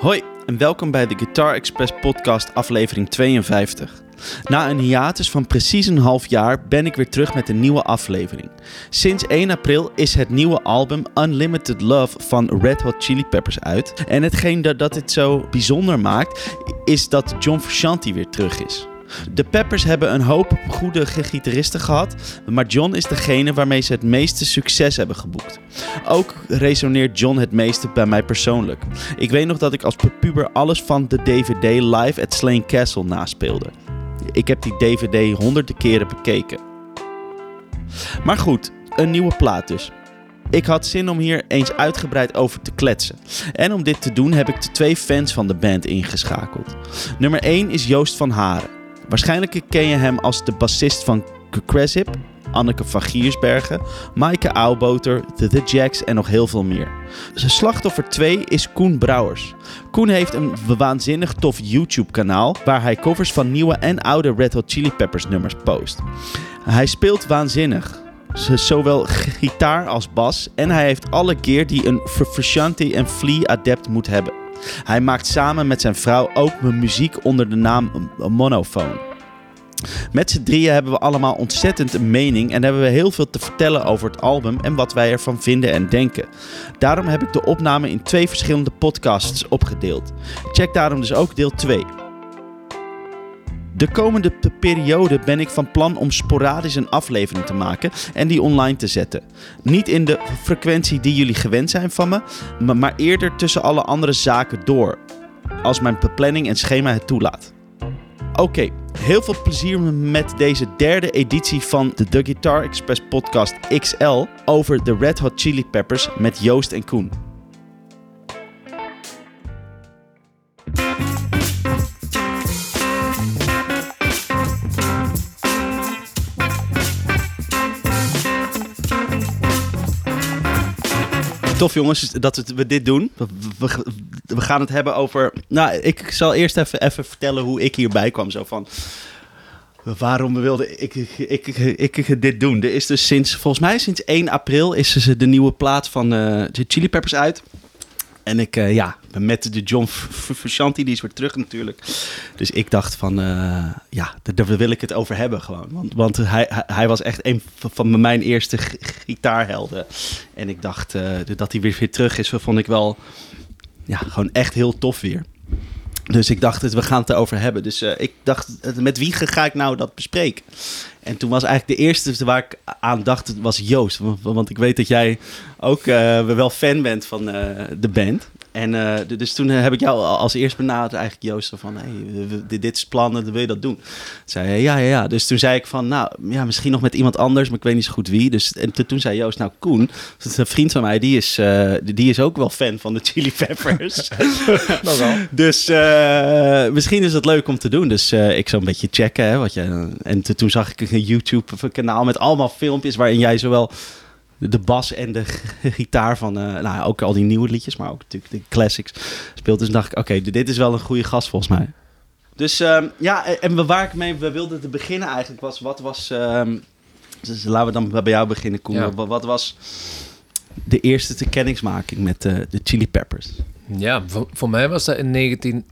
Hoi en welkom bij de Guitar Express podcast aflevering 52. Na een hiatus van precies een half jaar ben ik weer terug met een nieuwe aflevering. Sinds 1 april is het nieuwe album Unlimited Love van Red Hot Chili Peppers uit. En hetgeen dat, dit zo bijzonder maakt, is dat John Frusciante weer terug is. De Peppers hebben een hoop goede gitaristen gehad, maar John is degene waarmee ze het meeste succes hebben geboekt. Ook resoneert John het meeste bij mij persoonlijk. Ik weet nog dat ik als puber alles van de DVD live at Slane Castle naspeelde. Ik heb die DVD honderden keren bekeken. Maar goed, een nieuwe plaat dus. Ik had zin om hier eens uitgebreid over te kletsen. En om dit te doen heb ik de twee fans van de band ingeschakeld. Nummer 1 is Joost van Haren. Waarschijnlijk ken je hem als de bassist van Cresip, Anneke van Giersbergen, Maaike Auwboter, The, The Jacks en nog heel veel meer. Zijn slachtoffer 2 is Koen Brouwers. Koen heeft een waanzinnig tof YouTube-kanaal waar hij covers van nieuwe en oude Red Hot Chili Peppers nummers post. Hij speelt waanzinnig. Zowel gitaar als bas en hij heeft alle gear die een Frusciante en Flea adept moet hebben. Hij maakt samen met zijn vrouw ook muziek onder de naam Monophone. Met z'n drieën hebben we allemaal ontzettend een mening en hebben we heel veel te vertellen over het album en wat wij ervan vinden en denken. Daarom heb ik de opname in twee verschillende podcasts opgedeeld. Check daarom dus ook deel 2. De komende periode ben ik van plan om sporadisch een aflevering te maken en die online te zetten. Niet in de frequentie die jullie gewend zijn van me, maar eerder tussen alle andere zaken door. Als mijn planning en schema het toelaat. Oké, heel veel plezier met deze derde editie van de The Guitar Express podcast XL over de Red Hot Chili Peppers met Joost en Koen. Tof jongens dat we dit doen. We, we, gaan het hebben over... Nou, ik zal eerst even, even vertellen hoe ik hierbij kwam. Zo van... Waarom wilde ik, ik, ik, ik, dit doen? Er is dus sinds, volgens mij sinds 1 april is dus de nieuwe plaat van uh, de Chili Peppers uit. En ik, uh, ja, met de John Frusciante, die is weer terug natuurlijk. Dus ik dacht van, uh, ja, daar wil ik het over hebben gewoon. Want, want hij, hij was echt een van mijn eerste gitaarhelden. En ik dacht uh, dat hij weer, weer terug is, vond ik wel, ja, gewoon echt heel tof weer. Dus ik dacht, we gaan het erover hebben. Dus uh, ik dacht, met wie ga ik nou dat bespreken? En toen was eigenlijk de eerste waar ik aan dacht, was Joost. Want ik weet dat jij ook uh, wel fan bent van de band. En uh, dus toen heb ik jou als eerst benaderd, eigenlijk Joost, van hey, dit, dit is plannen, wil je dat doen? Zei hij, ja, ja, ja. Dus toen zei ik van, nou, ja, misschien nog met iemand anders, maar ik weet niet zo goed wie. Dus en toen zei Joost, nou, Koen, een vriend van mij, die is, uh, die is ook wel fan van de Chili Peppers. dat wel. Dus uh, misschien is het leuk om te doen. Dus ik zou een beetje checken, hè, wat je, en toen zag ik een YouTube-kanaal met allemaal filmpjes waarin jij zowel de bas en de gitaar van, uh, nou ook al die nieuwe liedjes, maar ook natuurlijk de classics speelt. Dus dacht ik, oké, okay, dit is wel een goede gast volgens mij. Dus uh, ja, en waar ik mee we wilden te beginnen eigenlijk was, wat was, uh, dus laten we dan bij jou beginnen Koen. Ja. Wat, was de eerste te kennismaking met uh, de Chili Peppers? Ja, voor, voor, mij was dat in 19,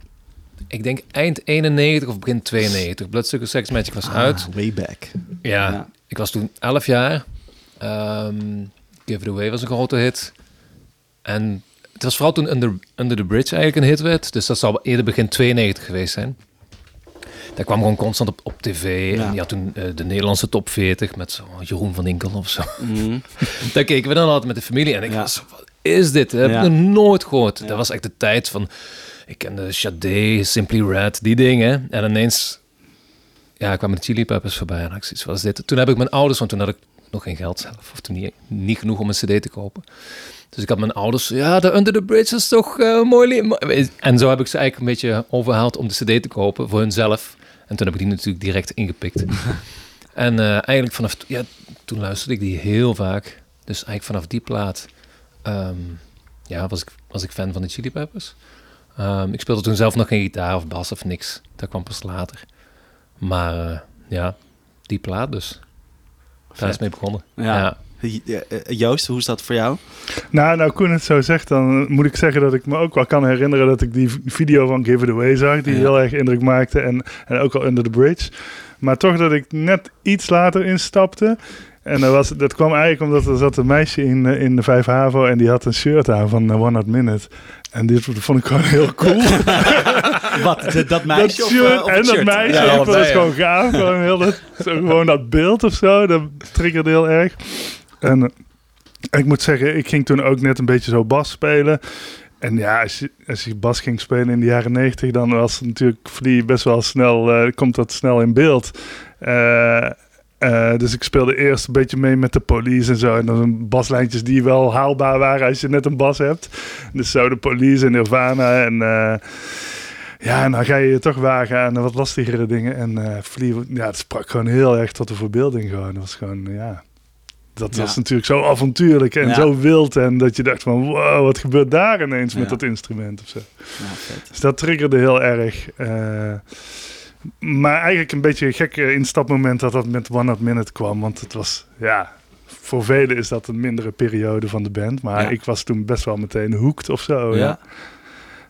ik denk eind 91 of begin 92. Bloodsugar Sex Magic was ah, uit. Way back. Ja, ja, ik was toen 11 jaar. Um, Give It Away was een grote hit. En het was vooral toen Under, Under the Bridge eigenlijk een hit werd. Dus dat zal eerder begin 92 geweest zijn. Dat kwam gewoon constant op, op tv. Ja. En die had toen uh, de Nederlandse top 40 met zo Jeroen van Inkel of zo. Mm. Daar keken we dan altijd met de familie. En ik ja. was wat is dit? Dat heb ik nog nooit gehoord. Dat was echt de tijd van... Ik kende Sade, Simply Red, die dingen. En ineens... Ja, kwamen de Chili Peppers voorbij. En ik zoiets, wat is dit? Toen heb ik mijn ouders... Want toen had ik nog geen geld zelf. Of toen niet, niet genoeg om een cd te kopen. Dus ik had mijn ouders, ja, de Under the Bridge is toch uh, mooi. En zo heb ik ze eigenlijk een beetje overhaald om de cd te kopen voor hunzelf. En toen heb ik die natuurlijk direct ingepikt. en uh, eigenlijk vanaf, ja, toen luisterde ik die heel vaak. Dus eigenlijk vanaf die plaat, um, ja, was ik, was ik fan van de Chili Peppers. Um, ik speelde toen zelf nog geen gitaar of bas of niks. Dat kwam pas later. Maar uh, ja, die plaat dus. Daar is mee begonnen. Ja. ja. Eh, eh, Joost, hoe is dat voor jou? Nou, nou Koen het zo zegt, dan moet ik zeggen dat ik me ook wel kan herinneren dat ik die video van Give It Away zag, die Ja. heel erg indruk maakte en, en ook al Under the Bridge. Maar toch dat ik net iets later instapte. En dat, was, dat kwam eigenlijk omdat er zat een meisje in, eh, in de 5 HAVO en die had een shirt aan van One Hot Minute. En dit vond ik gewoon heel cool. Wat, dat meisje dat of, shirt eh, en het dat meisje, Ja, het ja. gewoon gaaf. Gewoon, heel dat, gewoon dat beeld of zo, dat triggerde heel erg. En eh, ik moet zeggen, ik ging toen ook net een beetje zo bas spelen. En ja, als je, als je bas ging spelen in de jaren negentig, dan was natuurlijk Flea best wel snel, eh, komt dat snel in beeld. Dus ik speelde eerst een beetje mee met de police en zo. En dan baslijntjes die wel haalbaar waren als je net een bas hebt. Dus zo de police en Nirvana en... ja, en dan ga je je toch wagen aan wat lastigere dingen. En Flea, ja, het sprak gewoon heel erg tot de verbeelding gewoon. Dat was gewoon, ja... Dat was natuurlijk zo avontuurlijk en zo wild. En dat je dacht van, wow, wat gebeurt daar ineens met dat instrument of zo. Dus dat triggerde heel erg. eh, maar eigenlijk een beetje een gek eh, instapmoment dat dat met One Hot Minute kwam. Want het was, ja, voor velen is dat een mindere periode van de band. Maar Ja. ik was toen best wel meteen hooked of zo. Ja. Ja.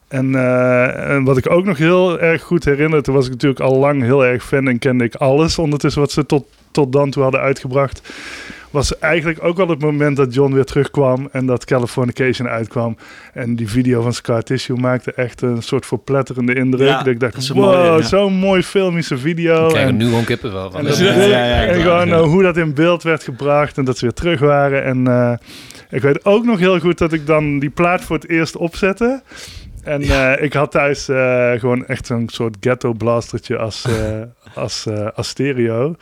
En, eh, en wat ik ook nog heel erg goed herinner, toen was ik natuurlijk al lang heel erg fan en kende ik alles ondertussen wat ze tot, tot dan toe hadden uitgebracht. Was eigenlijk ook wel het moment dat John weer terugkwam en dat Californication uitkwam. En die video van Scar Tissue maakte echt een soort verpletterende indruk. Ja, dat ik dacht, dat wow, mooie, ja. zo'n mooi filmische video. Ik krijg er En- nu gewoon kippenvel van. en, dat Ja, beeld- ja, ja, en gewoon ja. eh, hoe dat in beeld werd gebracht en dat ze weer terug waren. En eh, ik weet ook nog heel goed dat ik dan die plaat voor het eerst opzette. En eh, ik had thuis eh, gewoon echt zo'n soort ghetto blastertje als, eh, als, als stereo.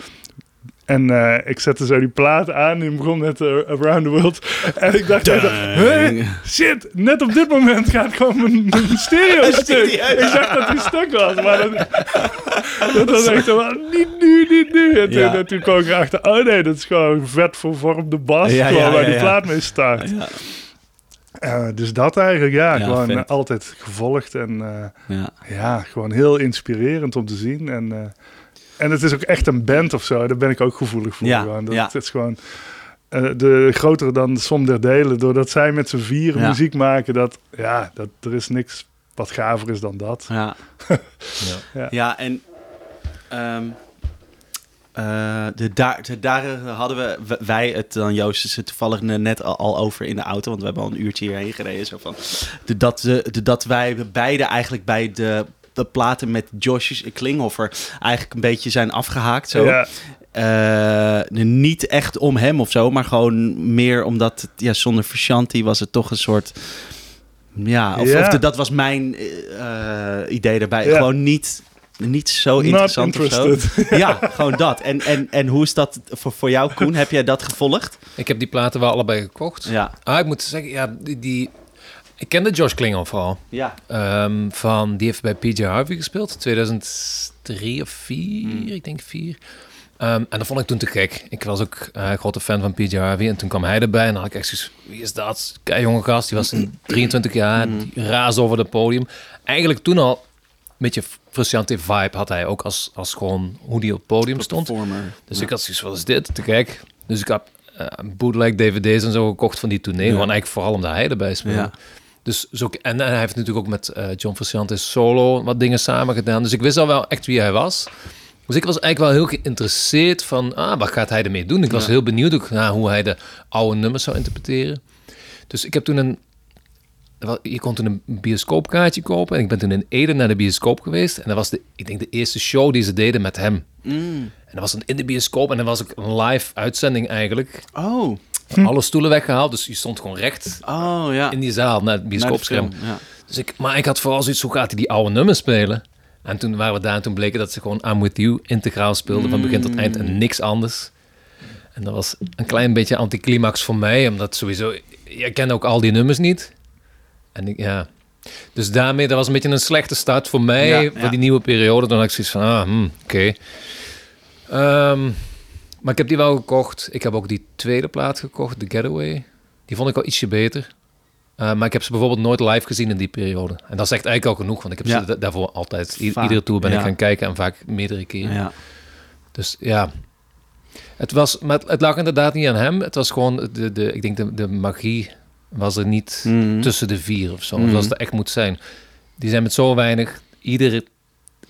En ik zette zo die plaat aan en begon met Around the World. En ik dacht, shit, net op dit moment gaat gewoon mijn, mijn stereo stuk. Ik dacht dat die stuk was, maar dat, dat was echt van, niet nu, niet nu. En toen, Ja. en toen kwam ik erachter, oh nee, dat is gewoon vet vervormde bas. Ja, waar die plaat mee start. Eh, dus dat eigenlijk, ja, Ja, gewoon vet. eh, altijd gevolgd en eh, ja. ja, gewoon heel inspirerend om te zien. En, en het is ook echt een band of zo, daar ben ik ook gevoelig voor. Ja, gewoon. Dat, ja. Het is gewoon de groter dan de som der delen. Doordat zij met z'n vier muziek maken, dat, ja, dat, er is niks wat gaver is dan dat. Ja. ja. Ja. Ja, en ehm, eh, de daar, de, daar hadden we, wij het dan, Joost, is het toevallig ne- net al, al over in de auto, want we hebben al een uurtje hierheen gereden. Zo van, de, dat, de, de- dat wij beide eigenlijk bij de, de platen met Josh Klinghoffer eigenlijk een beetje zijn afgehaakt. Zo. Ja, Eh, niet echt om hem of zo, maar gewoon meer omdat het, ja, zonder Frusciante was het toch een soort. Ja, of, Ja. of de- dat was mijn eh, idee. Ja. Gewoon niet, niet zo interessant of zo. Ja, gewoon dat. En, en, en hoe is dat voor, voor jou, Koen? Heb jij dat gevolgd? Ik heb die platen wel allebei gekocht. Ja. Ah, ik moet zeggen, ja, die, die... Ik kende Josh Klinghoffer al. Ja. Ehm, van, die heeft bij PJ Harvey gespeeld, 2003 of 4, Hmm. ik denk 4. Ehm, en dat vond ik toen te gek. Ik was ook eh, een grote fan van PJ Harvey. En toen kwam hij erbij en dan had ik echt zoiets... Wie is dat? Kei jonge gast. Die was een 23 jaar. Hmm. Die raasde over het podium. Eigenlijk toen al beetje frustrante vibe had hij ook als, als gewoon hoe die op het podium stond. Dus Ja. ik had zoiets wat is dit? Te gek. Dus ik heb eh, bootleg dvd's en zo gekocht van die tournee. Gewoon eigenlijk vooral omdat hij erbij speelde. Ja. Dus zo, en, en hij heeft natuurlijk ook met eh, John Frusciante solo wat dingen samen gedaan. Dus ik wist al wel echt wie hij was. Dus ik was eigenlijk wel heel geïnteresseerd van, ah, wat gaat hij ermee doen? Ik was Ja. heel benieuwd ook naar hoe hij de oude nummers zou interpreteren. Dus ik heb toen een, je kon toen een bioscoopkaartje kopen. En ik ben toen in Ede naar de bioscoop geweest. En dat was de, ik denk de eerste show die ze deden met hem. Mm. En dat was een in de bioscoop en dan was ik een live uitzending eigenlijk. Oh. Alle stoelen weggehaald, dus je stond gewoon recht Oh, ja. in die zaal naar het Naar bioscoopscherm. film, Ja. Dus ik, maar ik had vooral zoiets, hoe gaat hij die oude nummers spelen? En toen waren we daar en toen bleken dat ze gewoon I'm With You integraal speelden van begin tot eind en niks anders. En dat was een klein beetje anticlimax voor mij, omdat sowieso, je kende ook al die nummers niet. En ik, ja, dus daarmee, dat was een beetje een slechte start voor mij, Ja, voor ja. die nieuwe periode. Dan had ik zoiets van, ah, hmm, oké. Ehm, maar ik heb die wel gekocht. Ik heb ook die tweede plaat gekocht, The Getaway. Die vond ik al ietsje beter. Uh, maar ik heb ze bijvoorbeeld nooit live gezien in die periode. En dat zegt eigenlijk al genoeg, want ik heb Ja. ze da- daarvoor altijd... i- Vaak, iedere tour ben ik gaan kijken en vaak meerdere keren. Ja. Dus ja. Het, was, maar het lag inderdaad niet aan hem. Het was gewoon, de, de, ik denk de, de magie was er niet Mhm. tussen de vier of zo. Mhm. Zoals het echt moet zijn. Die zijn met zo weinig, iedere,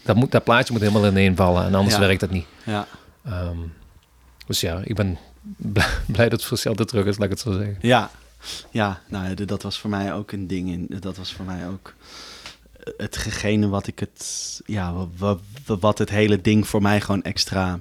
dat, moet, dat plaatje moet helemaal ineen vallen. En anders Ja. werkt dat niet. Ja. Ehm, dus ja, ik ben blij, dat het verschil er terug is, laat ik het zo zeggen. Ja, ja nou, dat was voor mij ook een ding. In, dat was voor mij ook eh, het gegene wat ik het, ja, wat, wat het hele ding voor mij gewoon extra,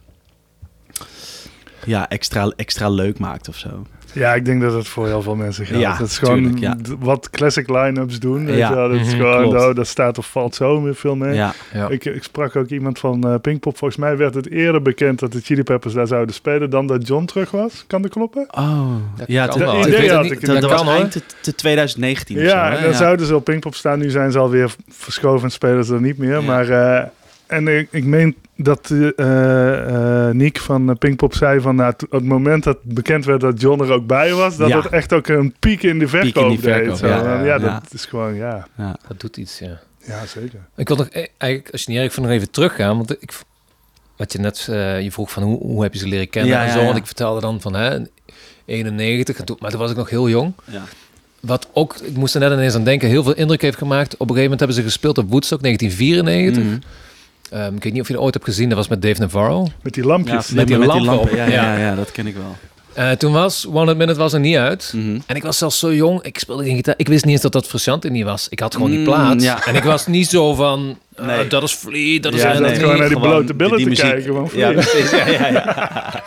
ja, extra, extra leuk maakt of zo. Ja, ik denk dat het voor heel veel mensen geldt. Ja, het is gewoon tuurlijk, ja. wat classic line-ups doen. Weet Ja. je wel. Dat is Mhm, gewoon, oh, dat staat of valt zo weer veel mee. Ja, Ja. Ik, ik sprak ook iemand van eh, Pinkpop. Volgens mij werd het eerder bekend dat de Chili Peppers daar zouden spelen dan dat John terug was. Kan dat kloppen? oh, Dat ja, kan te- wel. idee Ik weet het had niet. ik. dat, Dat dat kan was hoor. eind te, te 2019 of ja, zo, hè? en dan zouden ze op Pinkpop staan. Nu zijn ze alweer verschoven en spelen ze er niet meer. Ja. Maar, eh, en ik, ik meen dat eh eh Niek van eh, Pinkpop zei van... Nou, het moment dat bekend werd dat John er ook bij was... dat Ja. het echt ook een piek in de verkoop, in die verkoop, deed. Zo. ja. Ja, Ja. dat is gewoon, ja. Ja. Dat doet iets, ja. Ja, zeker. Ik wil nog eigenlijk, als je niet erg vindt, nog even teruggaan. Want ik, wat je net, eh, je vroeg van hoe, hoe heb je ze leren kennen Ja, en zo. ja. Want ik vertelde dan van hè, 91, en toen, maar toen was ik nog heel jong. Ja. Wat ook, ik moest er net ineens aan denken, heel veel indruk heeft gemaakt. Op een gegeven moment hebben ze gespeeld op Woodstock 1994. Mhm. Ehm, ik weet niet of je het ooit hebt gezien, dat was met Dave Navarro. Met die Ja, lampjes. met die lampen op. Ja, ja, Ja. ja, dat ken ik wel. Eh, toen was One Hit Minute was er niet uit. Mhm. En ik was zelfs zo jong, ik speelde geen gitaar. Ik wist niet eens dat dat Frusciante niet was. Ik had gewoon die Mm, plaat. ja. En ik was niet zo van, eh, Nee. dat is Flea, dat is Ja, nee, gewoon naar die gewoon blote billen die te muziek. kijken. Man, Ja, precies. Ja, ja, ja.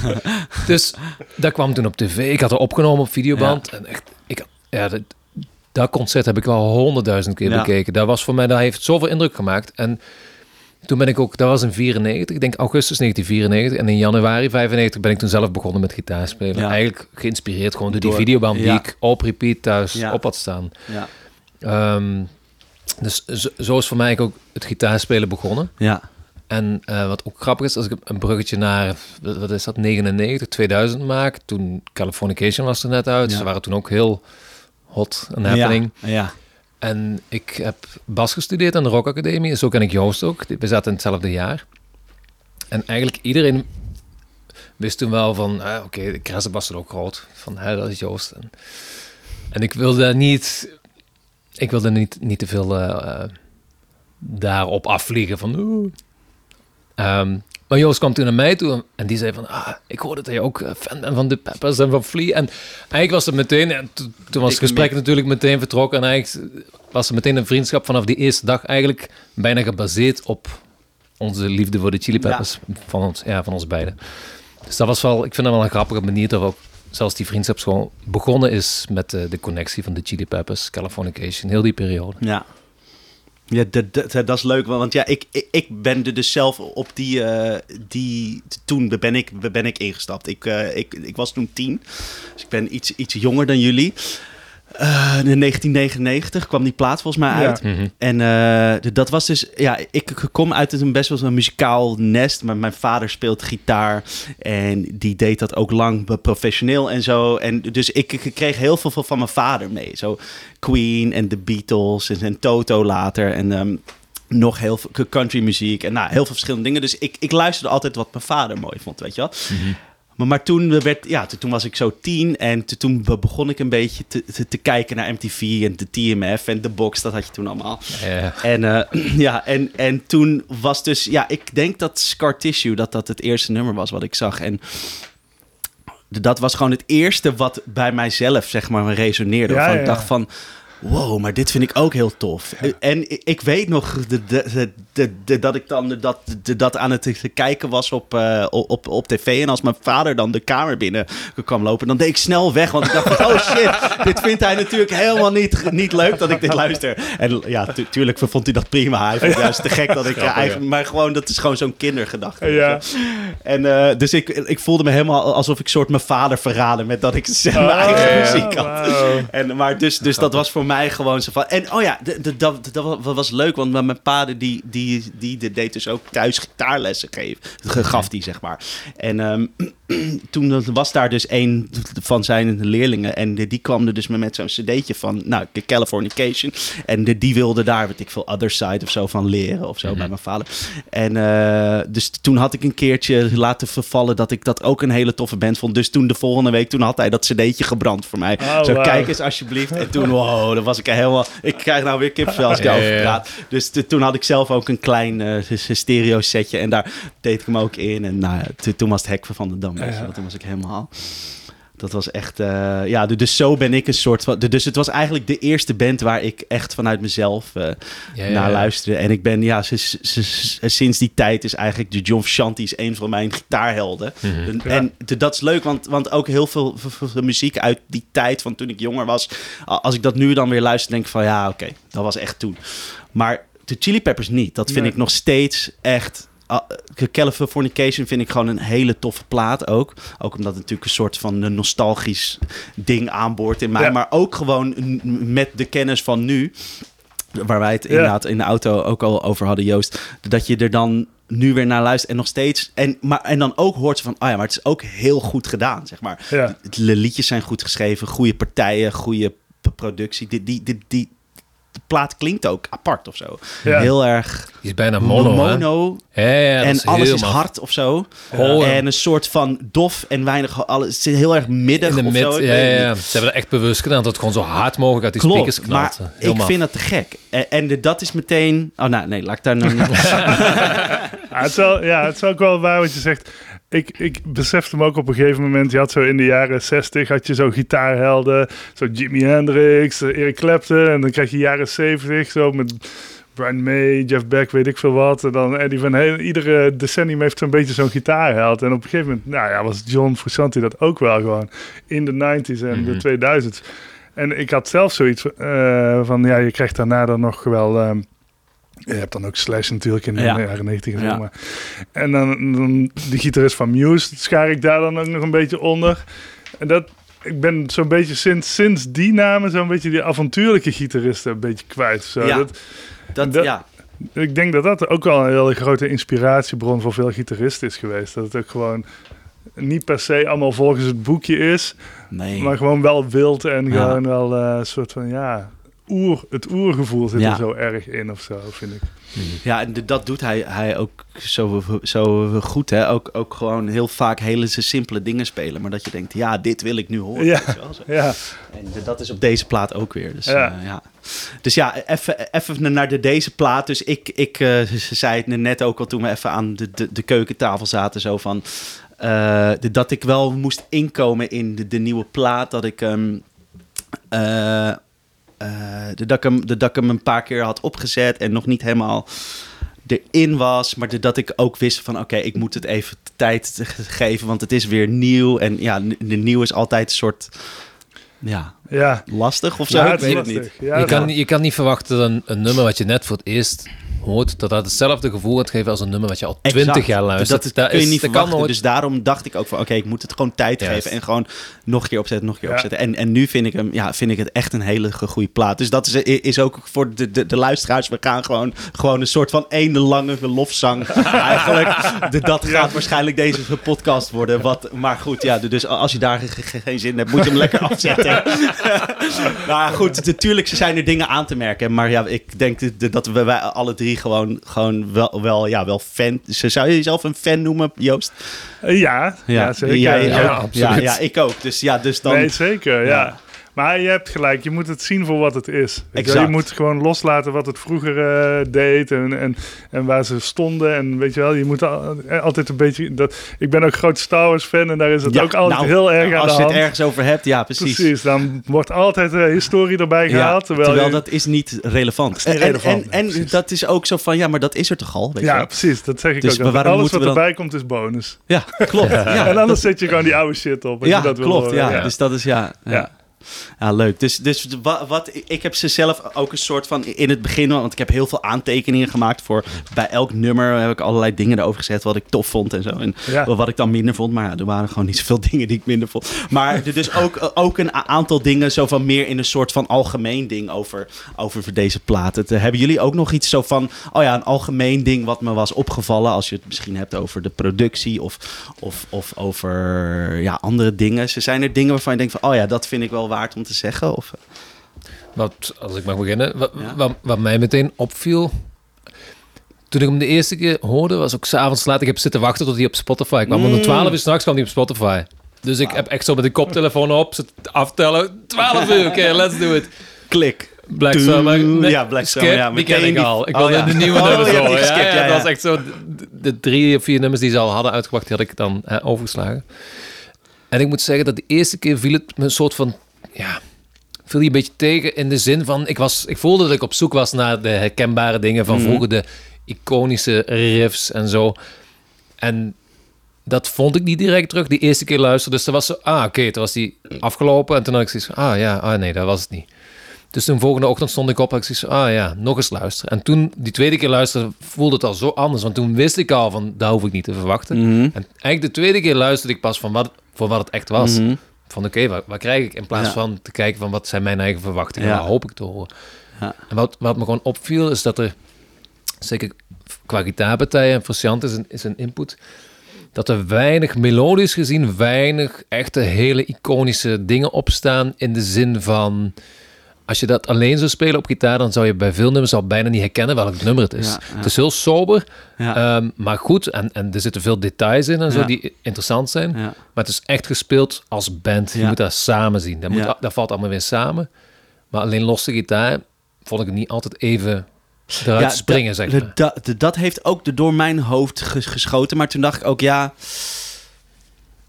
Dus dat kwam toen op tv. Ik had er opgenomen op videoband. En echt, ik, ja, dat, dat concert heb ik wel honderdduizend keer Ja. bekeken. Dat was voor mij, dat heeft zoveel indruk gemaakt. En toen ben ik ook, dat was in 94, ik denk augustus 1994. En in januari 95 ben ik toen zelf begonnen met gitaarspelen. Ja. Eigenlijk geïnspireerd gewoon door die videoband die ik op repeat thuis Ja. op had staan. Ja. Ehm, dus zo, zo is voor mij ook het gitaarspelen begonnen. ja. En eh, wat ook grappig is, als ik een bruggetje naar, wat is dat, 99, 2000 maak, toen Californication was er net uit. Ze waren toen ook heel hot en happening. Ja. En ik heb bas gestudeerd aan de Rock Academie. Zo ken ik Joost ook. We zaten in hetzelfde jaar. En eigenlijk iedereen wist toen wel van... ah, Oké, de Kresse was er ook groot. Van, hè, dat is Joost. En, ik wilde niet... Ik wilde niet, niet te veel eh, eh, daarop afvliegen van... Ehm, maar Joost kwam toen naar mij toe en die zei van... Ah, ik hoorde dat je ook eh, fan bent van de Peppers en van Flea. En eigenlijk was het meteen... En to- toen was het gesprek natuurlijk meteen vertrokken. En eigenlijk was er meteen een vriendschap vanaf die eerste dag eigenlijk bijna gebaseerd op onze liefde voor de Chili Peppers van ons, ja, van ons beiden. Dus dat was wel, ik vind dat wel een grappige manier dat ook zelfs die vriendschap gewoon begonnen is met eh, de connectie van de Chili Peppers, Californication, heel die periode. Ja. Ja, dat, dat, is leuk, want ja, ik, ik, ik ben er dus zelf op die, eh, die toen ben ik, ben ik ingestapt. Ik, eh, ik, ik was toen tien, dus ik ben iets, iets jonger dan jullie. Eh, in 1999 kwam die plaat volgens mij Ja. uit. Mhm. En eh, dat was dus, ja, ik kom uit een best wel een muzikaal nest. Maar mijn vader speelt gitaar en die deed dat ook lang professioneel en zo. En dus ik, ik kreeg heel veel van mijn vader mee. Zo Queen en de Beatles en, en Toto later en ehm, nog heel veel country muziek en nou, heel veel verschillende dingen. Dus ik, ik luisterde altijd wat mijn vader mooi vond, weet je wel. Maar, maar toen, werd, ja, toen, was ik zo tien en toen- toen be- begon ik een beetje te, te, te kijken naar MTV en de TMF en de box, dat had je toen allemaal. Ja. En, eh, ja, en, en toen was dus, ja, ik denk dat Scar Tissue, dat dat het eerste nummer was wat ik zag. En dat was gewoon het eerste wat bij mijzelf, zeg maar, resoneerde. Ja, ik dacht van, wow, maar dit vind ik ook heel tof. En ik, weet nog de, de, de, dat ik dan dat, dat aan het kijken was op, eh, op, op tv. En als mijn vader dan de kamer binnen kwam lopen, dan deed ik snel weg. Want ik dacht van, oh shit, dit vindt hij natuurlijk helemaal niet, niet leuk dat ik dit luister. En ja, tu- tuurlijk vond hij dat prima. Hij vond het juist te gek dat ik Grappig, eigenlijk... Maar gewoon, dat is gewoon zo'n kindergedachte. Ja. En eh, dus ik, ik voelde me helemaal alsof ik soort mijn vader verraden met dat ik zelf mijn Oh, eigen ja, muziek had. En, maar dus, dus dat was voor mij mij gewoon zo van... En oh ja, de, de, dat, dat was leuk, want mijn pa die, die, die, deed dus ook thuis gitaarlessen geven. Gaf die, zeg maar. En um, toen was daar dus een van zijn leerlingen. En die, die kwam er dus met zo'n cd'tje van, nou, Californication. En de, die wilde daar, weet ik veel, Other Side of zo van leren of zo mm bij mijn vader. En uh, dus toen had ik een keertje laten vervallen dat ik dat ook een hele toffe band vond. Dus toen de volgende week, toen had hij dat cd'tje gebrand voor mij. Oh, zo, kijk eens alsjeblieft. En toen, wow, dan was ik helemaal... Ik krijg nou weer kipvel als ik over praat. Dus toen had ik zelf ook een klein uh, stereo setje. En daar deed ik hem ook in. En nou, toen was het hek van de dam. Toen was ik helemaal... Dat was echt, uh, ja, dus zo ben ik een soort van. Dus het was eigenlijk de eerste band waar ik echt vanuit mezelf uh, ja, naar luisterde. En ik ben, ja, sinds die tijd is eigenlijk de John Shanties een van mijn gitaarhelden. Mm En dat is leuk, want, want ook heel veel, veel, muziek uit die tijd van toen ik jonger was. Als ik dat nu dan weer luister, denk ik van ja, oké, dat was echt toen. Maar de Chili Peppers niet. Dat vind ik nog steeds echt Californication vind ik gewoon een hele toffe plaat ook. Ook omdat het natuurlijk een soort van een nostalgisch ding aanboort in mij. Maar ook gewoon met de kennis van nu. Waar wij het inderdaad in de auto ook al over hadden, Joost. Dat je er dan nu weer naar luistert en nog steeds. En, maar, en dan ook hoort ze van, oh ja, maar het is ook heel goed gedaan, zeg maar. De liedjes zijn goed geschreven, goede partijen, goede productie. Die, die, die, die, de plaat klinkt ook apart of zo. Heel erg... is bijna mono, mono. En alles is hard of zo. Oh, en een soort van dof en weinig... Alles, is heel erg middig In de mid, Ja, ja, Ze hebben er echt bewust gedaan dat het gewoon zo hard mogelijk uit die Klopt, speakers knalt. maar ik vind dat te gek. En, en dat is meteen... Oh, nou, nee, laat ik daar nog niet... ja, het is wel, ja, het is ook wel waar wat je zegt ik, ik besefte me ook op een gegeven moment, je had zo in de jaren 60 had je zo gitaarhelden, zo Jimi Hendrix, eh, Eric Clapton en dan krijg je jaren 70 zo met Brian May, Jeff Beck, weet ik veel wat. En dan Eddie Van Halen, iedere decennium heeft zo'n beetje zo'n gitaarheld. En op een gegeven moment, nou ja, was John Frusciante dat ook wel gewoon in de 90s en de 2000s. Mhm. En ik had zelf zoiets uh, van, ja, je krijgt daarna dan nog wel... Um, je hebt dan ook Slash natuurlijk in de jaren 90 en Maar. En dan, dan de gitarist van Muse schaar ik daar dan ook nog een beetje onder. En dat, ik ben zo'n beetje sinds, sinds die namen zo'n beetje die avontuurlijke gitaristen een beetje kwijt. Zo. Ja, dat, dat, ja. Ik denk dat dat ook wel een hele grote inspiratiebron voor veel gitaristen is geweest. Dat het ook gewoon niet per se allemaal volgens het boekje is. Nee. Maar gewoon wel wild en gewoon wel eh, een soort van, ja, oer, het oergevoel zit er zo erg in of zo, vind ik. Ja, en dat doet hij, hij ook zo, zo goed. Hè? Ook, ook gewoon heel vaak hele simpele dingen spelen. Maar dat je denkt, ja, dit wil ik nu horen. Ja, ja. En dat is op deze plaat ook weer. Dus ja, uh, ja. Dus ja even naar de, deze plaat. Dus ik, ik uh, zei het net ook al toen we even aan de, de, de keukentafel zaten. Zo van, uh, dat ik wel moest inkomen in de, de nieuwe plaat. Dat ik... Um, uh, de, dat ik hem, de, dat ik hem een paar keer had opgezet en nog niet helemaal erin was. Maar de, dat ik ook wist van oké, ik moet het even tijd geven, want het is weer nieuw. En ja, de nieuw is altijd een soort ja, ja. lastig of zo. Ja, ik weet het niet. Ja, je, kan, je kan niet verwachten dat een, een nummer wat je net voor het eerst hoort, dat dat hetzelfde gevoel gaat geven als een nummer wat je al twintig jaar luistert. Dat, dat kun je niet verwachten. Dus daarom dacht ik ook van, oké, ik moet het gewoon tijd geven en gewoon nog een keer opzetten, nog een keer opzetten. En, en nu vind ik hem, ja, vind ik het echt een hele goede plaat. Dus dat is, is ook voor de, de, de luisteraars, we gaan gewoon, gewoon een soort van ene lange lofzang eigenlijk. De, dat gaat waarschijnlijk deze podcast worden. Wat, maar goed, ja, dus als je daar geen zin hebt, moet je hem lekker afzetten. nou goed, natuurlijk zijn er dingen aan te merken. Maar ja, ik denk dat we wij alle drie gewoon, gewoon wel, wel, ja, wel fan. Zou je jezelf een fan noemen, Joost? Ja, ja, ja zeker. Jij, ja, ja, ja, ik ook. Dus ja, dus dan... Nee, zeker, ja. Maar je hebt gelijk, je moet het zien voor wat het is. Je moet gewoon loslaten wat het vroeger uh, deed en, en, en waar ze stonden. En weet je wel, je moet eh, altijd een beetje... Dat, ik ben ook groot Star Wars fan en daar is het ook altijd nou, heel erg aan Als je het ergens over hebt, ja, precies. Precies, dan wordt altijd uh, historie erbij gehaald. terwijl, terwijl dat is niet relevant. Is niet relevant. En, en, dat is ook zo van, ja, maar dat is er toch al? Weet ja, precies, dat zeg ik dus ook. Alles wat erbij komt is bonus. Ja, klopt. ja. En anders zet je gewoon die oude shit op. ja, dat klopt. Ja. Dus dat is, ja. ja. Ja, leuk. Dus, dus wat, wat, ik heb ze zelf ook een soort van in het begin, want ik heb heel veel aantekeningen gemaakt voor bij elk nummer heb ik allerlei dingen erover gezet wat ik tof vond en zo. En Ja. wat ik dan minder vond. Maar ja, er waren gewoon niet zoveel dingen die ik minder vond. Maar dus ook, ook een aantal dingen zo van meer in een soort van algemeen ding over, over deze eh, hebben jullie ook nog iets zo van, oh ja, een algemeen ding wat me was opgevallen als je het misschien hebt over de productie of, of, of over ja, andere dingen. Ze zijn er dingen waarvan je denkt van, oh ja, dat vind ik wel waard om te zeggen? Of, Wat, als ik mag beginnen, wat, Ja. wat, wat mij meteen opviel. Toen ik hem de eerste keer hoorde, was ook s'avonds laat. Ik heb zitten wachten tot hij op Spotify kwam. Want om Mm. 12 uur s'nachts kwam hij op Spotify. Dus ik heb echt zo met de koptelefoon op, zit aftellen. 12 uur, oké, let's do it. Klik. Black Summer. nee, Ja, Black Skip, Summer, ja, die ken ik die- al. Ik Oh, wilde ja. de nieuwe Oh, nummers horen. Ja, geskipt, ja, ja, dat was echt zo... De, de drie of vier nummers die ze al hadden uitgebracht, die had ik dan hè, overgeslagen. En ik moet zeggen dat de eerste keer viel het me een soort van... Ja, viel je een beetje tegen in de zin van... Ik, was, ik voelde dat ik op zoek was naar de herkenbare dingen van Mhm. vroeger. De iconische riffs en zo. En dat vond ik niet direct terug, die eerste keer luisteren. Dus er was zo... Ah, oké, toen was die afgelopen. En toen had ik zoiets van... Ah ja, ah nee, dat was het niet. Dus toen volgende ochtend stond ik op en ik zoiets van, ah ja, nog eens luisteren. En toen, die tweede keer luisteren, voelde het al zo anders. Want toen wist ik al van, dat hoef ik niet te verwachten. Mhm. En eigenlijk de tweede keer luisterde ik pas van wat, voor wat het echt was. Mhm. Van oké, wat, wat krijg ik? In plaats Ja. van te kijken van wat zijn mijn eigen verwachtingen. Ja. Wat hoop ik te horen. Ja. En wat, wat me gewoon opviel is dat er, zeker qua gitaarpartijen en Frusciante is een, is een input, dat er weinig, melodisch gezien, weinig echte hele iconische dingen opstaan in de zin van... Als je dat alleen zou spelen op gitaar, dan zou je bij veel nummers al bijna niet herkennen welk nummer het is. Ja, ja. Het is heel sober, Ja. Ehm, maar goed, en, en er zitten veel details in en zo die interessant zijn. Maar het is echt gespeeld als band. Je moet dat samen zien. Dat, moet, dat valt allemaal weer samen. Maar alleen losse gitaar vond ik het niet altijd even eruit springen, dat- zeg maar. dat- dat- dat heeft ook door mijn hoofd ges- geschoten. Maar toen dacht ik ook, ja...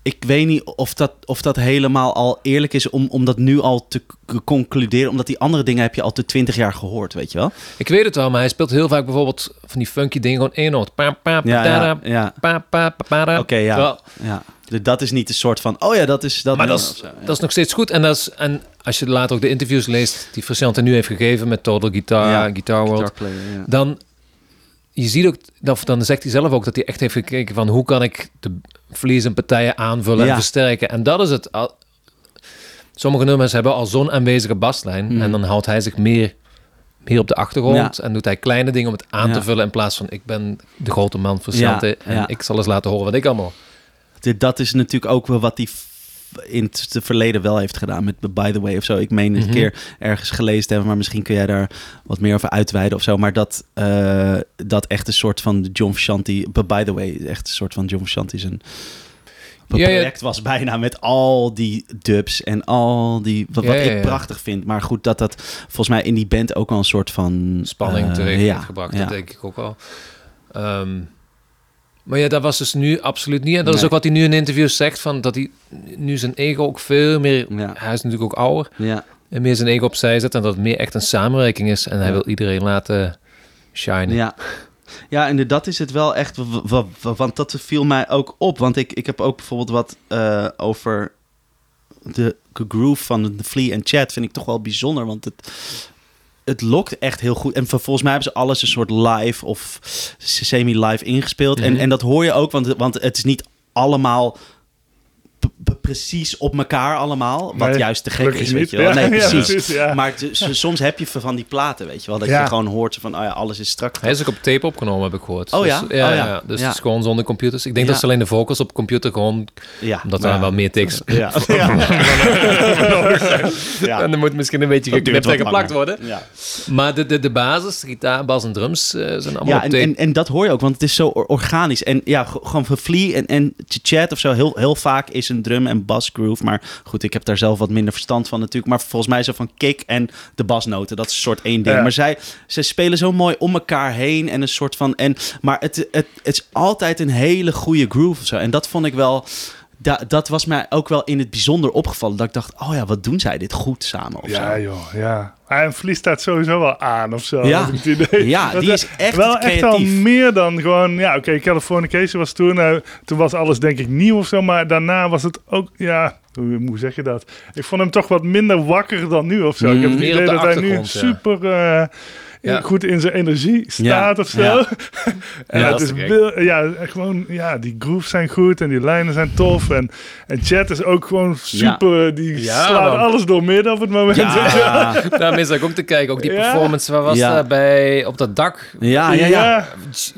Ik weet niet of dat, of dat helemaal al eerlijk is om, om dat nu al te concluderen. Omdat die andere dingen heb je al te twintig jaar gehoord, weet je wel? Ik weet het wel, maar hij speelt heel vaak bijvoorbeeld van die funky dingen. Gewoon één noot. Pa, pa, pa, Ja, ja, pa, pa, pa. Oké, ja. Terwijl- ja. Dus Dat is niet een soort van, oh ja, dat is dat. maar dat is, of zo, ja. dat is nog steeds goed. En, dat is, en als je later ook de interviews leest die Frusciante nu heeft gegeven met Total Guitar, Guitar World. Guitar player, ja. dan je ziet ook, of dan zegt hij zelf ook dat hij echt heeft gekeken van hoe kan ik de verliezen partijen aanvullen Ja. en versterken. En dat is het. Sommige nummers hebben al zo'n aanwezige baslijn Mhm. en dan houdt hij zich meer, meer op de achtergrond Ja. en doet hij kleine dingen om het aan Ja. te vullen in plaats van ik ben de grote man voor Sante en ik zal eens laten horen wat ik allemaal. Dat is natuurlijk ook wel wat hij f- in het verleden wel heeft gedaan met By The Way of zo. Ik meen een Mhm. keer ergens gelezen te hebben, maar misschien kun jij daar wat meer over uitweiden of zo. Maar dat, eh, dat echt een soort van John Frusciante, By The Way, echt een soort van John Frusciante ja. project was bijna met al die dubs en al die, wat, wat Ja, ja, ik prachtig vind. Maar goed, dat dat volgens mij in die band ook wel een soort van... Spanning teweeg ja, heeft gebracht, ja. dat denk ik ook al. Maar ja, dat was dus nu absoluut niet. En dat is ook wat hij nu in interviews zegt, van dat hij nu zijn ego ook veel meer... Ja. Hij is natuurlijk ook ouder. Ja, en meer zijn ego opzij zet en dat het meer echt een samenwerking is. En hij wil iedereen laten shinen. Ja. Ja, en dat is het wel echt. Want dat viel mij ook op. Want ik, ik heb ook bijvoorbeeld wat eh, over de groove van de Flea en Chat. Vind ik toch wel bijzonder. Want het, het lokt echt heel goed. En volgens mij hebben ze alles een soort live of semi-live ingespeeld. en, Mhm. en dat hoor je ook, want, want het is niet allemaal. Precies op elkaar allemaal. Wat Nee, juist te gek is, weet je wel. Ja, Nee, ja, precies. ja. Maar soms heb je van die platen, weet je wel. Dat Ja. je gewoon hoort van, oh ja, alles is strak. Hij is ook op tape opgenomen, heb ik gehoord. Oh Dus- ja? ja, Oh ja. ja. Dus Ja. het is gewoon zonder computers. Ik denk Ja. dat ze alleen de vocals op computer gewoon... Ja. Omdat er ja. wel meer tekst... Ja. ja. ja. En er moet misschien een beetje geknipt en geplakt worden. Ja, Maar de, de, de basis, gitaar, bas en drums, eh, zijn allemaal ja op en, en, en dat hoor je ook, want het is zo or- organisch. En ja, gewoon van Flea en, en Chat of zo, heel, heel vaak is een drum en bass groove. Maar goed, ik heb daar zelf wat minder verstand van natuurlijk. Maar volgens mij zo van kick en de basnoten, dat is een soort één ding. Ja. Maar zij, zij spelen zo mooi om elkaar heen en een soort van... En, maar het, het, het is altijd een hele goede groove of zo. En dat vond ik wel... da- dat was mij ook wel in het bijzonder opgevallen. Dat ik dacht, oh ja, wat doen zij dit goed samen of Ja, zo. joh, ja. En Vlies staat sowieso wel aan of zo. Ja. heb ik het idee. Ja, die is echt wel echt al creatief. meer dan gewoon... Ja, oké, Californication was toen... eh, toen was alles denk ik nieuw of zo. Maar daarna was het ook... Ja, hoe, hoe zeg je dat? Ik vond hem toch wat minder wakker dan nu of zo. ik heb het Meer idee dat hij nu super... eh, Ja. goed in zijn energie staat of zo. Ja. en Ja, het dat is is ja, gewoon, ja, die grooves zijn goed en die lijnen zijn tof. En, en Chat is ook gewoon super, die Ja, slaat man. alles door midden op het moment. Ja, Daarmee zat ik ook te kijken. Ook die Ja. performance, waar was Ja. dat bij, op dat dak? ja, ja, ja.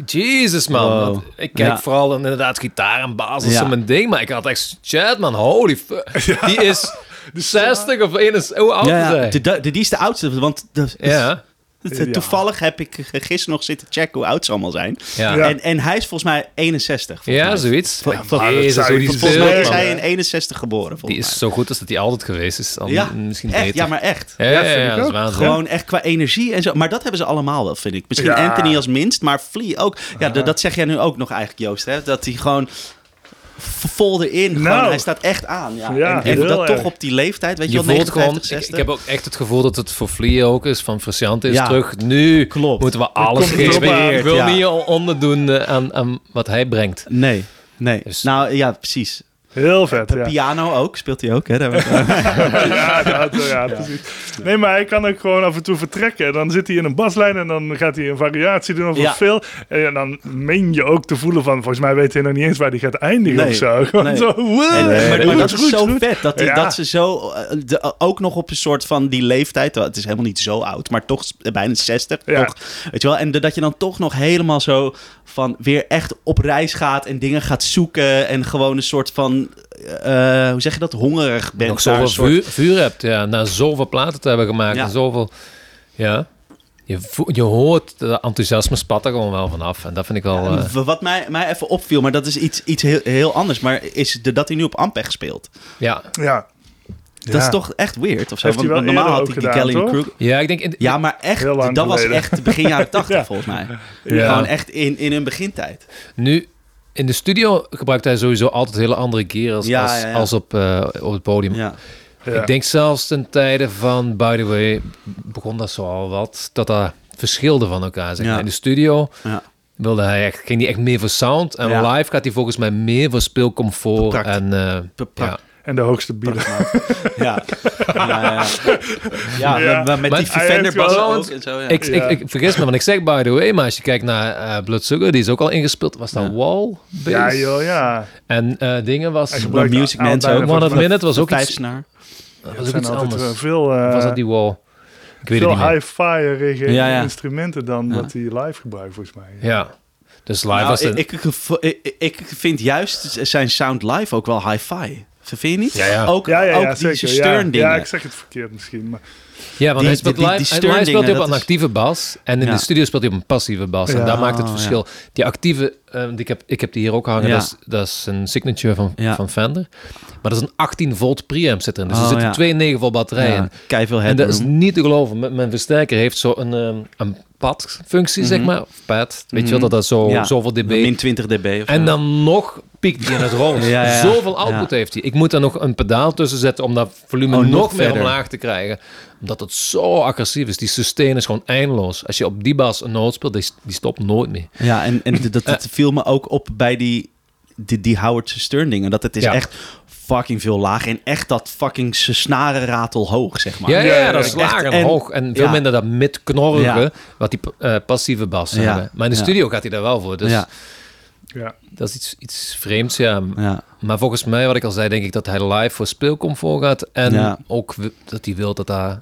Jezus, man. Wow. Ik kijk Ja. vooral dan inderdaad gitaar en baas, is Ja. zo mijn ding. Maar ik had echt, chat man, holy fuck. Die is 60 of 61, hoe oud Ja, is? De, de, die is de oudste, want de, Ja, de- Ja. toevallig heb ik gisteren nog zitten checken hoe oud ze allemaal zijn. ja. Ja. En, en hij is volgens mij 61. volgens Ja, mij. zoiets. Vol- vol- Jezus, hoe die Volgens mij is hij in 61 geboren. Die is zo goed als dat hij altijd geweest is. Mij. ja, misschien echt, beter. ja, maar echt. Ja, Ja, ja, vind ja, ik dat is ook. Gewoon echt qua energie en zo. Maar dat hebben ze allemaal wel, vind ik. Misschien Ja. Anthony als minst, maar Flea ook. Ja, dat zeg jij nu ook nog eigenlijk, Joost. Hè? Dat hij gewoon vol erin. Gewoon, Nou. hij staat echt aan. Ja. Ja, en dat toch op die leeftijd, weet je, Je wel, voelt gewoon, 59, ik, 60. ik heb ook echt het gevoel dat het voor Flea ook is, van Frusciante is Ja. terug. Nu Klopt. moeten we alles geven. Ik wil Ja. niet onderdoen eh, aan, aan wat hij brengt. Nee, nee. Dus- Nou ja, precies. Heel vet, ja. Piano ook, speelt hij ook. Hè? Ja, dat, ja, precies. Nee, maar hij kan ook gewoon af en toe vertrekken. Dan zit hij in een baslijn en dan gaat hij een variatie doen of veel. En dan meen je ook te voelen van, volgens mij weet hij nog niet eens waar hij gaat eindigen Nee. of zo. Gewoon Nee. zo, wow. En, Nee, maar, dat is zo vet. Dat, die, dat ze zo, eh, de- ook nog op een soort van die leeftijd. Het is helemaal niet zo oud, maar toch s- bijna 60. Ja. Toch, weet je wel? En de- dat je dan toch nog helemaal zo van weer echt op reis gaat en dingen gaat zoeken. En gewoon een soort van, eh, hoe zeg je dat, hongerig bent. nog zoveel soort- vuur, vuur hebt, ja. Na zoveel platen te hebben gemaakt Ja. en zoveel... Ja. Je, je hoort, de enthousiasme spat er gewoon wel vanaf. En dat vind ik wel... eh, Wat mij, mij even opviel, maar dat is iets, iets heel, heel anders. Maar is de, dat hij nu op Ampeg speelt. ja. Ja. Dat is toch echt weird of zo? Heeft hij Want wel normaal had hij ook die gedaan, Kelly? Crook. ja, ik denk... In, Ja, maar echt, dat was echt begin jaren 80 Ja. volgens mij. Ja. Gewoon echt in, in hun begintijd. Nu, in de studio gebruikt hij sowieso altijd hele andere gear als, Ja, als, ja, ja. als op, eh, op het podium. Ja. Ja. Ik denk zelfs ten tijde van By The Way begon dat zo al wat, dat dat verschilde van elkaar. Zeg. In de studio Ja. wilde hij echt, ging hij echt meer voor sound. En Ja. live gaat hij volgens mij meer voor speelcomfort. En, eh, Bepakt. En de hoogste bieden. Ja. Ja, ja. met, die Fender ook en zo. Ja. Ik, Ja. ik, ik vergis me, want ik zeg By The Way, maar als je kijkt naar eh Blood Sugar, die is ook al ingespeeld. Was dat Ja. Wall Ja, joh, ja. En eh, dingen was... Music aan- Man ook. One Hot Minute was ook iets, snaar. was Het ook zijn iets altijd anders. eh, veel, eh, Of was dat die Wall? Ik weet het veel niet meer. high-fire Ja, ja. instrumenten dan Ja. wat hij live gebruikt, volgens mij. Ja. Dus live Nou, was ik, ik, ik, ik vind juist zijn sound live ook wel hi-fi. Vind je niet? Ja, ja. Ook, Ja, ja, ja, ook die zeker. Steun ja. dingen. ja, ik zeg het verkeerd misschien. Maar Ja, want Die- hij speelt die- die- live, die live speelt hij steundingen, op een is- actieve bas. En in Ja. de studio speelt hij op een passieve bas. En Ja. daar maakt het verschil. Die actieve, eh, die ik, heb, ik heb die hier ook hangen. Ja. Dat, is, dat is een signature van, Ja. van Fender. Maar dat is een 18 volt preamp zit erin. Dus er Oh, zitten twee 9 volt batterijen ja, in. veel En dat is niet te geloven. Mijn, mijn versterker heeft zo een, ehm, een padfunctie, zeg Mhm. maar. Of pad. Weet je Mhm. wel, dat dat zo, zoveel dB... Min 20 dB of En zo. dan nog piekt hij in het ja. Zoveel output heeft hij. Ik moet daar nog een pedaal tussen zetten om dat volume Oh, nog nog, meer omlaag te krijgen. Omdat het zo agressief is. Die sustain is gewoon eindeloos. Als je op die bas een noot speelt, die, die stopt nooit meer. Ja, en, en dat, dat viel me ook op bij die, die, die Howard Stern dingen. Dat het is Ja. echt fucking veel laag. En echt dat fucking snarenratel hoog, zeg maar. Ja, ja, Ja, ja, dat is laag en, hoog. En veel ja. minder dat mid-knorrige, Ja. wat die eh, passieve bas Ja. hebben. Maar in de Ja. studio gaat hij daar wel voor. Dus ja, ja. dat is iets, iets vreemds, ja. ja. Maar volgens mij, wat ik al zei, denk ik dat hij live voor speelcomfort gaat. En Ja. ook dat hij wil dat daar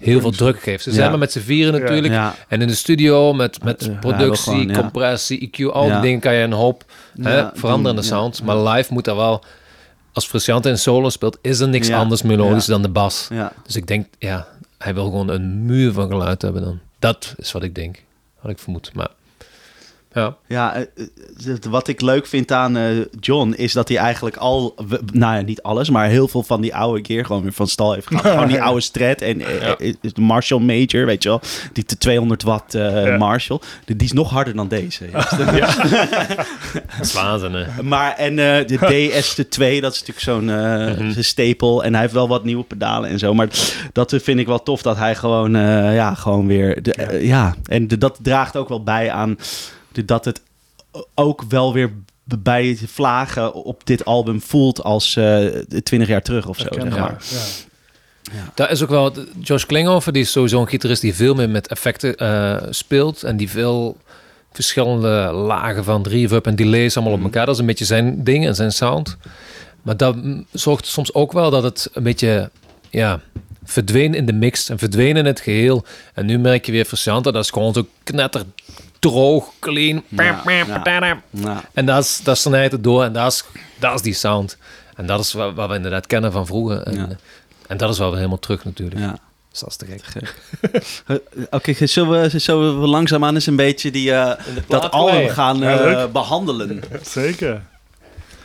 heel veel druk geeft. Ze zijn maar met z'n vieren natuurlijk. ja. En in de studio met, met productie, gewoon, ja. compressie, EQ, al die dingen kan je een hoop hè, Ja, veranderen in de doen, ja. sound. Maar live moet er wel, als Frusciante in solo speelt, is er niks Ja. anders melodisch dan de bas. ja. Dus ik denk, ja, hij wil gewoon een muur van geluid hebben dan. Dat is wat ik denk. Wat ik vermoed. Maar Ja. Ja, eh, eh, wat ik leuk vind aan eh, John is dat hij eigenlijk al, nou ja, niet alles, maar heel veel van die oude keer gewoon weer van stal heeft gehad. gewoon die oude Strat en Ja. Marshall Major, weet je wel, die te 200 watt Ja. Marshall, die is nog harder dan deze. Dat is. Maar en de DS2, dat is natuurlijk zo'n zijn stapel. En hij heeft wel wat nieuwe pedalen en zo. Maar dat vind ik wel tof dat hij gewoon, ja, gewoon weer. De, ja, en de- dat draagt ook wel bij aan dat het ook wel weer bij vlagen op dit album voelt als eh 20 jaar terug of zo. Zeg maar. Ja. Dat is ook wel... Josh Klinghoffer, die is sowieso een gitarist die veel meer met effecten eh, speelt. En die veel verschillende lagen van reverb en delays allemaal op elkaar. Dat is een beetje zijn ding en zijn sound. Maar dat zorgt soms ook wel dat het een beetje... Ja, verdween in de mix en verdween in het geheel. En nu merk je weer Frusciante, dat is gewoon zo knetter droog, clean. Ja, ja. En dat is, dat snijdt het door en dat is, dat is die sound. En dat is wat, wat we inderdaad kennen van vroeger. En, Ja. en dat is wel weer helemaal terug natuurlijk. ja. Dus dat is te gek. Eh, Oké, zullen, we, zullen we langzaamaan eens een beetje die, eh, dat album gaan Ja, eh, behandelen? Zeker.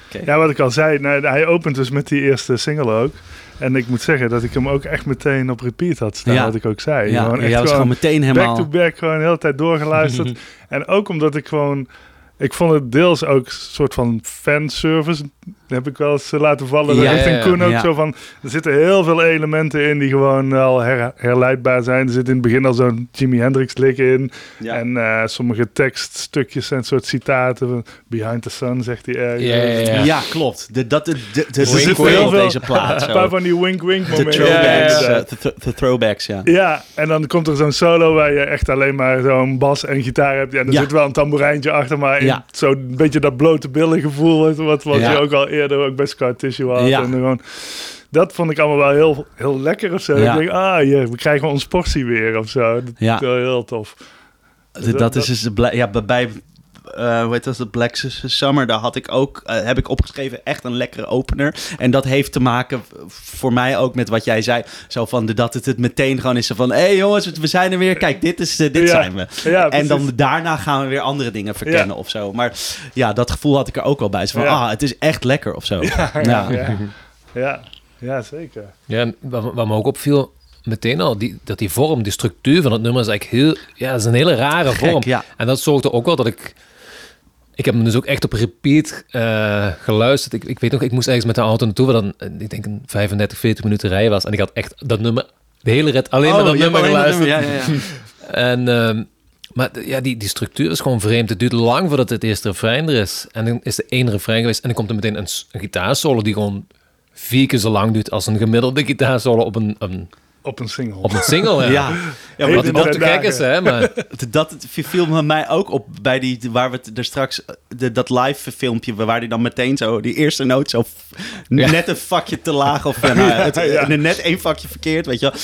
Oké. Ja, wat ik al zei, nou, hij opent dus met die eerste single ook. En ik moet zeggen dat ik hem ook echt meteen op repeat had staan, Ja. wat ik ook zei. Ja, Gewoon echt was gewoon gewoon meteen helemaal... back-to-back gewoon de hele tijd doorgeluisterd. en ook omdat ik gewoon... Ik vond het deels ook een soort van fanservice. Heb ik wel eens eh, laten vallen. Ja, richting ja, Koen ook ja. zo van... Er zitten heel veel elementen in die gewoon al her- herleidbaar zijn. Er zit in het begin al zo'n Jimi Hendrix lik in. Ja. En eh, sommige tekststukjes zijn soort citaten. van Behind the Sun zegt hij ergens. Ja, ja, ja. Ja, klopt. De, dat, de, de, de, de Wink, zit wink. veel op Heel deze plaat. Een zo. paar van die wink-wink De momenten. throwbacks, Ja, eh, de, th- de throwbacks, ja. Ja, en dan komt er zo'n solo waar je echt alleen maar zo'n bas en gitaar hebt. Ja, en er Ja. zit wel een tamboerijntje achter, maar in zo'n beetje dat blote billen gevoel, wat, wat, wat Ja. je ook al eerder ook bij Scar Tissue had. Ja. En gewoon, dat vond ik allemaal wel heel, heel lekker of zo. Ja. Ik denk, ah, je, we krijgen ons portie weer of zo. Dat Ja. is wel heel tof. Dat is dus de bla- ja, bij- eh, hoe heet dat, de Black Summer, daar had ik ook, eh, heb ik opgeschreven, echt een lekkere opener. En dat heeft te maken voor mij ook met wat jij zei, zo van de, dat het het meteen gewoon is zo van, hé hey jongens, we zijn er weer, kijk, dit, is, eh, dit Ja. zijn we. Ja, en dan daarna gaan we weer andere dingen verkennen of zo. Maar ja, dat gevoel had ik er ook wel bij. Zo van, Ja. ah, het is echt lekker of zo. Ja, Ja. ja. ja. ja, zeker. Ja, en wat, wat me ook opviel, meteen al, die, dat die vorm, die structuur van het nummer is eigenlijk heel... Ja, dat is een hele rare Gek, vorm. ja. En dat zorgde ook wel dat ik... Ik heb hem dus ook echt op repeat eh, geluisterd. Ik, ik weet nog, ik moest ergens met de auto naartoe, waar dan, eh, ik denk een 35, 40 minuten rijden was. En ik had echt dat nummer, de hele rit, alleen maar dat Oh, je hebt nummer dat geluisterd. ja, ja, ja. En, ehm, maar ja, die, die structuur is gewoon vreemd. Het duurt lang voordat het eerste refrein er is. En dan is er één refrein geweest en dan komt er meteen een gitaarsolo die gewoon vier keer zo lang duurt als een gemiddelde gitaarsolo op een, een, Op een single. op een single. Ja. Ja, ja wat, ook te is, hè? Maar Dat- Dat het viel me mij ook op bij die waar we het er straks eh, de, dat live filmpje waar die dan meteen zo die eerste noot zo Ja. net een vakje te laag of ja, nou, het, Ja. eh, net één vakje verkeerd, weet je wel.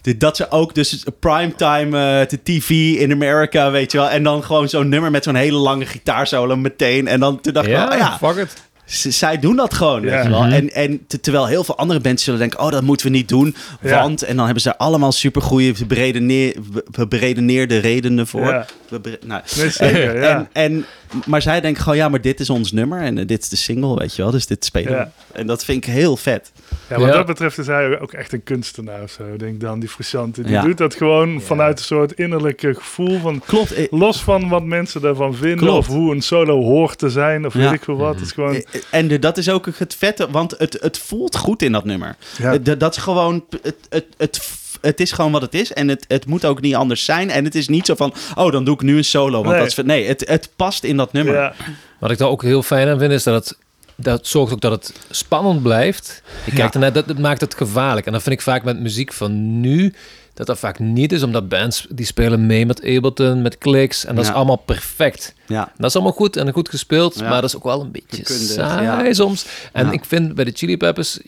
Dit- Dat ze ook dus primetime eh de TV in Amerika, weet je wel. En dan gewoon zo'n nummer met zo'n hele lange gitaarsolo meteen. En dan toen dacht ik, ja, oh ja, fuck it. Z- zij doen dat gewoon, Ja. weet je wel. Mhm. En, en te- terwijl heel veel andere bands zullen denken... oh, dat moeten we niet doen, Ja. want... en dan hebben ze allemaal supergoeie beredeneer, be- beredeneerde redenen voor. Ja. We bre- nou, Nee, zeker, ja. en, en, maar zij denken gewoon, ja, maar dit is ons nummer... en eh, dit is de single, weet je wel, dus dit spelen we. Ja. En dat vind ik heel vet. Ja, wat Ja. dat betreft is hij ook echt een kunstenaar of zo. Ik denk dan, die Frusciante. Die Ja. doet dat gewoon vanuit een soort innerlijke gevoel van... Klopt. eh, Los van wat mensen daarvan vinden Klopt. of hoe een solo hoort te zijn of Ja. weet ik veel wat. Het is gewoon... eh, En de- dat is ook het vette, want het, het voelt goed in dat nummer. Ja. Dat- dat is gewoon, het, het, het, het is gewoon wat het is en het, het moet ook niet anders zijn. En het is niet zo van, oh, dan doe ik nu een solo. Want Nee. dat is, nee, het, het past in dat nummer. Ja, Wat ik daar ook heel fijn aan vind, is dat het... Dat zorgt ook dat het spannend blijft. Je Ja. kijkt ernaar, dat, dat maakt het gevaarlijk. En dat vind ik vaak met muziek van nu... Dat dat vaak niet is, omdat bands die spelen mee met Ableton, met clicks. En dat Ja. is allemaal perfect. Ja. Dat is allemaal goed en goed gespeeld, Ja. maar dat is ook wel een beetje saai ja. soms. En Ja. ik vind bij de Chili Peppers,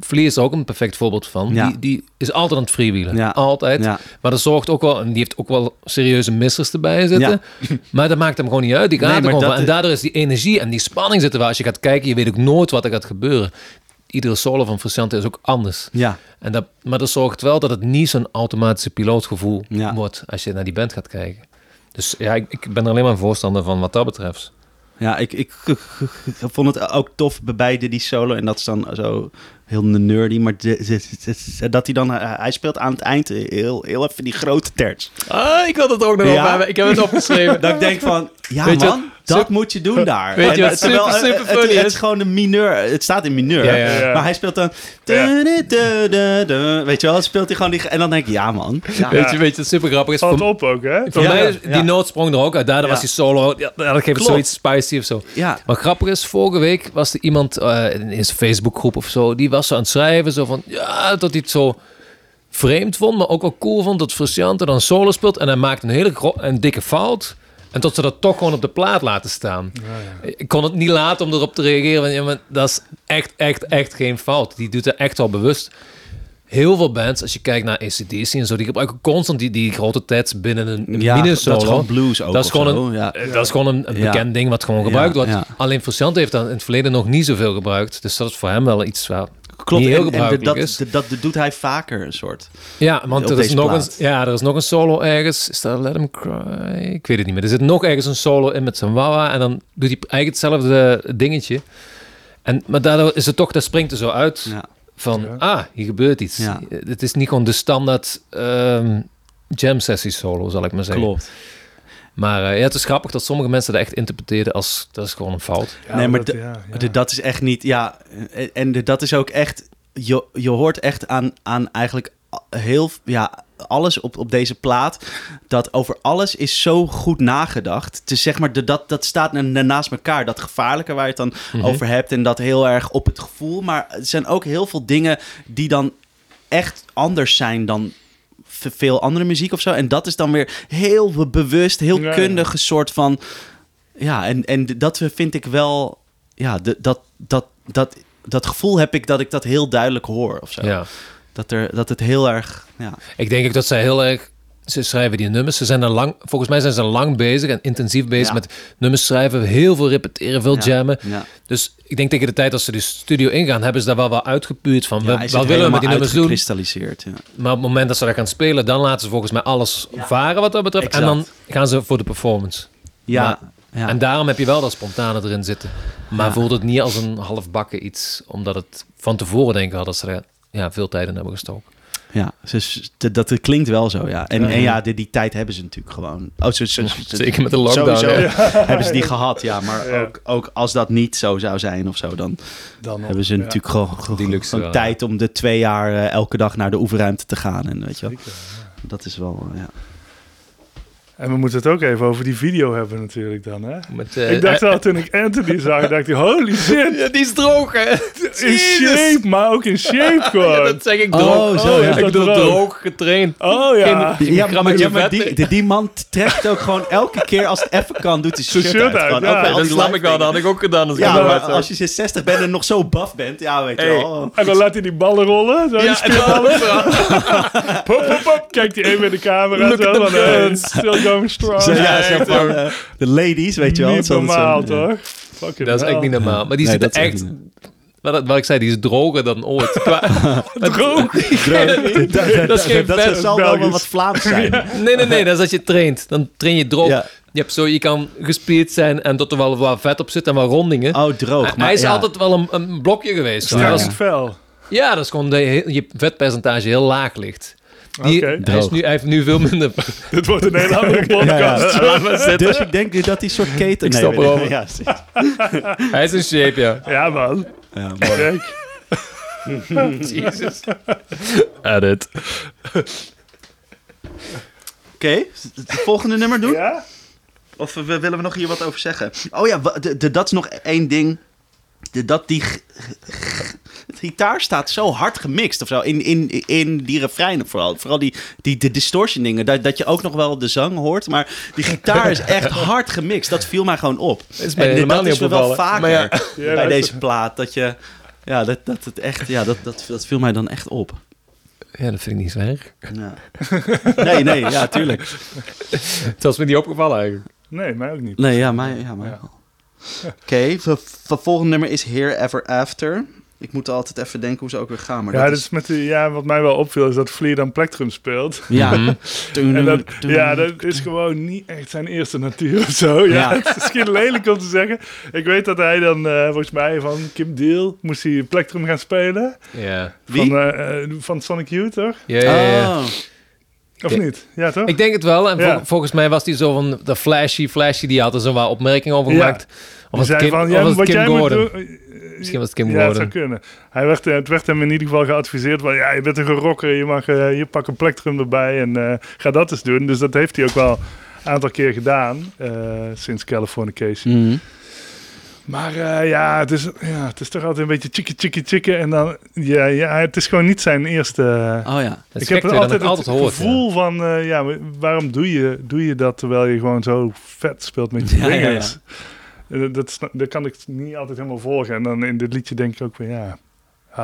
Flea is ook een perfect voorbeeld van. Ja. Die, die is altijd aan het freewheelen. Ja. Altijd. Ja. Maar dat zorgt ook wel, en die heeft ook wel serieuze missers erbij zitten. Maar dat maakt hem gewoon niet uit. Die gaat Nee, er gewoon van. En daardoor is die energie en die spanning zitten waar. Als je gaat kijken, je weet ook nooit wat er gaat gebeuren. Iedere solo van Frusciante is ook anders. Ja. En dat, maar dat zorgt wel dat het niet zo'n automatische pilootgevoel wordt als je naar die band gaat kijken. Dus ja, ik, ik ben er alleen maar een voorstander van wat dat betreft. Ja, ik, ik, vond het ook tof bij beide die solo. En dat is dan zo heel nerdy. Maar de- de- de- de- dat hij dan... eh, Hij speelt aan het eind heel, heel even die grote terts. Ah, ik had het ook nog Ja? op hebben. Ik heb het opgeschreven. Dat ik denk van... Ja Weet je man, dat moet je doen daar. Weet je En, wat super, super het- funny Het is? is gewoon een mineur. Het staat in mineur. Maar hij speelt dan... Weet je wel, speelt hij gewoon die... En dan denk ik, ja man. Weet je, weet je, super grappig is? Valt op ook, hè? voor mij is die noot sprong er ook uit. Ja. was die solo. Ja, dat geeft het zoiets spicy of zo. ja. Wat grappig is, vorige week was er iemand in zijn Facebookgroep of zo, die was zo aan het schrijven, zo van, ja, dat hij het zo vreemd vond, maar ook wel cool vond dat Frusciante dan solo speelt en hij maakt een hele een dikke fout. En tot ze dat toch gewoon op de plaat laten staan. Ik kon het niet laten om erop te reageren. Want, ja, maar dat is echt, echt, echt geen fout. Die doet het echt wel bewust. Heel veel bands, als je kijkt naar ACDC en zo, die gebruiken constant die, die grote tijd binnen een, een Ja, mini-solo. dat is gewoon blues ook Dat is gewoon zo. een- Ja. Eh, Dat is gewoon een, een Ja. bekend ding wat gewoon gebruikt Ja, wordt. ja. Alleen Frusciante heeft dat in het verleden nog niet zoveel gebruikt. Dus dat is voor hem wel iets waar Klopt, heel en, en gebruikelijk dat, is. dat, dat doet hij vaker, een soort. Ja, want er is, nog een, ja, er is nog een solo ergens. Is dat Let Him Cry? Ik weet het niet meer. Er zit nog ergens een solo in met zijn wawa. En dan doet hij eigenlijk hetzelfde dingetje. En, maar daardoor is het toch, dat springt er zo uit Ja. van, Ja. ah, hier gebeurt iets. Ja. Het is niet gewoon de standaard ehm, jam sessie solo, zal ik maar zeggen. Klopt. Maar eh, ja, het is grappig dat sommige mensen dat echt interpreteren als, dat is gewoon een fout. Ja, nee, maar dat- de- ja, ja. De- dat is echt niet, ja. En, dat is ook echt, je, je hoort echt aan, aan eigenlijk heel, ja, alles op, op deze plaat. Dat over alles is zo goed nagedacht. Het is zeg maar, de, dat, dat staat na- naast elkaar. Dat gevaarlijke waar je het dan Mhm. over hebt. En dat heel erg op het gevoel. Maar er zijn ook heel veel dingen die dan echt anders zijn dan veel andere muziek of zo. En dat is dan weer heel be- bewust, heel Ja, ja. kundig een soort van... Ja, en, en dat vind ik wel... Ja, de, dat, dat, dat, dat gevoel heb ik dat ik dat heel duidelijk hoor of zo. Ja. Dat, er, dat het heel erg... Ja, Ik denk ook dat zij heel erg. Ze schrijven die nummers. Ze zijn er lang, volgens mij zijn ze lang bezig en intensief bezig Ja. met nummers schrijven. Heel veel repeteren, veel ja, jammen. Ja. Dus ik denk tegen de tijd als ze de studio ingaan, hebben ze daar wel wat uitgepuurd van. We, wat willen we met die nummers doen? Maar op het moment dat ze dat gaan spelen, dan laten ze volgens mij alles varen wat dat betreft. En dan gaan ze voor de performance. Ja. En daarom heb je wel dat spontane erin zitten. Maar voelt het niet als een halfbakken iets, omdat het van tevoren denk ik al dat ze er ja, veel tijd in hebben gestoken. Ja. Dus, dat, dat klinkt wel zo, ja. En Ja. en ja die, die tijd hebben ze natuurlijk gewoon. Oh, zo, zo, zo- Zeker met de lockdown, Sowieso ja. hebben ze die gehad, ja. Maar Ja. ook, ook als dat niet zo zou zijn of zo, dan Dan hebben ze ja. natuurlijk gewoon, gewoon, Die luxe gewoon wel, tijd om de twee jaar eh, elke dag naar de oefenruimte te gaan. En weet je wel, Zeker, ja. dat is wel, ja. En we moeten het ook even over die video hebben natuurlijk dan, hè? Met, eh, ik dacht eh, al toen ik Anthony zag, dacht ik, holy shit, ja, die is droog, hè? in shape, maar ook in shape gewoon. Ja, dat zeg ik Oh, droog. zo, ja. Ik bedoel Droog. droog getraind. Oh ja. Geen- Ja, maar, ja, maar die, die, die man trekt ook gewoon elke keer als het even kan, doet hij shirt, shirt uit. uit, ja. Dat die snap ik wel, dat had ik ook gedaan. Als ik Ja, maar als je 60 bent en nog zo buff bent, ja, weet je Hey. wel. En dan laat hij die ballen rollen. Zo, die Ja, spierballen. dan Pop, pop, pop. Kijkt hij even in de camera. Look zo, going strong. Zo, ja, echt zo van, de ladies, weet je wel. Niet zo- normaal, toch? Fucking Dat is echt niet normaal. Maar die Nee, is echt Wat, wat ik zei, die is droger dan ooit. Droog. Dat, Dat is geen dat zal wel wat Vlaams zijn. Nee, nee, nee. Dat is als je traint. Dan train je droog. Ja. Je, hebt zo, je kan gespierd zijn en dat er wel wat vet op zit en wat rondingen. Oh, droog. hij Maar, is ja. altijd wel een, een blokje geweest. Strak Ja, is, vel. ja, dat is gewoon dat je vetpercentage heel laag ligt. Die, Oké. hij, is nu, hij heeft nu veel minder... Dit wordt een hele andere podcast. Ja, ja. Dus ik denk dat die soort keten... Ik nee, stop erover. Ja, hij is in shape, ja. Ja, man. ja, mooi. Kijk. Jezus. Edit. Oké, het volgende nummer doen? Ja? Of we- willen we nog hier wat over zeggen? Oh ja, wa- de, de- dat is nog één ding. De, dat die gitaar staat zo hard gemixt of zo. In, in, in die refreinen vooral. Vooral die, die de distortion dingen. Dat, dat je ook nog wel de zang hoort. Maar die gitaar is echt hard gemixt. Dat viel mij gewoon op. is mij en helemaal dat niet is me wel opgevallen. vaker Maar ja. Bij dat- deze plaat. Dat je... Ja, dat, dat het echt... Ja, dat, dat, dat viel mij dan echt op. Ja, dat vind ik niet zo erg. Ja. Nee, nee, ja, tuurlijk. Het was me niet opgevallen eigenlijk. Nee, mij ook niet. Nee, ja, maar... Ja, maar... Ja. Oké, ver- ver- volgende nummer is Here Ever After. Ik moet altijd even denken hoe ze ook weer gaan. Maar ja, dat is met de, ja, wat mij wel opviel is dat Vlier dan plektrum speelt. Ja. Toen- En dat, ja, dat is gewoon niet echt zijn eerste natuur of zo. Ja, Ja. Het is misschien lelijk om te zeggen. Ik weet dat hij dan, eh, volgens mij, van Kim Deal moest hij plektrum gaan spelen. Ja. Wie? Van, eh, eh, van Sonic Youth, toch? Ja, ja, ja. Oh. Of Ja. niet? Ja, toch? Ik denk het wel. En vol- Ja. volgens mij was die zo van de flashy, flashy. Die had er zo wat opmerkingen over Ja. gemaakt. Of Die was het zei Kim, van, of ja, was het wat Kim jij Gordon? moet doen... Misschien was het Kim ja, het Gordon. zou kunnen. Hij werd, het werd hem in ieder geval geadviseerd van, ja, je bent een rocker, je mag eh, hier pak een plektrum erbij en eh, ga dat eens doen. Dus dat heeft hij ook wel een aantal keer gedaan, eh, sinds Californication. Mhm. Maar eh, ja, het is, ja, het is toch altijd een beetje chicken, chicken, chicken. En dan, ja, ja, het is gewoon niet zijn eerste... Oh ja. Het ik heb dat altijd dat het altijd hoort. gevoel van, eh, ja, waarom doe je, doe je dat terwijl je gewoon zo vet speelt met je Ja, ja, vingers? Eh, Dat, dat kan ik niet altijd helemaal volgen. En dan in dit liedje denk ik ook van, ja,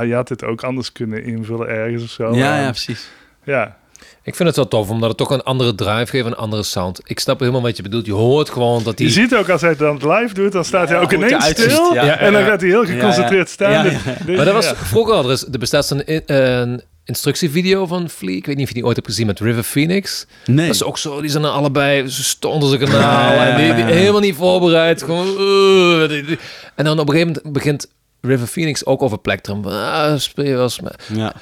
je had dit ook anders kunnen invullen ergens of zo. Ja, ja, precies. ja. Ik vind het wel tof, omdat het toch een andere drive geeft, een andere sound. Ik snap helemaal wat je bedoelt. Je hoort gewoon dat Je die... ziet ook als hij het dan live doet, dan staat hij ook ineens stil. ja. Ja, En dan ja. gaat hij heel geconcentreerd staan. Ja, ja. Dus- Maar dat was vroeger al. Er, is, er bestaat zo'n in- een instructievideo van Flea. Ik weet niet of je die ooit hebt gezien met River Phoenix. Nee. Dat is ook zo. Die zijn er allebei. Ze stonden ze kanaal. Ja, ja, En die, helemaal niet voorbereid. Gewoon... uh, die- die- en dan op een gegeven moment begint River Phoenix ook over plektrum. Ah, speel je wel eens Ja.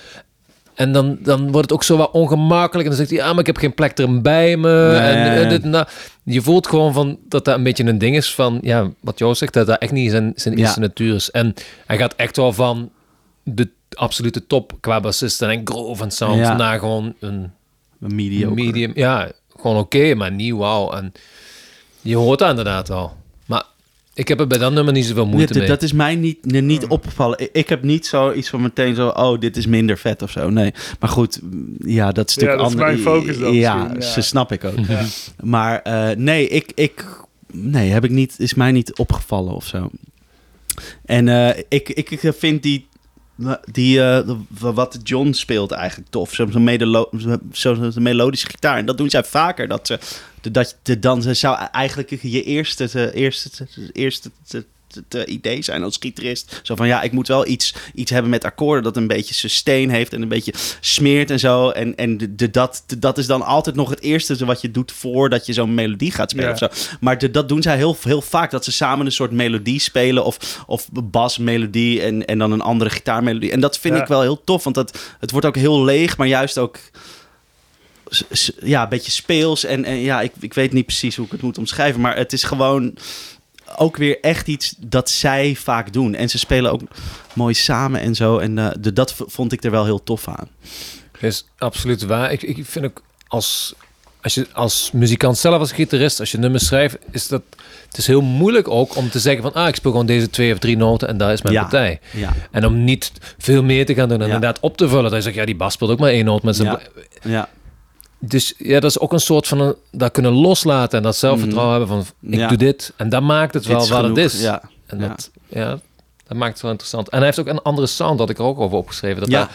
En dan, dan wordt het ook zo wat ongemakkelijk. En dan zegt hij, ja, maar ik heb geen plektrum bij me. Nee. En, dit en dat. Je voelt gewoon van dat dat een beetje een ding is van, ja, wat Joost zegt, dat dat echt niet zijn, zijn Ja. eerste natuur is. En hij gaat echt wel van de absolute top qua bassisten en groove en sound Ja. naar gewoon een medium. Ja, gewoon oké, maar niet wauw. En je hoort dat inderdaad wel. Ik heb er bij dat nummer niet zoveel moeite Nee, mee. dat is mij niet, niet opgevallen. Ik, ik heb niet zoiets van meteen zo, oh, dit is minder vet of zo. Nee, maar goed, mm, ja, dat is Ja, natuurlijk dat is ander- mijn focus dan Ja, ze snap ik ook. Ja. Maar eh, nee, ik, ik, nee, heb ik niet, is mij niet opgevallen of zo. En eh, ik, ik, ik vind die, die eh, wat John speelt eigenlijk tof. Zo'n melodische gitaar. En dat doen zij vaker. Dat ze, dat je dan zou eigenlijk je eerste, te- eerste, te- eerste te idee zijn als gitarist. Zo van ja, ik moet wel iets, iets hebben met akkoorden dat een beetje sustain heeft en een beetje smeert en zo. En, en de, de- dat, de- dat is dan altijd nog het eerste wat je doet voordat je zo'n melodie gaat spelen Ja. of zo. Maar de- dat doen zij heel, heel vaak, dat ze samen een soort melodie spelen of, of basmelodie en, en dan een andere gitaarmelodie. En dat vind Ja. ik wel heel tof, want dat, het wordt ook heel leeg, maar juist ook ja, een beetje speels. En, en ja, ik, ik weet niet precies hoe ik het moet omschrijven, maar het is gewoon ook weer echt iets dat zij vaak doen. En ze spelen ook mooi samen en zo. En eh, de, dat vond ik er wel heel tof aan. is absoluut waar. Ik, ik vind ook als, als je als muzikant zelf, als gitarist, als je nummers schrijft, is dat het is heel moeilijk ook om te zeggen van ah, ik speel gewoon deze twee of drie noten en daar is mijn Ja. partij. Ja, En om niet veel meer te gaan doen en Ja. inderdaad op te vullen. Dat je zegt, ja, die bas speelt ook maar één noot zijn... Ja. Dus ja, dat is ook een soort van een, dat kunnen loslaten en dat zelfvertrouwen hebben van ik Mhm. Ja. doe dit. En dat maakt het dit wel wat het is. Ja, En dat, ja, dat maakt het wel interessant. En hij heeft ook een andere sound, dat ik er ook over opgeschreven. Dat Ja. dat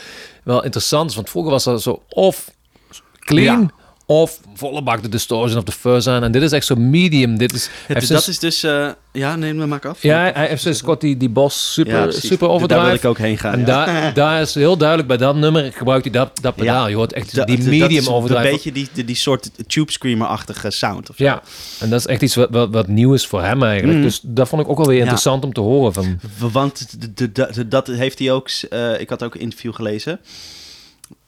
wel interessant is, want vroeger was dat zo of clean... Of volle bak de distortion of de fuzz aan. En dit is echt zo medium. Dit is, heeft dat dus- is dus... eh, ja, neem me maar af. ja, hij heeft dus Scott die, die bos super, Ja, super Daar wil ik ook heen gaan. En ja. daar, daar is heel duidelijk bij dat nummer gebruikt hij dat, dat pedaal. Je hoort echt Da- die medium overdrive. Een beetje die, die, die soort tube screamer-achtige sound. Of zo. Ja, en dat is echt iets wat, wat, wat nieuw is voor hem eigenlijk. Mm. Dus dat vond ik ook wel weer interessant om te horen. Van, Want dat heeft hij ook... eh, ik had ook een interview gelezen.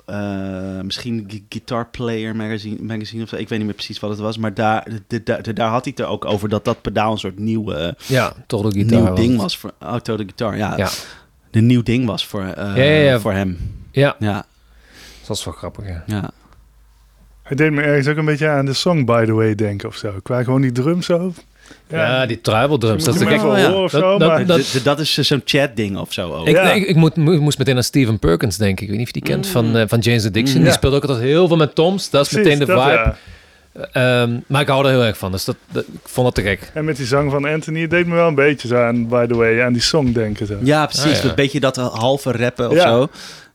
Eh, misschien Gu- Guitar Player magazine, magazine of zo. Ik weet niet meer precies wat het was. Maar daar, de, de- de- daar had hij het er ook over dat dat pedaal een soort nieuw, eh, ja, toch de gitaar. nieuw was ding was voor Auto de Guitar. Ja, Ja. een nieuw ding was voor, eh, Ja, ja, ja. voor hem. Ja, Ja, dat is wel grappig. Ja. ja. Hij deed me ergens ook een beetje aan de song By The Way denken of zo. Qua gewoon die drum zo. Ja, die tribal drums. Dat is ja. Dat- zo, dat- is zo'n chat ding of zo. Ook. Ik, Ja. nee, ik, ik moet, mo- moest meteen aan Steven Perkins denken. Ik weet niet of je die kent van, eh, van James Addiction. Mm. Die Ja. speelt ook altijd heel veel met toms. Dat is Precies, meteen de dat, vibe. ja. Ehm, maar ik hou er heel erg van. Dus dat, dat- ik vond dat te gek. En met die zang van Anthony, het deed me wel een beetje zo aan, by the way, aan die song denken. Zo. Ja, precies. Ah, ja. Een beetje dat halve rappen of Ja. zo.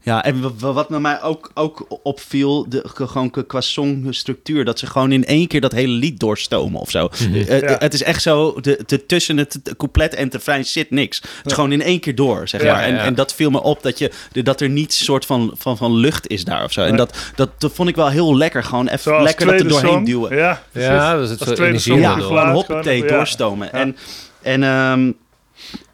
Ja, en wa- wa- wat met mij ook, ook opviel, de, ge- gewoon qua- songstructuur, dat ze gewoon in één keer dat hele lied doorstomen of zo. Eh, Ja. Het is echt zo, de, de, tussen het het couplet en het refrein zit niks. Het is gewoon in één keer door, zeg maar. En, ja. en dat viel me op, dat, je, de- dat er niet soort van, van, van lucht is daar of zo. En dat, dat, dat vond ik wel heel lekker, gewoon even Zoals lekker dat er doorheen song. duwen. Ja, precies. Ja, dus het Als zo tweede energie song Ja, gewoon hoppatee, doorstomen. Ja. En, en ehm,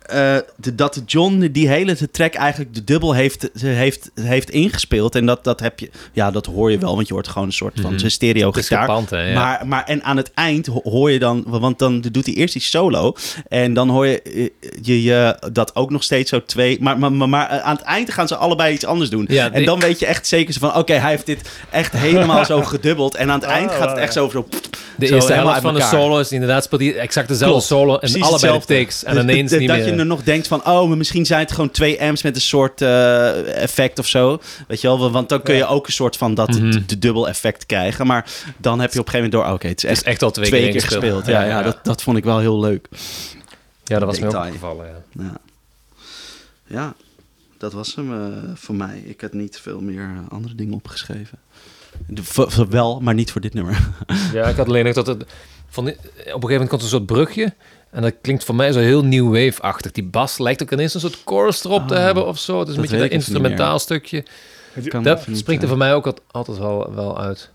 eh, de, dat John die hele track eigenlijk de dubbel heeft, heeft, heeft ingespeeld. En dat, dat heb je, ja, dat hoor je wel, want je hoort gewoon een soort van Mhm. stereo gitaar. ja. Maar, maar en aan het eind ho- hoor je dan, want dan doet hij eerst die solo. En dan hoor je, eh, je, je dat ook nog steeds zo twee. Maar, maar, maar, maar aan het eind gaan ze allebei iets anders doen. Ja, en dan weet je echt zeker van: oké, hij heeft dit echt helemaal zo gedubbeld. En aan het eind gaat het echt zo. zo De eerste helft van de solo is inderdaad speelt hij exact dezelfde Klopt. solo Precies allebei de takes. En Dus ineens dat- niet meer. Nog denkt van, oh, maar misschien zijn het gewoon twee amps met een soort eh, effect of zo. Weet je wel, want dan kun je ook een soort van dat de dubbel effect krijgen. Maar dan heb je op een gegeven moment door, oké, het is Het is echt al twee, twee keer gespeeld. Ja, ja, Dat, dat vond ik wel heel leuk. ja, dat was me opgevallen. Ja. Ja, ja dat was hem eh, voor mij. Ik had niet veel meer eh, andere dingen opgeschreven. De, wel, maar niet voor dit nummer. Ja, ik had alleen nog dat het... Van, die- op een gegeven moment komt er een soort brugje. En dat klinkt voor mij zo heel new wave-achtig. Die bas lijkt ook ineens een soort chorus erop te Ah, hebben of zo. Het is een beetje dat even niet instrumentaal stukje. Kan Dat niet springt er voor mij ook al- altijd wel, wel uit.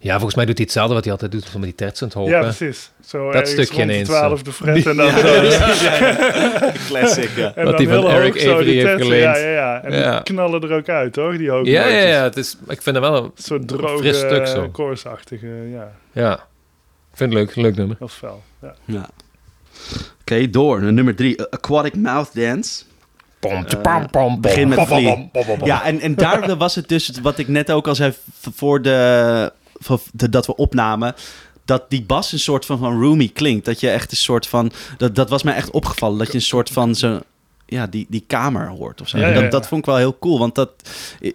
Ja, volgens mij doet hij hetzelfde wat hij altijd doet. Van met die tertsend hoog. Ja, hè. precies. Zo Dat stukje rond de ineens, twaalfde fret en dan Ja, ja, ja. Classic, ja. En Wat die van Eric Avery heeft geleend. Ja, ja, ja. En Ja. die knallen er ook uit, toch? Die hoge Ja, ja, ja. Het is, ik vind het wel een Een soort fris droge, stuk zo. chorusachtige, ja. Ja, vind het leuk, leuk nummer. Heel fel. Ja. Ja. Oké, door. naar Nummer drie. Aquatic Mouth Dance. Pom, Eh, pam, pam, begin met Flea. Ja, en, en daar was het dus wat ik net ook al zei voor de, voor de dat we opnamen. Dat die bas een soort van, van roomy klinkt. Dat je echt een soort van. Dat, dat was mij echt opgevallen. Dat je een soort van zo. Ja, die, die kamer hoort of zo. Ja, En ja, dat, ja. dat vond ik wel heel cool. Want dat. eh,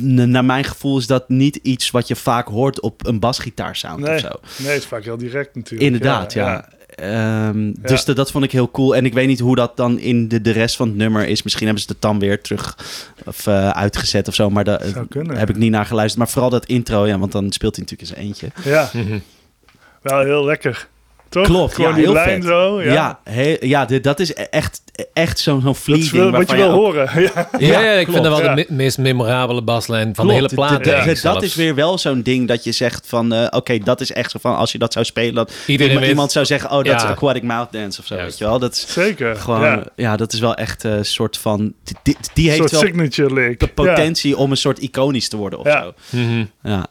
n- Naar mijn gevoel is dat niet iets wat je vaak hoort op een basgitaarsound Nee. of zo. Nee, het is vaak heel direct natuurlijk. Inderdaad, ja. Ehm, Dus Ja. dat- dat vond ik heel cool. En ik weet niet hoe dat dan in de, de rest van het nummer is. Misschien hebben ze het dan weer terug of, eh, uitgezet of zo. Maar daar Zou kunnen. heb ik niet naar geluisterd. Maar vooral dat intro, ja, want dan speelt hij natuurlijk zijn eentje. Ja, Mhm. wel heel lekker. Toch? Klopt, Gewoon ja, die heel lijn vet. zo. Ja, Ja, he- ja dit- dat is echt, echt zo'n zo'n dat flea is ding. wel wat je wil ook- horen. Ja. Ja, ja, ik vind dat wel ja. de me- meest memorabele baslijn van Klopt, de hele plaat. Dat is weer wel zo'n ding dat je zegt van... eh, Oké, dat is echt zo van... Als je dat zou spelen, dat Iedereen iemand, weet- zou zeggen... Oh, dat is Ja. Aquatic Mouth Dance of zo, weet je wel. Dat is Zeker. gewoon... ja. Ja, dat is wel echt een soort van... Die, die, heeft soort wel de potentie om een soort iconisch te worden of Ja. zo. Mhm. Ja,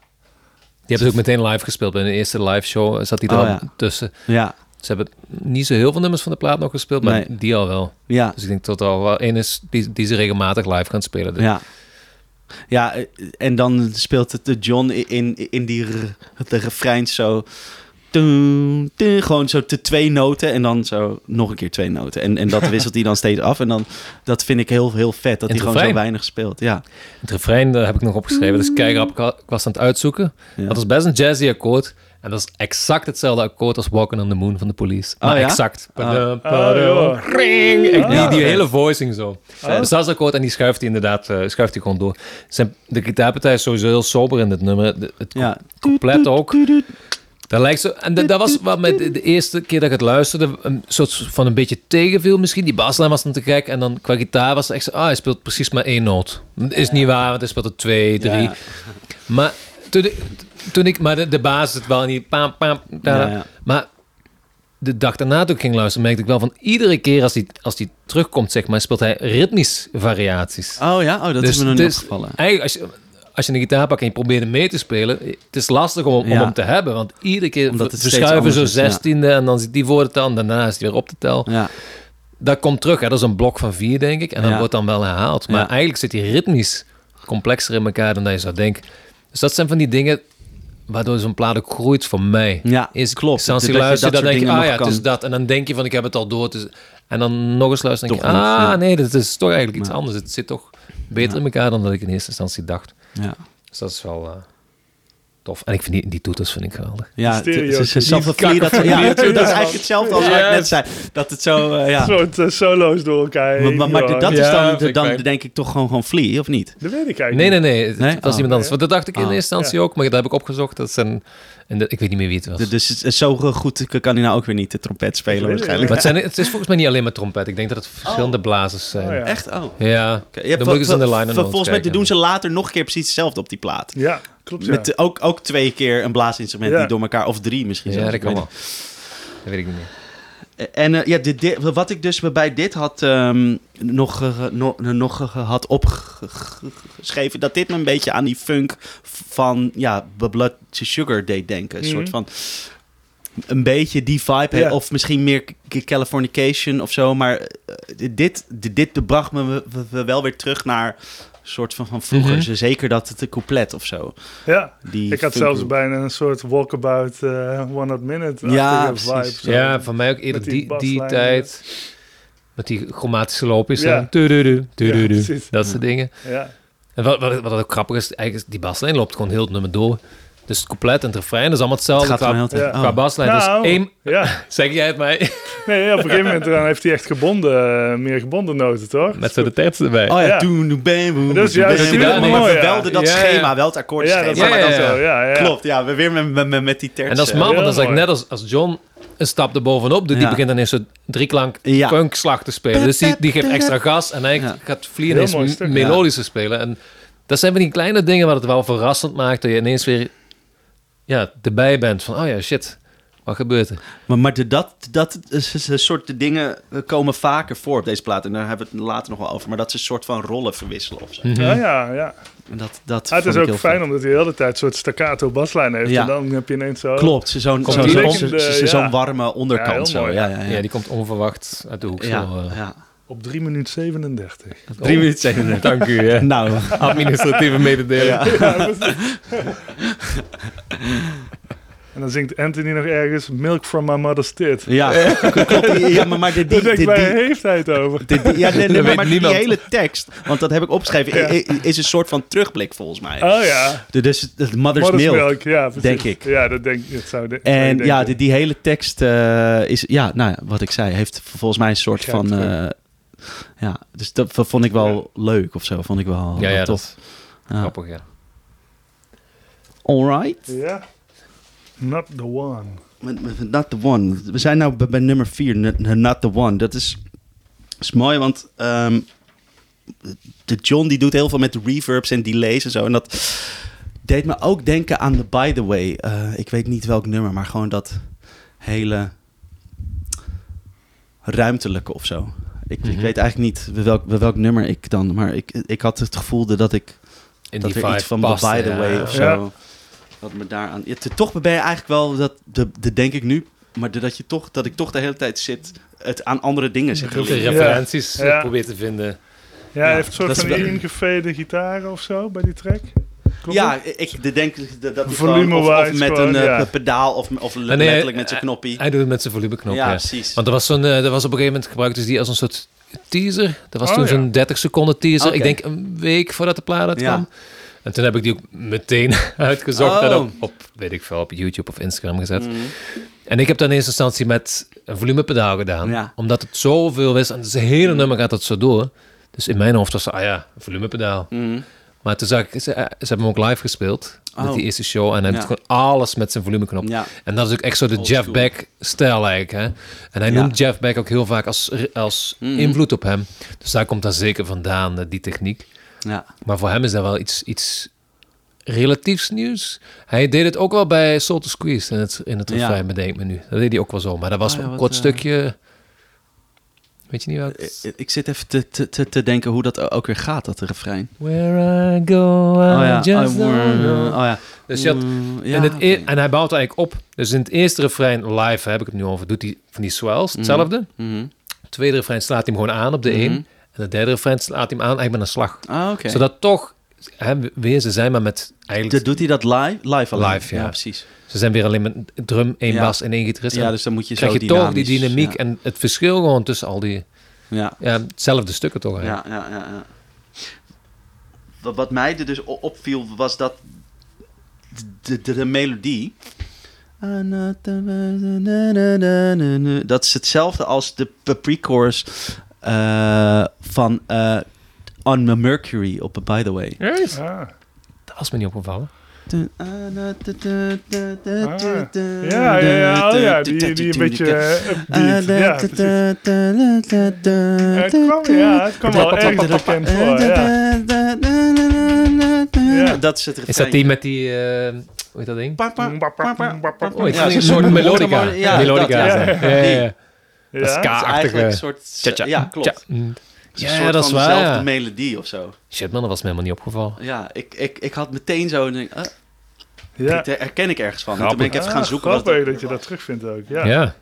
hebben ze ook meteen live gespeeld. Bij de eerste live show zat hij er Oh, al ja. tussen. ja, Ze hebben niet zo heel veel nummers van de plaat nog gespeeld, maar Nee. die al wel. ja. Dus ik denk dat er al wel één is die, die ze regelmatig live gaan spelen. Dus Ja. Ja, eh, en dan speelt het de John in, in die de refrein zo. Toen, toen, gewoon zo te twee noten en dan zo nog een keer twee noten. En, en dat wisselt hij dan steeds af. En dan, dat vind ik heel, heel vet, dat hij gewoon zo weinig speelt. Ja. Het refrein daar heb ik nog opgeschreven. Dat is keigrap. Ik wa- ik was aan het uitzoeken. Ja. Dat is best een jazzy akkoord. En dat is exact hetzelfde akkoord als Walking on the Moon van de Police. Maar Oh, ja? exact. Ah. joh. Ring. Ik- Die, Ah, hele voicing zo. Ah. Dus dat is akkoord en die schuift hij inderdaad eh, schuift hij gewoon door. Zijn, de gitaarpartij is sowieso heel sober in dit nummer. De- het ja. couplet ook. Dat lijkt zo, en dat, dat was wat met de, eerste keer dat ik het luisterde, een soort van een beetje tegenviel misschien. Die baslijn was dan te gek en dan qua gitaar was het echt zo, ah, hij speelt precies maar één noot. Dat is niet waar, want hij speelt er twee, drie. Maar toen ik, toen ik maar de, de basis het wel niet, pam, pam, da, Ja, ja. maar de dag daarna toen ik ging luisteren, merkte ik wel van iedere keer als hij als die terugkomt, zeg maar, speelt hij ritmisch variaties. Oh ja, oh, dat Dus- is me nog niet dus opgevallen. Eigenlijk, als je, als je een gitaar pakt en je probeert hem mee te spelen, het is lastig om, om Ja. hem te hebben. Want iedere keer Omdat het verschuiven zo zestiende en dan zit die voor de tel en daarna is hij weer op de tel. Ja, Dat komt terug, hè. dat is een blok van vier, denk ik. En dan Ja. wordt dan wel herhaald. Maar eigenlijk zit hij ritmisch complexer in elkaar dan dat je zou denken. Dus dat zijn van die dingen waardoor zo'n plaat ook groeit voor mij. ja Is klopt. Als je Dat luistert, dat dan denk je, ah ja, het kan- is dat. En dan denk je van, ik heb het al door. Het is- En dan nog eens luisteren en denk je, ah ja. nee, dat is toch eigenlijk iets Ja. anders. Het zit toch beter Ja. in elkaar dan dat ik in eerste instantie dacht. Ja. Dus dat is wel... eh, tof. En ik vind die, die toeters vind ik geweldig. Ja, Stereo- het is- vlie dat, ja, dat, dat is eigenlijk hetzelfde als wat ik net zei. Dat het zo, eh, ja. Een soort eh, solo's door elkaar Maar, heen. maar, maar Ja, dat is Ja, dan, ik dan denk ik toch gewoon, gewoon vlie, of niet? Dat weet ik eigenlijk Nee, nee, nee. Nee? was Oh. iemand anders. Want dat dacht ik in Oh. eerste instantie ook, maar dat heb ik opgezocht. Dat zijn, en de, ik weet niet meer wie het was. De- Dus het is zo goed kan hij nou ook weer niet de trompet spelen waarschijnlijk. Maar het, zijn, het is volgens mij niet alleen met trompet. Ik denk dat het verschillende blazers zijn. Oh, ja. Echt? Oh. Ja, Oké, Je hebt Dan moet ik eens de notes Volgens mij doen ze later nog een keer precies hetzelfde op die plaat. Ja, klopt ja. Met ook, ook twee keer een blaasinstrument Ja. die door elkaar, of drie misschien ja zelfs, dat kan wel. Dat weet ik niet meer. En eh, ja, dit, dit- wat ik dus bij dit had ehm, nog, nog, nog had opgeschreven, dat dit me een beetje aan die funk van ja, Blood to Sugar deed denken. Een Mhm. soort van een beetje die vibe, Ja. of misschien meer Californication of zo. Maar eh, dit, dit, dit bracht me wel weer terug naar soort van, van vroeger. Dus Zeker dat het couplet of zo. ja. Die Ik had zelfs bijna een soort walkabout eh one hot minute Ja, vibe. zo. Ja, voor mij ook eerder die die, tijd. Met die chromatische loopjes. Ja. Ja. Tududu, precies. dat soort dingen. Ja. En wat, wat, wat ook grappig is, eigenlijk is die baslijn loopt gewoon heel het nummer door. Dus het couplet en het refrein dat is allemaal Het hetzelfde gaat qua, gewoon heel de tijd. Ja. oh. qua baslijn. Nou, dus één, ja. zeg jij het mij, Nee, op een gegeven moment dan heeft hij echt gebonden, eh, meer gebonden noten, toch? met zo de tekst erbij. Oh ja, Ja. toen doe bam, boom, Dat is juist Maar we ja. dat Ja, ja. schema, wel het akkoordschema. Ja, Ja, ja, ja. Ja, ja. Klopt, ja, we weer met, met, met, met die terts. en dat is eh, man, want dan is mooi. net als, als John een stap erbovenop doet, die Ja. begint dan eens zo'n drieklank Ja. punkslag te spelen. Dus die, die geeft extra gas en eigenlijk Ja. gaat Flea Heel mooi ineens stuk, m- ja. melodischer spelen. En dat zijn van die kleine dingen wat het wel verrassend maakt, dat je ineens weer ja, erbij bent van, oh ja, shit, wat gebeurt er? Maar, maar de, dat, dat een soort de dingen eh, komen vaker voor op deze plaat. En daar hebben we het later nog wel over. Maar dat ze een soort van rollen verwisselen of zo. Mhm. Ja, ja, ja. En dat, dat Ah, het is ook fijn omdat hij de hele tijd een soort staccato baslijn heeft. Ja. En dan heb je ineens zo... Klopt, ze zo'n zo'n ja. zo'n warme onderkant. Ja, zo. mooi, ja, ja. ja, ja. Ja, die komt onverwacht uit de hoek. ja, zo, eh. ja. Op 3 minuten 37. Drie minuten zeven. Dank u, hè. Nou, Administratieve mededeling. ja. En dan zingt Anthony nog ergens Milk from my mother's tit. Ja, klopt. Ja, maar, maar die, die, Dan denk die, ik, die, waar heeft hij het over? ja, nee, maar, die hele tekst, want dat heb ik opgeschreven, Ja. is een soort van terugblik volgens mij. Oh ja, De- Dus de Mother's, Mother's Milk. Milk. Ja, precies. denk ik. Ja, dat denk dat zou, de, En ja, die, die hele tekst eh, is, ja, nou ja, wat ik zei, heeft volgens mij een soort van, terug. Ja, dus dat vond ik wel leuk of zo, vond ik wel, Ja, wel ja, tof. dat Ja. grappig, ja. Alright, Ja. Not the one. Not the one. We zijn nou bij, bij nummer vier, n- n- not the one. Dat is, is mooi, want ehm, de John die doet heel veel met reverbs en delays en zo. En dat deed me ook denken aan de By The Way. Eh, ik weet niet welk nummer, maar gewoon dat hele ruimtelijke of zo. Ik, ik Mhm. weet eigenlijk niet bij welk, welk nummer ik dan... Maar ik, ik had het gevoel dat ik... In dat die er iets van past, By The ja. Way of zo... Ja. Wat me daaraan... Ja, te- toch ben je eigenlijk wel... Dat, de, de denk ik nu... Maar dat, je toch, dat ik toch de hele tijd zit... Het aan andere dingen zit te referenties Ja. probeer te vinden. Ja, hij heeft een soort van wel- die ingevede gitaar of zo bij die track. Klopt Ja, dat? ik de denk dat dat hij Volume of, met gewoon, een eh, ja. pedaal of, of nee, letterlijk met zijn knoppie. Hij doet het met zijn volumeknop, ja, ja. precies. Want er was, zo'n, eh, er was op een gegeven moment gebruikte ze die als een soort teaser. Dat was Oh, toen ja. zo'n 30 seconden teaser. Ik denk een week voordat de plaat uitkwam. Ja. En toen heb ik die ook meteen uitgezocht Oh. en op, op, weet ik veel, op YouTube of Instagram gezet. Mhm. En ik heb dan in eerste instantie met een volumepedaal gedaan. Ja. Omdat het zoveel is. En het hele nummer gaat dat zo door. Dus in mijn hoofd was het, ah ja, een volumepedaal. Mhm. Maar toen zag ik, ze, eh, ze hebben hem ook live gespeeld. Met Oh. die eerste show. En hij Ja. heeft gewoon alles met zijn volumeknop. Ja. En dat is ook echt zo de Old Jeff. Beck-stijl eigenlijk. Hè? En hij Ja. noemt Jeff Beck ook heel vaak als, als Mhm. invloed op hem. Dus daar komt dat zeker vandaan, eh, die techniek. Ja. Maar voor hem is dat wel iets, iets relatiefs nieuws. Hij deed het ook wel bij Soul to Squeeze in het, in het Ja. refrein, bedenk me nu. Dat deed hij ook wel zo. Maar dat was Ah, ja, een wat, kort eh, stukje... Weet je niet wat? Ik, ik zit even te, te, te, te denken hoe dat ook weer gaat, dat refrein. Where I go, I oh ja. just I oh ja. Dus je had Mm, ja, en, het e- en hij bouwt eigenlijk op. Dus in het eerste refrein live, heb ik het nu over, doet hij van die swells, hetzelfde. Mhm. Het tweede refrein slaat hij hem gewoon aan op de Mhm. 1. En het derde refrein slaat hij hem aan eigenlijk met een slag. Ah, oké. Zodat toch, hè, weer ze zijn maar met eigenlijk... Dat doet hij dat live? Live alleen? Live, ja. precies. Ze zijn weer alleen met drum, één Ja. bas en één gitarist. Ja, dus dan moet je krijg zo je toch die dynamiek en het verschil gewoon tussen al die... ja. Ja, hetzelfde stukken toch eigenlijk. Ja, ja, ja, ja. Wat, wat mij er dus opviel was dat de, de, de melodie. Dat is hetzelfde als de pre-chorus eh, van eh, On the Mercury op By The Way. Ah. Dat was me niet opgevallen. Ja, ja, ja, oh ja, die, die een beetje eh, upbeat. Ja. Het kwam, ja, het kwam wel ergens bekend voor, ja. Ja. Dat is het Is refrein. dat die met die... eh, hoe heet dat ding? Oh, ik vind zo'n een soort melodica. Ja, melodica. dat, Ja, ja. ja, ja, ja. Ja. Dat is eigenlijk. Tja-tja. Ja, klopt. Is een Ja, soort dat is waar, dezelfde ja. melodie of zo. Shit man, dat was me helemaal niet opgevallen. Ja, ik, ik, ik had meteen zo... een ah, Ja. dit herken ik ergens van. En toen ben ik even Ah, gaan zoeken. wat Grappig dat je dat terugvindt ook, ja. Ja.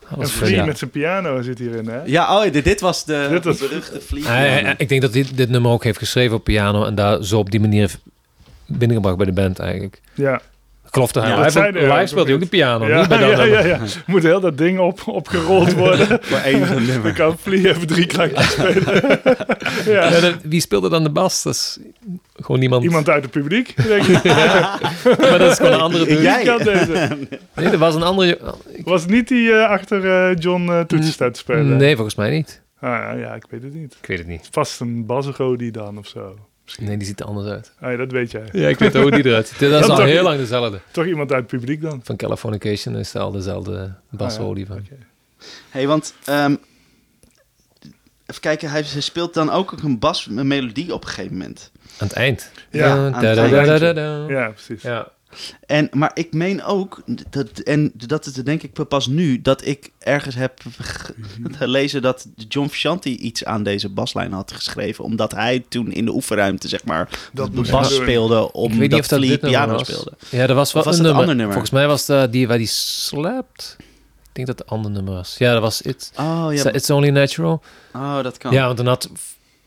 Dat En was Flea ja. met zijn piano zit hierin, hè? Ja, oh, dit, dit was de Dit was- beruchte vlieg. Hij- hij- ik denk dat hij dit nummer ook heeft geschreven op piano en daar zo op die manier heeft binnengebracht bij de band eigenlijk. Ja. Ik geloof dat hij Ja, hij live ook speelt hij ook de piano, Ja, niet bij ja, ja, Moet heel dat ding op, opgerold worden. Voor één Dan nummer. kan Flea even drie klankjes spelen. ja. Ja, dat- wie speelde dan de bas? Dat is gewoon niemand. Iemand uit het publiek, denk ik. Maar dat is gewoon een andere dude. Jij? Kan deze? Nee, er was een andere... Was het niet die eh, achter eh, John eh toetsen staat te spelen? Nee, volgens mij niet. Ah, ja, ik weet het niet. Ik weet het niet. Vast een Basrodi dan of zo. Nee, die ziet er anders uit. Ah, ja, dat weet jij. Ja, ik weet ook hoe die eruit ziet. Dat is al heel niet? lang dezelfde. Toch iemand uit het publiek dan? Van Californication is het al dezelfde Bas Ah, ja. Van. Oké. hey, want... ehm, even kijken, hij, speelt dan ook een bas, een melodie op een gegeven moment. Aan het eind. Ja, Da- aan het eind. Ja, precies. Ja. En, maar ik meen ook, dat, en dat is denk ik pas nu, dat ik ergens heb ge- gelezen dat John Frusciante iets aan deze baslijn had geschreven. Omdat hij toen in de oefenruimte, zeg maar, Dat de bas speelde Ik weet omdat niet of dat dit nummer piano speelde. Ja, er was wel was een nummer. ander nummer? Volgens mij was het die waar die slaapt. Ik denk dat het een ander nummer was. Ja, dat was It. Oh ja, It's Only Natural. oh, dat kan. Ja, want dan had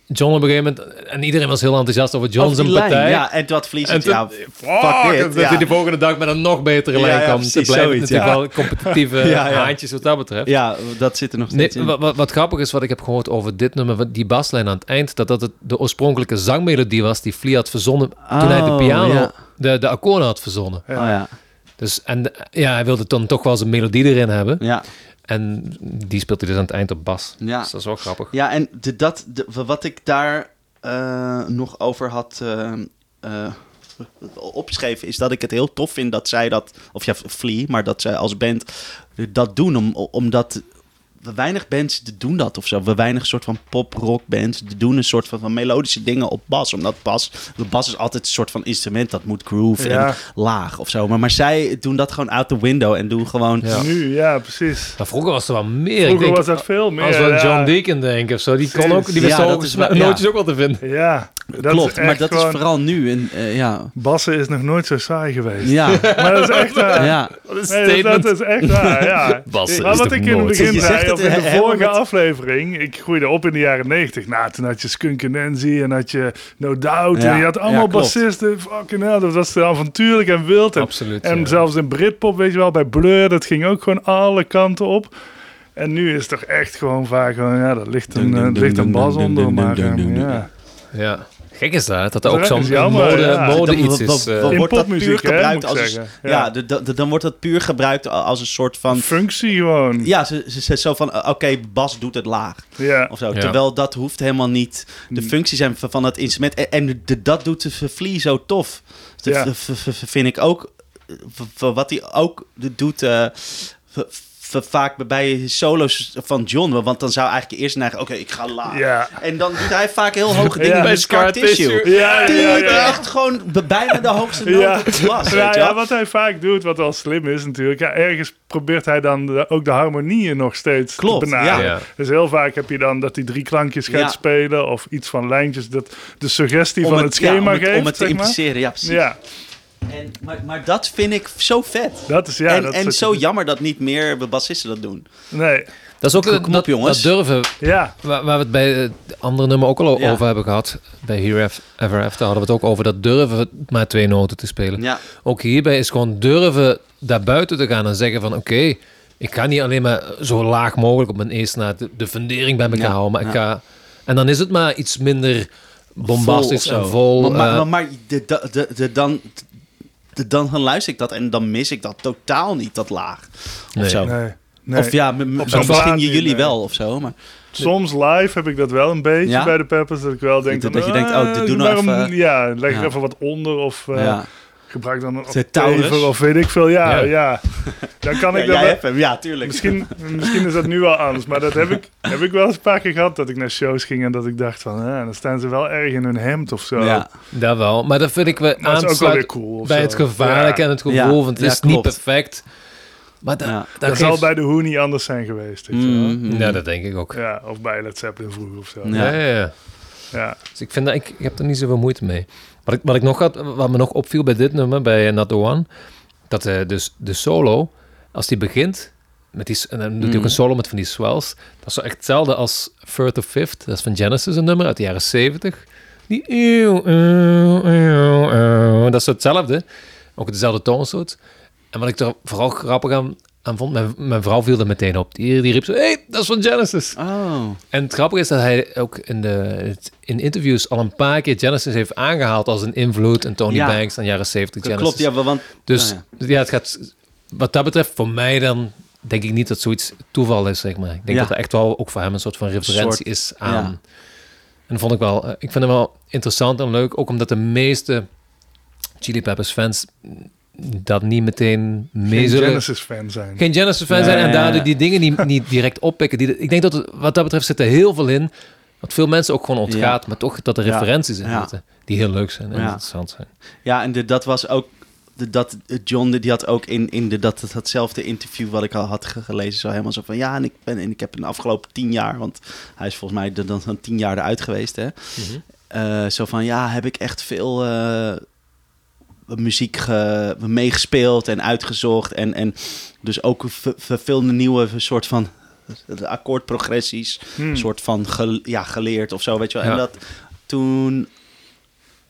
John op een gegeven moment... En iedereen was heel enthousiast over John zijn lijn, partij. Ja, en toen had toen, ja, fuck, dit, dat ja. hij de volgende dag met een nog betere lijn kwam. precies, Te blijven zoiets, natuurlijk wel competitieve haantjes wat dat betreft. ja, dat zit er nog Nee, steeds in. wat, wat, wat grappig is, wat ik heb gehoord over dit nummer, wat- die baslijn aan het eind, dat dat het de oorspronkelijke zangmelodie was die Flea had verzonnen toen hij de Oh, piano, de, de akkoorden had verzonnen. Oh ja, Dus, en ja, hij wilde dan toch wel zijn melodie erin hebben. ja. En die speelt hij dus aan het eind op bas. Ja. Dus dat is wel grappig. Ja, en de, dat, de, wat ik daar eh, nog over had eh, eh, opgeschreven, is dat ik het heel tof vind dat zij dat, of ja, Flea, maar dat zij als band dat doen, om, omdat weinig bands doen dat of zo. We weinig soort van pop-rock bands doen een soort van, van melodische dingen op bas. Omdat bas, de bas is altijd een soort van instrument dat moet groove Ja. en laag of zo. Maar, maar zij doen dat gewoon out the window en doen gewoon... Ja. Nu, ja, precies. Maar vroeger was er wel meer. Vroeger denk, was dat veel meer. als we aan ja. John Deacon denken of zo, die kon ook, die wist Ja, ook is nootjes ook wel te vinden. Ja, dat Klopt, maar dat gewoon... is vooral nu. En, eh, ja. Bassen is nog nooit zo saai geweest. Ja, Maar dat is echt waar. ja. Nee, dat, statement. dat is echt waar, ja. Bassen maar is wat ik in het begin Je zegt zei, of in de vorige met- aflevering, ik groeide op in de jaren negentig. Nou, toen had je Skunk en Nancy en had je No Doubt. Ja, en je had allemaal ja, bassisten. Fucking hell, dat was avontuurlijk en wild. En, Absoluut. en ja. zelfs in Britpop, weet je wel, bij Blur, dat ging ook gewoon alle kanten op. En nu is het toch echt gewoon vaak gewoon, ja, er ligt een, Dun, dun, ligt een dun, bas onder, maar ja. Ja. Gek is dat, dat er Dat ook zo'n mode, ja. mode Dan- iets is. dan- eh, dan In wordt dat popmuziek, puur hè, gebruikt als een, ja, Ja. de- de- dan wordt dat puur gebruikt als een soort van Functie gewoon. ja, ze, ze, ze- zo van uh, oké, Bas doet het laag Ja. of zo. Ja. Terwijl dat hoeft helemaal niet de Mm. functie zijn van van het instrument en, en de, dat doet de Flea zo tof. Dat vind ik ook eh, wat hij ook doet eh, vaak bij solo's van John, want dan zou eigenlijk eerst naar oké, ik ga laag. Ja. En dan doet hij vaak heel hoge dingen Ja. bij Scar Tissue. Ja, ja, ja, ja. Echt gewoon bijna de hoogste noot Ja. op de klas. Ja, wat hij vaak doet, wat wel slim is natuurlijk. Ja, ergens probeert hij dan de- ook de harmonieën nog steeds Klopt, te benaderen. ja. Dus heel vaak heb je dan dat hij drie klankjes gaat Ja. spelen of iets van lijntjes. Dat de suggestie Om van het, schema om het, geeft. Om het te zeg maar. impliceren, ja precies. Ja, En, maar, maar dat vind ik zo vet. dat is ja. en dat is en zo je- jammer dat niet meer bassisten dat doen. Nee, Dat is ook Kom dat, op, dat, jongens. dat durven, ja. waar, waar we het bij het andere nummer ook al Ja. over hebben gehad. Bij Here Ever After hadden we het ook over dat durven maar twee noten te spelen. Ja, Ook hierbij is gewoon durven daar buiten te gaan en zeggen van oké, ik ga niet alleen maar zo laag mogelijk op mijn eerste na de, de fundering bij elkaar Ja, houden, maar ik ja. ga... En dan is het maar iets minder bombastisch vol of en zo. vol. Maar, maar, eh, maar, maar de, de, de, de- dan, dan, dan luister ik dat en dan mis ik dat totaal niet, dat laag. Of Nee. zo. Nee, nee. Of ja, misschien jullie nee. wel of zo. Maar Soms live heb ik dat wel een beetje Ja? bij de Peppers. Dat ik wel denk Dat- van, dat je denkt, oh, eh, doe nou waarom- even- Ja, leg er Ja. even wat onder of eh, ja. gebruik dan een octaver of weet ik veel. Ja, Ja. ja. Dan kan Ja, ik dat jij wel- hebt hem, ja, tuurlijk. Misschien, misschien is dat nu wel anders, maar dat heb ik, heb ik wel eens een paar keer gehad dat ik naar shows ging en dat ik dacht van, eh, dan staan ze wel erg in hun hemd of zo. Ja, Dat wel. Maar dat vind ik we Maar dat is ook wel weer cool. bij zo. het gevaarlijke Ja. en het gevoel. Ja, Want het ja, is niet perfect. Maar dat, Ja. dat, Dat geeft- zal bij de Who niet anders zijn geweest. Weet je wel. Mm, Ja, dat denk ik ook. Ja, of bij Led Zeppelin vroeger of zo. Ja. Ja. Ja, ja. Ja. Dus ik, vind dat, ik, ik heb er niet zoveel moeite mee. Wat ik, wat ik nog had, wat me nog opviel bij dit nummer, bij Not The One, dat eh, dus de solo, als die begint, met die, en dan doet hij Mm. ook een solo met van die swells, dat is zo echt hetzelfde als Third of Fifth, dat is van Genesis een nummer uit de jaren 70. Die eeuw, eeuw, eeuw, eeuw, dat is zo hetzelfde, ook dezelfde toonsoort. En wat ik er vooral grappig aan, aan vond, mijn, mijn vrouw viel er meteen op. Die, die riep zo, hey, dat is van Genesis. Oh, En het grappige is dat hij ook in, de, in interviews al een paar keer Genesis heeft aangehaald als een invloed. En Tony Ja. Banks aan jaren 70 dat Genesis. klopt. Ja, want Dus Oh, ja. het gaat, wat dat betreft, voor mij dan denk ik niet dat zoiets toeval is, zeg maar. Ik denk Ja. dat er echt wel ook voor hem een soort van referentie Soort- is aan. ja. En dat vond ik wel, eh, ik vind hem wel interessant en leuk, ook omdat de meeste Chili Peppers fans dat niet meteen mee Geen zullen Genesis fan zijn. geen Genesis fan zijn en daardoor die dingen niet, niet direct oppikken. Die, ik denk dat het, wat dat betreft zit er heel veel in, wat veel mensen ook gewoon ontgaat, maar toch dat er Ja. referenties in zitten die heel leuk zijn en Ja. interessant zijn. Ja, en de, dat was ook. Dat, John die had ook in, in de, dat, datzelfde interview wat ik al had ge- gelezen, zo helemaal zo van ja, en ik ben en ik heb in de afgelopen tien jaar, want hij is volgens mij de- dan dan tien jaar eruit geweest, hè. Eh, zo van ja, heb ik echt veel eh, muziek ge- meegespeeld en uitgezocht en, en dus ook ve- ve- veel nieuwe soort van de akkoordprogressies Hmm. soort van gel- ja, geleerd of zo, weet je wel. En dat toen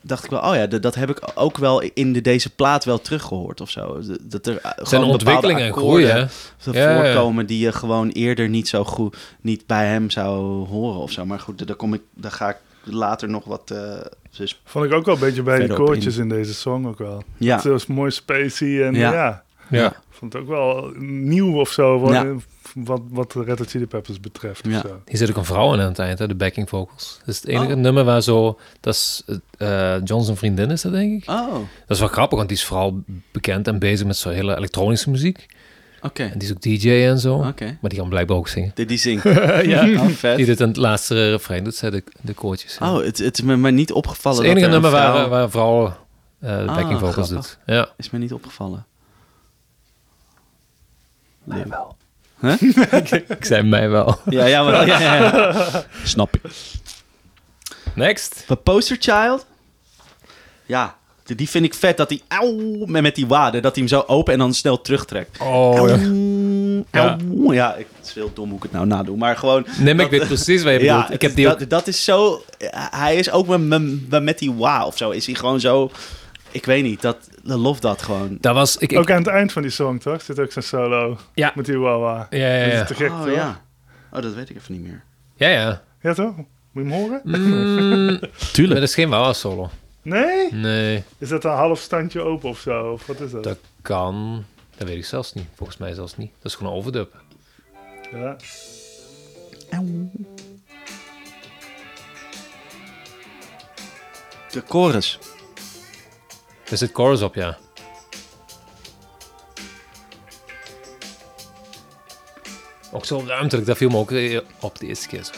dacht ik wel, oh ja, dat, dat heb ik ook wel in de, deze plaat wel teruggehoord of zo. Dat er uh, Zijn gewoon ontwikkeling en bepaalde groei, hè? akkoorden Ja, voorkomen die je gewoon eerder niet zo goed, niet bij hem zou horen of zo. Maar goed, daar kom ik, daar ga ik later nog wat. eh dus Vond ik ook wel een beetje bij op koortjes in deze song ook wel. ja, Het was mooi spacey en Ja. ja. Ja. vond het ook wel nieuw of zo, wat, Ja. wat, wat de Red Hot Chili Peppers betreft. Ja. Of zo. Hier zit ook een vrouw in aan het eind, hè, de backing vocals. Dat is het enige Oh. nummer waar zo... Dat is eh John zijn vriendin is dat, denk ik. oh, Dat is wel grappig, want die is vooral bekend en bezig met zo'n hele elektronische muziek. oké, En die is ook DJ en zo. oké. Maar die kan blijkbaar ook zingen. Die, die zingt. ja. Oh, vet. Die dit in het laatste refrein doet, zij de, de koortjes. Oh, het, het is me maar niet opgevallen. Het is het enige dat er nummer een vrouw- waar, waar vrouwen eh de Ah, backing vocals grappig. doet. Ja. Is me niet opgevallen. Mij wel. Huh? Ik zei mij wel. Ja, ja, maar, ja, ja, ja. Snap ik. Next. Maar Poster Child? Ja, die- die vind ik vet. Dat hij, auw, met, met die waden, dat hij hem zo open en dan snel terugtrekt. Oh, ja. Auw, auw. ja, ik, het is heel dom hoe ik het nou nadoe. Maar gewoon... Nee, maar ik dat- weet precies wat je bedoelt. Ja, ik heb die ook... dat, dat is zo... Hij is ook met, met, met die wa of zo. Is hij gewoon zo... Ik weet niet, dat, dat lof dat gewoon. Dat was... Ik, ik, Ook aan het eind van die song, toch? Zit ook zo'n solo Ja. met die wawa. ja, ja, Dat ja. is te gek, oh toch? ja. Oh, dat weet ik even niet meer. Ja, ja. Ja, toch? Moet je hem horen? Mm, Tuurlijk. dat is geen Wawa solo. Nee? Nee, Is dat een half standje open of zo? Of wat is dat? dat kan... Dat weet ik zelfs niet. Volgens mij zelfs niet. Dat is gewoon een overdub. Ja. De chorus. Er zit chorus op, ja. Ook zo ruimtelijk, dat viel me ook eh, op de eerste keer. zo.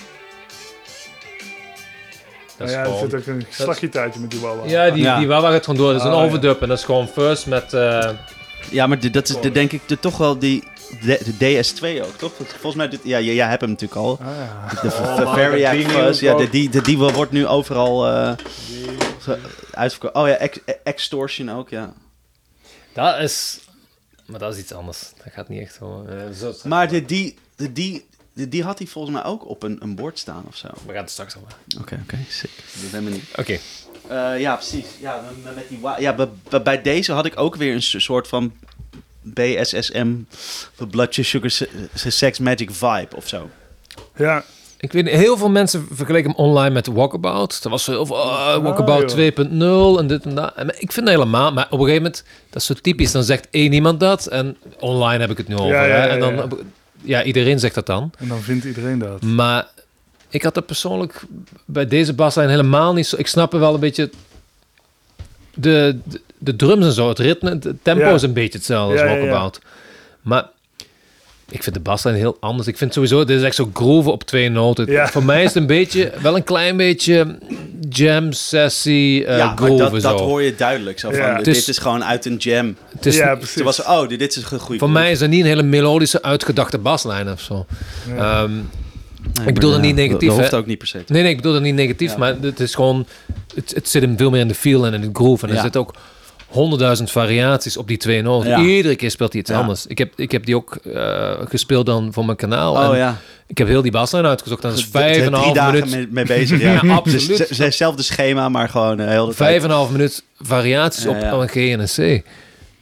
Dat Nou is ja, er gewoon... zit ook een slaggitaartje met die wawa. Ja, die, Ja. die Wawa gaat gewoon door. Dat is een Oh, ja. overdub en dat is gewoon first met... eh, Ja, maar dat is de, denk ik de, toch wel die... De, de DS2 ook, toch? Volgens mij, dit, ja, jij, jij hebt hem natuurlijk al. Ah, ja. De Oh, Variac die Fuzz, ja, de, die, de, die wordt nu overal eh zo uitverkocht. Oh ja, ex, Extortion ook, ja. dat is... Maar dat is iets anders. Dat gaat niet echt zo... eh, zo Maar de, die, de, die, de, die had hij volgens mij ook op een, een bord staan of zo. We gaan het straks over. Oké, oké, sick. Dat ben ik niet. Oké. Eh, ja, precies. Ja, met, die ja bij, deze had ik ook weer een so- soort van BSSM, Blood Sugar Se- Sex Magic vibe of zo. ja. Ik weet niet, heel veel mensen vergeleken hem online met Walkabout. Er was zo heel veel, oh, Walkabout joh. 2.0 en dit en dat. En ik vind het helemaal, maar op een gegeven moment, dat is zo typisch, dan zegt één iemand dat en online heb ik het nu over. Ja, ja, ja, En dan, ja. iedereen zegt dat dan. En dan vindt iedereen dat. Maar ik had er persoonlijk bij deze baslijn helemaal niet zo. Ik snap er wel een beetje de, de, de drums en zo, het ritme, het tempo is een beetje hetzelfde als. Walkabout. Maar ik vind de baslijn heel anders. Ik vind sowieso, dit is echt zo groove op twee noten. Ja. Voor mij is het een beetje, wel een klein beetje jam sessie uh, ja, dat, zo. dat hoor je duidelijk. Zo van, Ja. dit is- is gewoon uit een jam. het is, ja, precies. Was oh, dit, dit is een goede voor mij is er niet een hele melodische, uitgedachte baslijn of zo. Ja. Ehm, ik bedoel dat niet negatief, Dat hoeft ook niet per se. Nee, nee, ik bedoel dat niet negatief, Ja. maar het is gewoon... Het, het zit hem veel meer in de feel en in de groove. En er Ja. zitten ook honderdduizend variaties op die twee noten. Ja. Iedere keer speelt hij iets Ja. anders. Ik heb, ik heb die ook eh, gespeeld dan voor mijn kanaal. Oh en ja. Ik heb heel die baslijn uitgezocht. Dat is vijf en een half minuut... mee, mee bezig. Ja, Ja, absoluut. Dus ze- ze- hetzelfde schema, maar gewoon heel de Vijf en een half minuut variaties op een G en een C.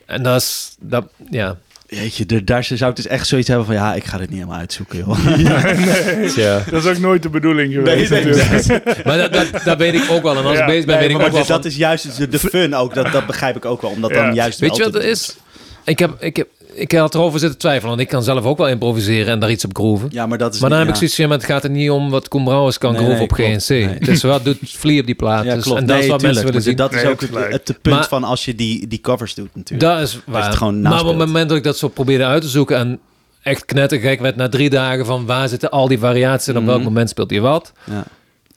En dat is... Dat, ja. Jeetje, de- daar zou ik dus echt zoiets hebben van... Ja, ik ga dit niet helemaal uitzoeken, joh. Tja. Dat is ook nooit de bedoeling geweest. Nee, nee, natuurlijk. Maar dat, dat, dat weet ik ook wel. En als Ja. ik bezig ben, Nee, weet ik maar ook wel dat van- is juist de, de fun ook. Dat, dat begrijp ik ook wel. Omdat Ja. dan juist Weet je wat het is? Ik heb, ik heb, ik had erover zitten twijfelen. Want ik kan zelf ook wel improviseren en daar iets op groeven. Ja, maar dat is Maar dan niet- heb ik zoiets van, het gaat er niet om wat Koen Brouwers kan Nee, groeven nee, op. GNC. Nee. Het is wat doet Flea op die plaat. Ja, dus- klopt. en dat is wat tuurlijk, mensen willen maar zien. Dat is ook je het, punt Maar- van als je die, die covers doet natuurlijk. Dat is waar. het gewoon maar op het moment dat ik dat zo probeerde uit te zoeken en echt knettergek werd na drie dagen van waar zitten al die variaties en op Mhm. welk moment speelt hij wat, Ja.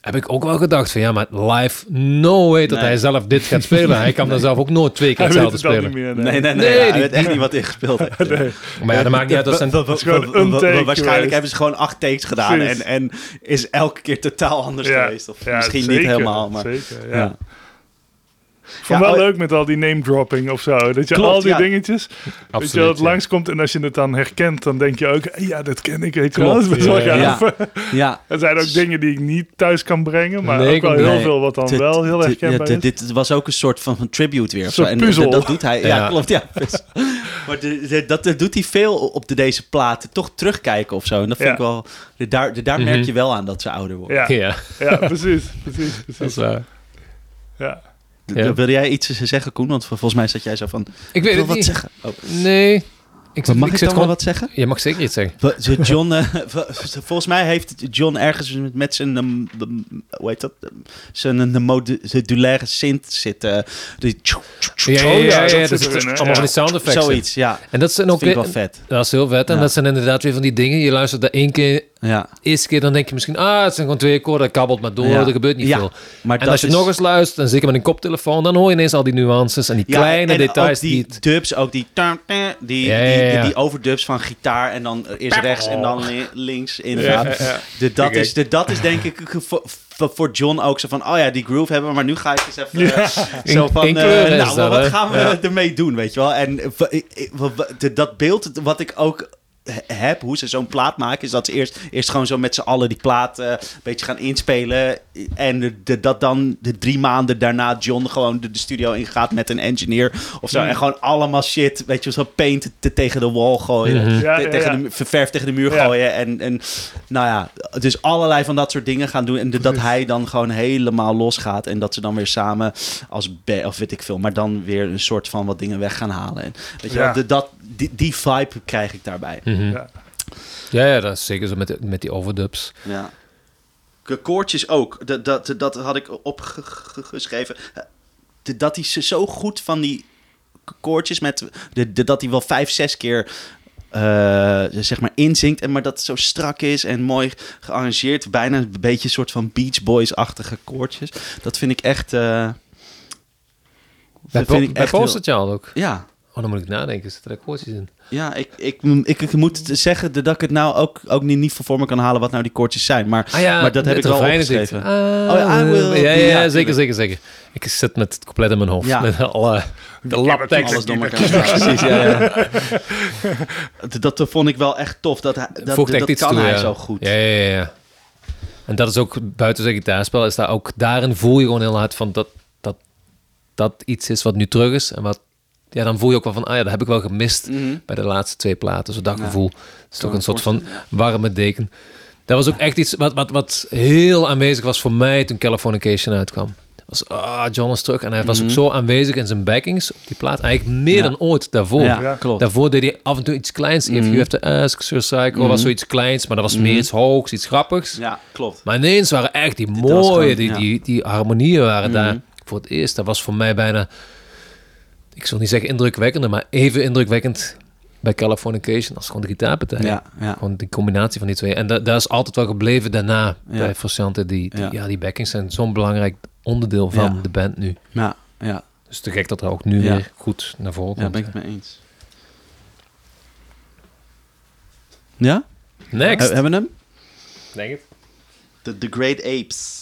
Heb ik ook wel gedacht van ja, maar live, no way dat Nee. hij zelf dit gaat spelen. Hij kan dan zelf ook nooit twee keer Hij hetzelfde het spelen. meer. Nee, nee, nee. Nee, ja, hij die- weet echt niet wat ingespeeld heeft. Nee. Maar ja, dat maakt niet uit. Dat zijn, wa- een take Waarschijnlijk geweest. hebben ze gewoon acht takes gedaan. En, en is elke keer totaal anders Ja, geweest. Of ja, misschien zeker, niet helemaal. Maar, Zeker, ja. Vond Ja, wel oh, leuk met al die name dropping of zo. Dat je Klopt, al die ja. dingetjes, dat je absoluut. dat ja. langskomt en als je het dan herkent, dan denk je ook, ja, dat ken ik, weet je wel. Dat is best wel ja, gaaf. ja. Er zijn ook dingen die ik niet thuis kan brengen, maar Nee, ook wel heel veel wat dan Dit- wel heel dit- herkenbaar ja, is. dit, dit was ook een soort van, van tribute weer. soort. En puzzel. dat, doet hij. Ja, Ja. klopt. Ja, maar de, de- dat, dat doet hij veel op de, deze platen. Toch terugkijken of zo. En dat vind Ja. ik wel... de- Daar, de- daar Mhm. merk je wel aan dat ze ouder worden. Ja, Ja, ja, precies, precies, dat is precies. waar. Ja. Ja. Wilde jij iets zeggen, Koen? Want volgens mij zat jij zo van... Ik weet wil het wat niet. zeggen. Oh. Nee. Ik, mag ik zit dan gewoon... wat zeggen? Je mag zeker iets zeggen. John, eh, volgens mij heeft John ergens met zijn, um, hoe heet dat, zijn een modulaire synth zitten. Die Ja, ja, ja, ja, ja, dat dat is allemaal van die sound effects. zoiets, ja. En dat zijn Dat ook vind ik wel vet. dat is heel vet. En Ja. dat zijn inderdaad weer van die dingen. Je luistert daar één keer, Ja. eerste keer, dan denk je misschien, ah, het zijn gewoon twee akkoorden, dat kabbelt maar door, Ja. er gebeurt niet Ja, veel. Maar En als je nog eens luistert, en zeker met een koptelefoon, dan hoor je ineens al die nuances en die Ja, kleine en details ook die die dubs, ook die, die, die, die overdubs van gitaar en dan eerst rechts en dan li- links inderdaad. Ja, ja. De, dat, is, de, dat is denk ik voor, John ook zo van, oh ja, die groove hebben we, maar nu ga ik eens even eh, zo van, in eh, nou, dat, wat gaan we Ja. ermee doen, weet je wel? En eh, dat beeld wat ik ook heb, hoe ze zo'n plaat maken, is dat ze eerst, eerst gewoon zo met z'n allen die plaat eh, een beetje gaan inspelen. En de, de- dat dan de drie maanden daarna John gewoon de, de studio ingaat met een engineer of zo. Mm. En gewoon allemaal shit, weet je, zo paint te, tegen de wall gooien. Ja, Te- ja, tegen ja. de verf tegen de muur Ja. gooien. En, en nou ja, dus allerlei van dat soort dingen gaan doen. En de- dat hij dan gewoon helemaal losgaat. En dat ze dan weer samen als of weet ik veel, maar dan weer een soort van wat dingen weg gaan halen. En, weet je Ja. wel, de, dat, die, die vibe krijg ik daarbij. Mhm. Ja. Ja, ja, dat is zeker zo met, de- met die overdubs. Ja. K- Koortjes ook. Dat, dat, dat had ik opgeschreven. Dat hij ze zo goed van die koortjes met de, de, dat hij wel vijf, zes keer eh, zeg maar inzingt en maar dat het zo strak is en mooi gearrangeerd, bijna een beetje een soort van Beach Boys-achtige koortjes. Dat vind ik echt. eh Bij, vind ik echt heel- ook. Ja, Oh, dan moet ik nadenken. Zitten er koortjes in? ja ik, ik, ik, ik moet zeggen dat ik het nou ook, ook niet, niet voor me kan halen wat nou die koortjes zijn. Maar Ah ja, Maar dat heb ik wel opgeschreven. Ah, Oh ja, I will ja, ja, be- ja, ja, zeker, zeker, zeker. Ik zit met het compleet in mijn hoofd. Ja. Met alle, de labtekst. Alles door elkaar. Ja, precies, ja, ja. Dat, dat vond ik wel echt tof. Dat, dat, Voegt dat, echt iets kan toe, hij ja. zo goed. Ja, ja, ja, ja. En dat is ook buiten zijn gitaarspel, is daar ook daarin voel je gewoon heel hard van dat dat, dat iets is wat nu terug is. En wat, ja, dan voel je ook wel van, ah ja, dat heb ik wel gemist Mhm. bij de laatste twee platen. Zo dat Ja. gevoel. Het is toch een soort van warme deken. Dat was ook echt iets wat, wat, wat heel aanwezig was voor mij toen Californication uitkwam. Dat was, ah, John is terug. En hij was ook Mhm. zo aanwezig in zijn backings op die plaat. Eigenlijk meer Ja. dan ooit daarvoor. Ja, klopt. Daarvoor deed hij af en toe iets kleins. If Mhm. You Have To Ask, Sir Psycho was zoiets kleins. Maar dat was meer iets hoogs, iets grappigs. Ja, klopt. Maar ineens waren echt die was mooie, die, die, die harmonieën waren daar voor het eerst. Dat was voor mij bijna, ik zal niet zeggen indrukwekkender, maar even indrukwekkend bij Californication als gewoon de gitaarpartij. Ja, ja. Gewoon die combinatie van die twee. En dat, dat is altijd wel gebleven daarna Ja. bij Frusciante. Die, die- Ja. ja. die backings zijn zo'n belangrijk onderdeel van Ja. de band nu. Ja, ja, Dus te gek dat er ook nu Ja. weer goed naar voren ja, komt. ben ik het mee eens. Ja? Next. He- hebben we hem? Denk het. The, the Great Apes.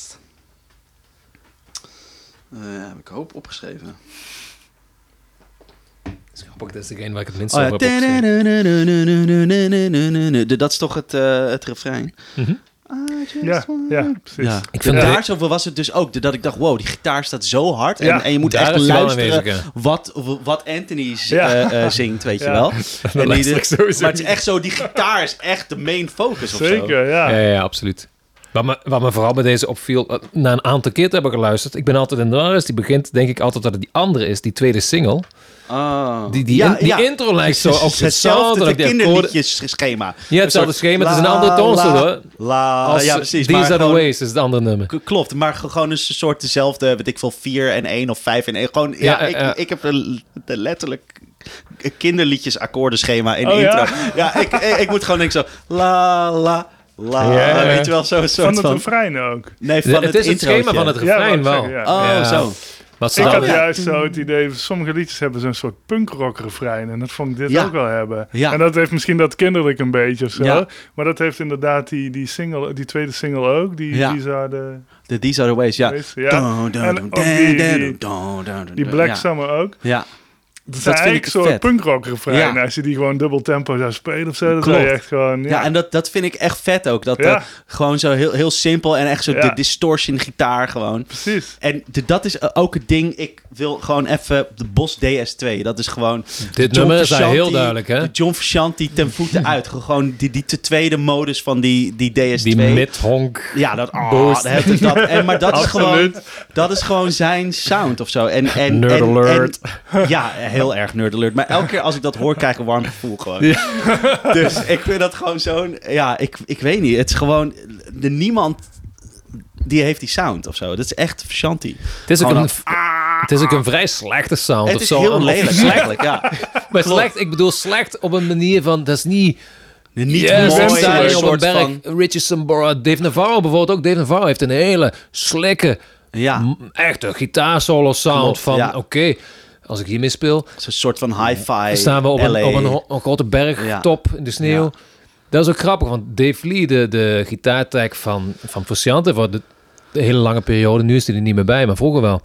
Eh, heb ik hoop opgeschreven. Grappig, dat is degene waar ik het minst Oh over Dat is toch het, eh, het refrein? Ja, ja, precies. Ja. Ik vind daar zoveel was het dus ook. Dat ik dacht, wow, die gitaar staat zo hard. En, Ja, en je moet echt luisteren wat, wat Anthony Ja. zingt, weet je wel. En die- maar het is echt zo, die gitaar is echt de main focus of. Zeker, ja. Ja, absoluut. Wat me, wat me vooral bij deze opviel, na een aantal keer te hebben geluisterd, ik ben altijd in de is die begint denk ik altijd dat het die andere is, die tweede single. Oh. Die, die, Ja, in- die ja. intro lijkt zo, ook de hetzelfde akkoorden. kinderliedjes-schema. Ja, hetzelfde schema, het is een andere toonsoort hoor. La, Als, ja, precies. These maar are the ways is het andere nummer. Klopt, maar ge- gewoon een soort dezelfde, weet ik veel, 4 en 1 of 5 en 1. Gewoon, ja, Ja, ik, ik heb de letterlijk kinderliedjes akkoordenschema in de Oh, intro. Ja, ik, ik, ik moet gewoon denken zo, la, la, la, ja. weet je wel, zo'n Van soort het van... refrein ook. nee, van het, het, is het schema van het refrein wel. Oh, Ja. zo. Wat Ik had juist zo het idee, sommige liedjes hebben zo'n soort punkrock refrein. En dat vond ik dit Ja. ook wel hebben. Ja. En dat heeft misschien dat kinderlijk een beetje of zo. Ja. Maar dat heeft inderdaad die, die, single, die tweede single ook. Die, de, These Are The Ways, ja. Ways, ja. Dun, dun, En dun, ook dun, die- die-. Black. Summer ook. Ja, Dat is Dat vind eigenlijk een soort refrein. Ja. Als je die gewoon dubbel tempo zou spelen of zo. Zou Klopt. je echt gewoon... Ja, ja. en dat, dat vind ik echt vet ook. Dat Ja. eh, gewoon zo heel, heel simpel en echt zo Ja. de distortion gitaar gewoon. precies. En de- dat is eh, ook het ding. Ik wil gewoon even de Bos DS2. Dat is gewoon. Dit John nummer is daar Frusciante- heel duidelijk, hè? De John Frusciante ten voeten uit. Gewoon die, die te tweede modus van die, die DS2. Die mid-honk. ja, dat, oh, Boost. dat, heeft dat. En, maar dat is, gewoon, dat is gewoon zijn sound of zo. En, en, Nerd en- alert. en- ja, heel erg nerd alert. Maar elke keer als ik dat hoor, krijg ik een warm gevoel gewoon. Dus ik vind dat gewoon zo'n... Ja, ik, ik weet niet. Het is gewoon... De, niemand die heeft die sound of zo. Dat is echt Frusciante. Het is, ook Gewoon een, dat- het is ook een vrij slechte sound Het of is zo. heel lelijk eigenlijk, ja. Maar Klopt. slecht, ik bedoel slecht op een manier van, dat is niet... Niet Yes, mooi, een hier op een soort berg. van... Sambora, Dave Navarro bijvoorbeeld ook. Dave Navarro heeft een hele slikke, Ja, echte gitaarsolo sound Klopt, van, ja. oké, als ik hiermee speel, zo'n soort van hi-fi. dan staan we op een, op een, een grote bergtop in de sneeuw. Ja. Dat is ook grappig, want Dave Lee, de, de gitaartech van, van Frusciante, voor de, de hele lange periode, nu is hij er niet meer bij, maar vroeger wel,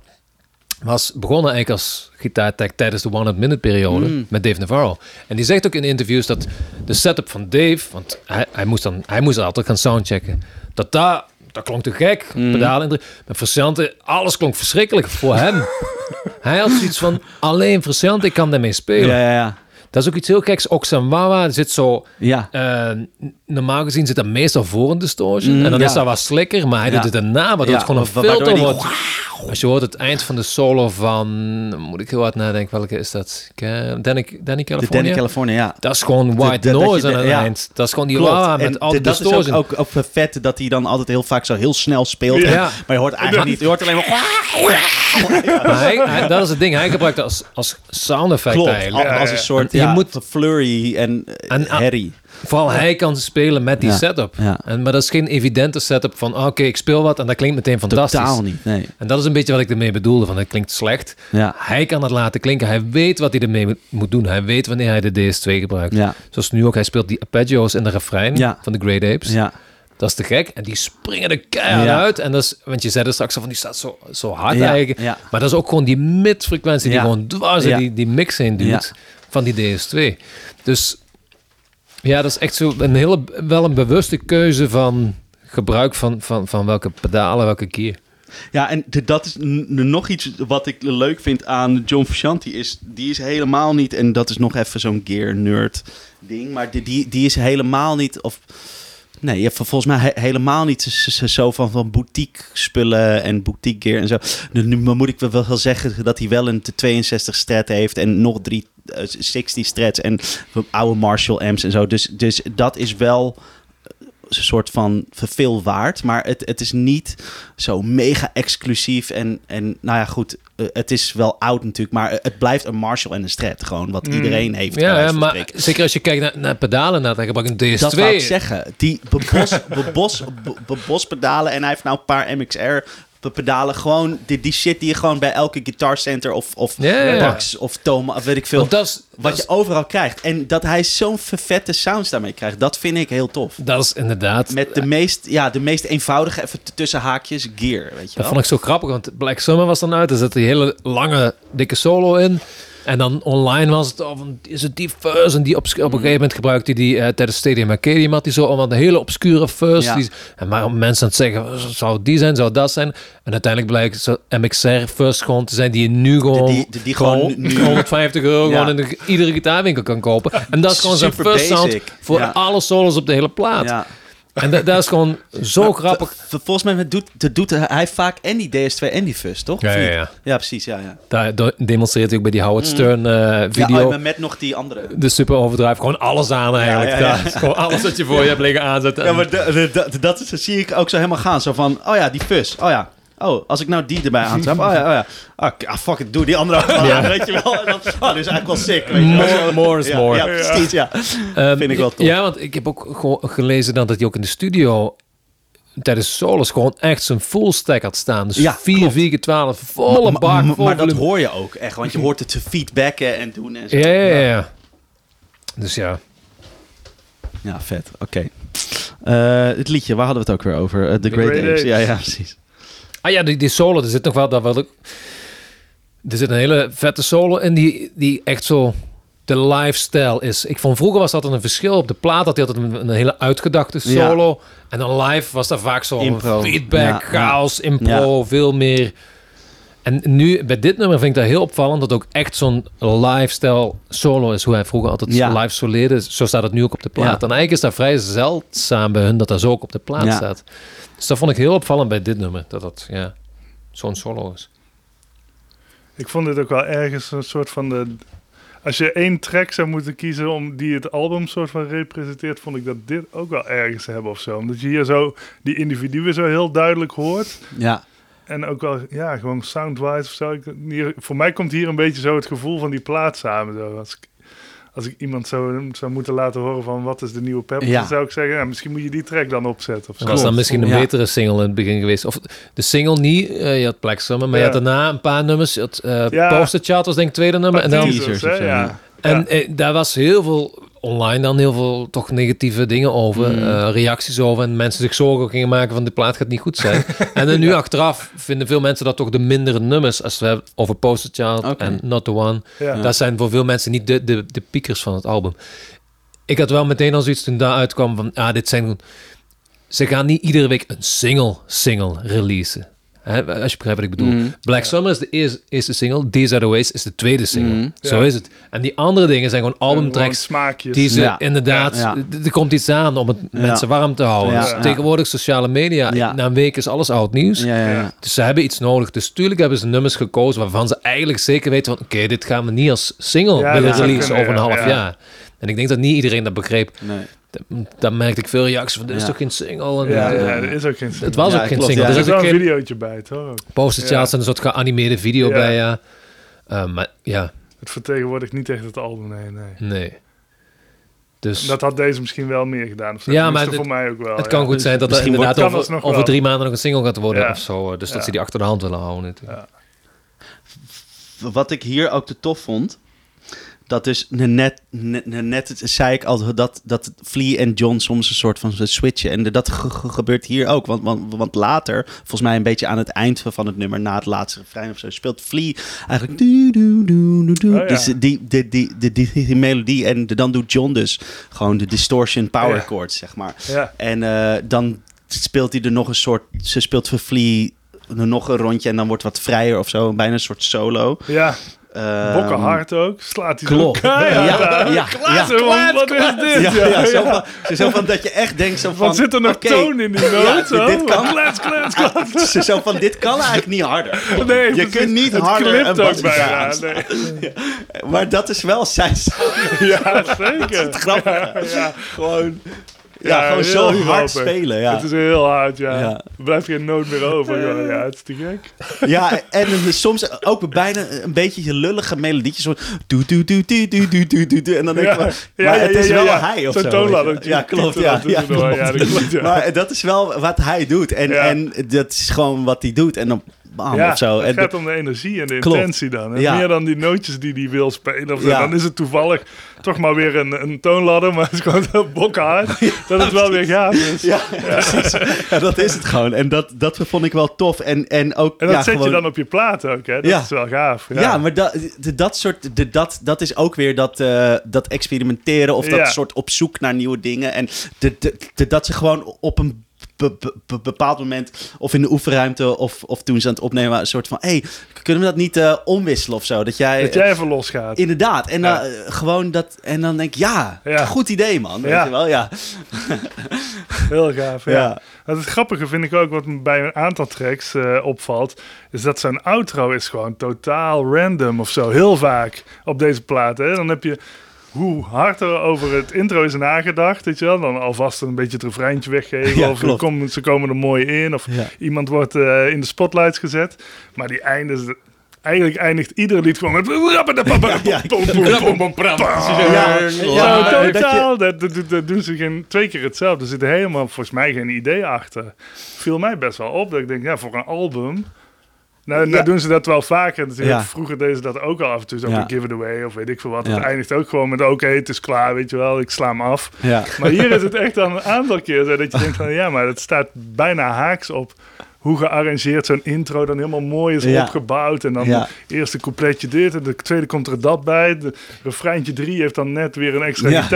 was begonnen eigenlijk als gitaartech tijdens de 100-minute periode Mm. met Dave Navarro. En die zegt ook in interviews dat de setup van Dave, want hij, hij, moest, dan, hij moest altijd gaan soundchecken, dat daar, dat klonk te gek, Mm. pedalen. Met Frusciante, alles klonk verschrikkelijk voor hem. hij had zoiets van, alleen Frusciante kan daarmee spelen. Ja, ja, ja. Dat is ook iets heel geks. Oxenwawa zit zo... Ja, eh, normaal gezien zit dat meestal voor een distortion. Mm, en dan ja. is dat wat slikker, maar hij Ja. doet het daarna, waardoor Ja, het gewoon een filter die- wordt. Als je hoort het eind van de solo van... Moet ik heel hard nadenken, welke is dat? Danny, Danny de California? Danny California, ja. Dat is gewoon white dat je noise de- aan het ja. eind. Dat is gewoon die wawa En met al die dat is ook, distortion. ook, ook vet dat hij dan altijd heel vaak zo heel snel speelt. Ja. En-. Maar je hoort eigenlijk niet. Je hoort alleen maar... Maar hij, hij- dat is het ding. Hij gebruikt dat als, als sound effect Klopt, eigenlijk. al- als een Ja, Je moet- flurry en, eh, En- herrie. Vooral hij kan spelen met die Ja. setup. Ja. En, maar dat is geen evidente setup van... ah, Oké, ik speel wat en dat klinkt meteen fantastisch. Totaal niet, nee. En dat is een beetje wat ik ermee bedoelde. Van het klinkt slecht. Ja, Hij kan het laten klinken. Hij weet wat hij ermee moet- doen. Hij weet wanneer hij de DS2 gebruikt. ja, Zoals nu ook. Hij speelt die arpeggios in de refrein Ja. van de Great Apes. ja. Dat is te gek. En die springen er keihard Ja. uit. En dat is, want je zei er straks al van die staat zo, zo hard Ja, eigenlijk. ja. Maar dat is ook gewoon die mid-frequentie die gewoon dwars die, die mix heen duwt Ja. Van die DS2. Dus ja, dat is echt zo een hele, wel een bewuste keuze van gebruik van, van, van welke pedalen, welke keer. Ja, en dat is nog iets wat ik leuk vind aan John Frusciante. Is, die is helemaal niet, en dat is nog even zo'n gear nerd ding, maar die, die, die is helemaal niet, of Nee, je hebt volgens mij he- helemaal niet zo van, van boutique spullen en boutique gear en zo. Nu, moet ik wel zeggen dat hij wel een 62 strat heeft en nog drie 60 strats en oude Marshall amps en zo. Dus, dus dat is wel een soort van veel waard. Maar het, het is niet zo mega exclusief. En, en nou ja, goed, eh, het is wel oud natuurlijk. Maar het blijft een Marshall en een Strat. Gewoon wat Mm. iedereen heeft. Ja, van maar spreken. zeker als je kijkt naar, naar pedalen, nou, dan gebruik ik een DS2. Dat wou ik zeggen. Die bebos, bebos, be- bebos pedalen. En hij heeft nou een paar MXR pedalen. Gewoon die, die shit die je gewoon bij elke Guitar Center of, of ja. Bax of Toma of weet ik veel. Want dat is, wat je overal krijgt. En dat hij zo'n vette sounds daarmee krijgt. Dat vind ik heel tof. dat is inderdaad... Met de meest, ja, de meest eenvoudige, even tussen haakjes, gear. Weet je Dat wel? vond ik zo grappig, want Black Summer was dan uit. Er zit die hele lange, dikke solo in. En dan online was het, of een- is het die fuzz en die obs- op een gegeven moment gebruikte hij die eh, tijdens Stadium Arcadium had hij zo allemaal een hele obscure fuzz. Ja. Die, en maar mensen aan het zeggen, zou die zijn, zou dat zijn? En uiteindelijk blijkt zo MXR fuzz gewoon te zijn die je nu gewoon, die- die- die gewoon nu- 150 euro Ja. gewoon in de, iedere gitaarwinkel kan kopen. En dat is gewoon zijn fuzz sound voor Ja. alle solos op de hele plaat. En dat, dat is gewoon zo Maar grappig. Volgens mij doet, dat doet hij vaak en die DS2 en die Fuzz, toch? Ja, ja, ja. ja, precies. Ja, ja. Daar demonstreert hij ook bij die Howard Stern eh, video. Mm. Ja, oh, met nog die andere. de super overdrive. Gewoon alles aan eigenlijk. Ja, ja, ja. Dat is gewoon alles wat je voor je hebt liggen aanzetten. Ja, maar de- de- de- dat zie ik ook zo helemaal gaan. Zo van, oh ja, die Fuzz. Oh ja. Oh, als ik nou die erbij aantrap. Oh ja, oh ja. Ah, ah, fuck it, doe die andere ook aan, weet je wel. En dan, oh, dit is eigenlijk wel sick, weet je wel. More- more is ja, more. Ja, precies, ja. Ehm, vind ik wel tof. Ja, want ik heb ook gelezen dat hij ook in de studio tijdens solos gewoon echt zijn full stack had staan. Dus Ja, 4, klopt. 4, 12, volle Maar- bak. maar, vol maar dat volume. hoor je ook echt, want je hoort het te feedbacken en doen en zo. Ja, ja, ja, ja. Dus ja. Ja, vet. Oké. Eh, het liedje, waar hadden we het ook weer over? Eh, The Great, Great Apes. Apes. Ja, ja, precies. Ah ja, die, die solo, er zit nog wel... Dat wel er zit een hele vette solo in die, die echt zo de lifestyle is. Ik vond vroeger was dat een verschil. Op de plaat had hij altijd een, een hele uitgedachte Ja. solo. En dan live was dat vaak zo feedback, ja. chaos, impro, veel meer. En nu, bij dit nummer vind ik dat heel opvallend... dat ook echt zo'n lifestyle solo is. Hoe hij vroeger altijd Ja. live soleerde. Zo staat het nu ook op de plaat. Ja. En eigenlijk is dat vrij zeldzaam bij hun... dat dat zo ook op de plaat Ja. staat. Dus dat vond ik heel opvallend bij dit nummer. Dat dat, ja, zo'n solo is. Ik vond dit ook wel ergens een soort van de... Als je één track zou moeten kiezen om die het album soort van representeert, vond ik dat dit ook wel ergens hebben of zo. Omdat je hier zo die individuen zo heel duidelijk hoort. Ja. En ook wel, ja, gewoon soundwise of zo. Ik, hier, voor mij komt hier een beetje zo het gevoel van die plaat samen. Zo. Als, ik, als ik iemand zou, zou moeten laten horen van wat is de nieuwe Pepper, Ja. dan zou ik zeggen, ja, misschien moet je die track dan opzetten. Of zo. Dat was dan misschien een Ja. betere single in het begin geweest. Of de single niet. eh, je had Black Summer, maar Ja. je had daarna een paar nummers. Je had, eh Ja. Poster Chart was denk ik tweede nummer. En, dan, Teasers, Teasers hè, of zo, ja. ja. en eh, daar was heel veel online dan heel veel toch negatieve dingen over. Mm. eh, reacties over. En mensen zich zorgen gingen maken van de plaat gaat niet goed zijn. en dan nu achteraf vinden veel mensen dat toch de mindere nummers. Als we hebben over Poster Child en Not The One. Ja. Dat zijn voor veel mensen niet de, de, de piekers van het album. Ik had wel meteen al zoiets toen daar uitkwam van, ah, dit zijn... Ze gaan niet iedere week een single single releasen. Hè, als je begrijpt wat ik bedoel. Mm. Black Summer is de eerste, eerste single. These Are The Ways is de tweede single. Mm. Zo Ja. is het. En die andere dingen zijn gewoon albumtracks smaakjes. die ze Ja. inderdaad... Ja. Er komt iets aan om het mensen warm te houden. Ja. Dus Ja. tegenwoordig sociale media. Ja. Na een week is alles oud nieuws. Ja, ja, ja. Dus ze hebben iets nodig. Dus tuurlijk hebben ze nummers gekozen waarvan ze eigenlijk zeker weten van... Oké, dit gaan we niet als single Ja, willen releasen over een half ja. jaar. En ik denk dat niet iedereen dat begreep. Nee. Dan merkte ik veel reacties van... Dit is Ja. toch geen single? En, Ja, eh, ja, er is ook geen het was Ja, ook geen klopt, single. ja. Er Er is ook wel een videootje bij, toch? poster Ja. en een soort geanimeerde video Ja. bij, ja. Eh, maar ja, Het vertegenwoordigt niet echt het album, nee, nee. nee. Dus Dat had deze misschien wel meer gedaan. Of zo. Ja, maar voor mij ook wel. het ja. kan goed zijn dat er misschien inderdaad over, over drie maanden nog een single gaat worden Ja. of zo. eh, Dus dat ze die achter de hand willen houden. Wat ik hier ook te tof vond, dat dus net, net, net zei ik al dat, dat Flea en John soms een soort van switchen. En dat ge- ge- gebeurt hier ook. Want, want, want later, volgens mij een beetje aan het eind van het nummer, na het laatste refrein of zo, speelt Flea eigenlijk. Dus die, die, die, die, die, die melodie. En dan doet John dus gewoon de distortion power chords, zeg maar. En eh, dan speelt hij er nog een soort. Ze speelt voor Flea nog een rondje en dan wordt wat vrijer of zo. Bijna een soort solo. Ja, ehm, Bokkenhard ook. Slaat hij zo Klopt. Ja, ja, Klaassen, ja. man, wat is dit? Ja, ja, zo. Van, zo van dat je echt denkt zo van... Wat zit er nog oké, toon in die noot? Zo? dit kan- Klets, klets, klets. Zo van, dit kan eigenlijk niet harder. Nee, je precies. kunt niet het harder een ook bijna. Nee. Maar dat is wel zijn Ja, zeker. grappige. Ja, ja. Gewoon, ja, Ja, gewoon heel zo hard grappig. spelen. Ja. Het is heel hard, ja. Ja. Er blijft geen noot meer over. joh. Ja, het is te gek. Ja, en soms ook bijna een beetje je lullige melodietjes. Zo, doe, doe, doe, doe, doe, doe, doe. En dan denk ik, Ja. maar, Ja, maar ja, het is ja, wel ja. hij of zo. toonladder. Ja, klopt. Ja, klopt. dat klopt, ja. Maar dat is wel wat hij doet. En, Ja. en dat is gewoon wat hij doet. En dan bam, Ja, of zo. het En gaat om de energie en de Klopt. intentie dan. Ja. Meer dan die nootjes die hij wil spelen. Of zo. Ja. Dan is het toevallig toch maar weer een, een toonladder, maar het is gewoon bokhard. dat het wel weer gaaf is. Ja, precies. Ja, dat is het gewoon. En dat, dat vond ik wel tof. En, en ook, En dat ja, zet gewoon, je dan op je plaat ook, hè? Dat Ja. is wel gaaf. Ja, Ja, maar dat, dat soort, de, dat, dat is ook weer dat, eh, dat experimenteren of dat soort op zoek naar nieuwe dingen. En de, de, de- dat ze gewoon op een be- be- be- bepaald moment, of in de oefenruimte, of, of toen ze aan het opnemen waren, een soort van: hé, hey, kunnen we dat niet eh, omwisselen of zo? Dat jij. Dat jij even losgaat. Inderdaad. En Ja. dan, eh, gewoon dat. En dan denk ik, ja, Ja. goed idee, man. Weet Ja. je wel? Ja. Heel gaaf, ja. Het grappige vind ik ook, wat me bij een aantal tracks eh, opvalt, is dat zijn outro is gewoon totaal random of zo. Heel vaak op deze plaat. Hè? Dan heb je hoe hard er over het intro is nagedacht, weet je wel. Dan alvast een beetje het refreintje weggeven. Ja, of klopt. komen- ze komen er mooi in. Of Ja. iemand wordt eh, in de spotlights gezet. Maar die eindigt... Eigenlijk eindigt ieder lied gewoon met... ja. Totaal. Dat- dat doen ze geen, twee keer hetzelfde. Er zit helemaal volgens mij geen idee achter. Viel mij best wel op. Dat ik denk, ja, voor een album... Nou, nou Ja. doen ze dat wel vaker. Natuurlijk, Ja. Vroeger deden ze dat ook al af en toe. Zo Ja. bij Give It Away of weet ik veel wat. Het eindigt ook gewoon met, oké, het is klaar, weet je wel. Ik sla hem af. Ja. Maar hier is het echt al een aantal keer zo dat je denkt van... Ja, maar het staat bijna haaks op hoe gearrangeerd zo'n intro dan helemaal mooi is Ja. opgebouwd. En dan Ja. het eerste coupletje dit en de tweede komt er dat bij. De refreintje drie heeft dan net weer een extra Ja,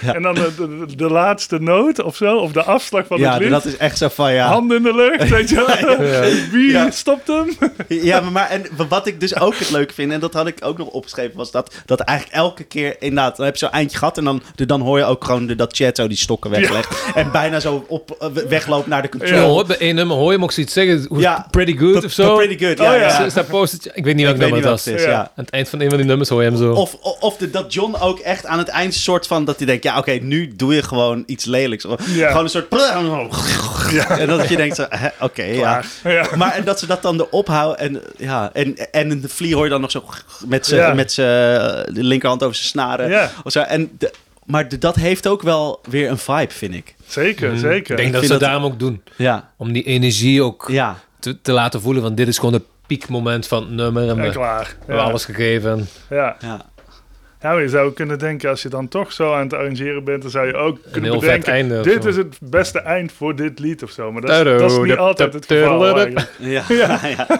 ja. En dan de, de, de laatste noot of zo, of de afslag van Ja, het lied. dat is echt zo van ja. Handen in de lucht, weet je. Wie Ja. stopt hem? Ja, maar, maar en wat ik dus ook het leuk vind, en dat had ik ook nog opgeschreven, was dat, dat eigenlijk elke keer inderdaad, dan heb je zo'n eindje gehad en dan, dan hoor je ook gewoon de, dat chat zo die stokken weglegt. En bijna zo op, eh, wegloopt naar de Ja, control. hoor, bij één nummer hoor je hem ook zoiets zeggen. hoe- Ja. Pretty good of zo. Pretty good, ja. Oh, ja. ja. Is- Is dat Ik weet niet welk nummer het is, Ja. ja. Aan het eind van een van die nummers hoor je hem zo. Of, of de, dat John ook echt aan het eind soort van dat hij denkt, ja oké, nu doe je gewoon iets lelijks. Ja. Gewoon een soort... En dat je denkt, oké, ja. Maar en dat ze dat dan erop houden en ja, en, en de vlieg hoor je dan nog zo met zijn Ja. met linkerhand over zijn snaren. Ja. Of zo. En de, maar de- dat heeft ook wel weer een vibe, vind ik. Zeker, Mm. zeker. Ik denk dat ze dat- daarom ook doen. Ja, Om die energie ook ja, te, te laten voelen van dit is gewoon het piekmoment van het nummer. En we, Ja, we klaar. hebben alles gegeven. Ja. ja. Ja, maar je zou kunnen denken, als je dan toch zo aan het arrangeren bent, dan zou je ook kunnen heel vet bedenken, einde dit zo. is het beste eind voor dit lied of zo. Maar dat is, dat is niet altijd het geval. Ja, ja. ja.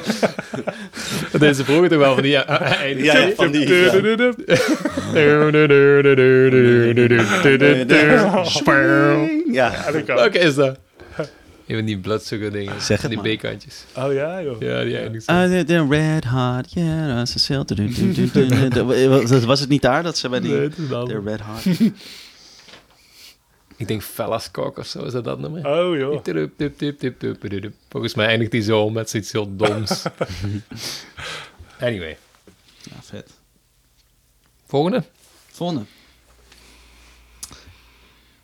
Dat is de vroeger toch wel van die eh, einde. Ja, ja, van die... ja. Dat kan. Welke is dat? Een van die bloedsugar dingen. Zeg die maar. bekantjes. Oh ja, joh. Ja, die eindigt zo. Uh, de, de red hot, yeah, as a du- Was- het niet daar dat ze bij die... Nee, het is wel. De red hot. Ik denk Fellas Cock of zo, is dat dat nummer? Oh joh. Tup, tup, tup, tup, tup, tup, tup. Volgens mij eindigt die zo met zoiets heel doms. anyway, Ja, vet. volgende. Volgende.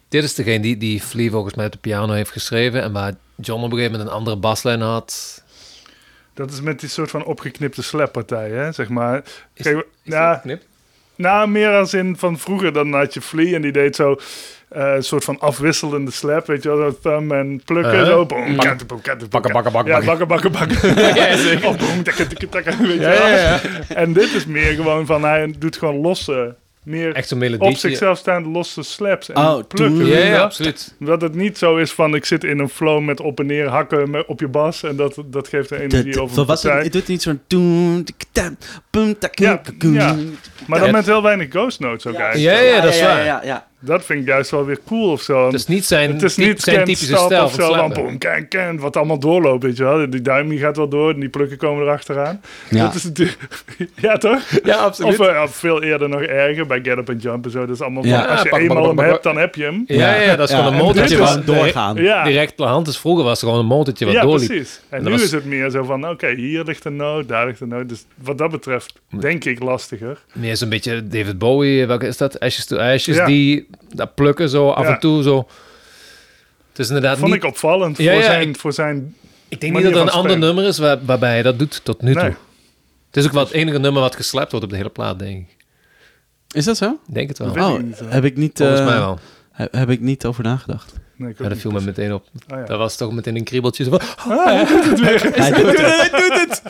Dit is degene die, die Flea volgens mij op de piano heeft geschreven en waar John op een gegeven moment een andere baslijn had. Dat is met die soort van opgeknipte slappartij, hè, zeg maar. Is- Kijk, Is ja, knip? nou, meer als in van vroeger, dan had je Flea en die deed zo eh, een soort van afwisselende slap, weet je wel, zo thumb en plukken, Uh-huh. zo. Boom, katten, boom, boom, Bakken, bakken, bakken, Ja, bakken. bakken, bakken, bakken. Ja, zeker. Of boom, takken, takken, takken, weet je Ja, wel. ja, ja. En dit is meer gewoon van, hij doet gewoon losse, meer Echt zo'n op zichzelf staande losse slaps en Oh, plukken. Ja, absoluut. Dat het niet zo is van, ik zit in een flow met op en neer hakken op je bas en dat, dat geeft een De- energie over was het? Het doet niet zo'n... Ja, ja. Maar dan met heel weinig ghost notes ook Ja. eigenlijk. Ja, ja, dat is ja, waar. Ja, ja, Dat vind ik juist wel weer cool of zo. Het is niet zijn, Het is niet zijn typische stijl of van zo. Van boom, wat allemaal doorloopt, weet je wel. Die duim die gaat wel door en die plukken komen erachteraan. Ja. Dat is natuurlijk... ja, toch? Ja, absoluut. Of eh, veel eerder nog erger, bij Get Up and Jump en zo. Dat is allemaal Ja. van, als je Pak, pak, eenmaal pak, hem hebt, dan heb je hem. ja, ja, dat is Ja, gewoon een en motortje is van doorgaan. Ja, direct per hand. Dus vroeger was het gewoon een motortje wat ja doorliep. precies. En, En nu was- is het meer zo van, oké, hier ligt een noot, daar ligt een noot. Dus wat dat betreft, denk ik, lastiger. Meer zo'n beetje David Bowie, welke is dat? Ashes to Ashes, Ja. die dat plukken zo af Ja. en toe zo. Het is inderdaad Vond niet... ik opvallend Ja, voor, ja, zijn, ik- voor zijn... Ik denk niet dat het een ander nummer is waar- waarbij hij dat doet tot nu toe. Nee. Het is ook wel het enige nummer wat geslapt wordt op de hele plaat, denk ik. Is dat zo? Ik denk het wel. Oh, ik niet, hoor. heb ik niet, Volgens eh, mij wel. he- heb ik niet over nagedacht. Nee, Ja, dat viel me meteen op. Oh, ja. Dat was toch meteen een kriebeltje. Zo van, Ah, hij doet het weer. Hij doet het. hij doet het!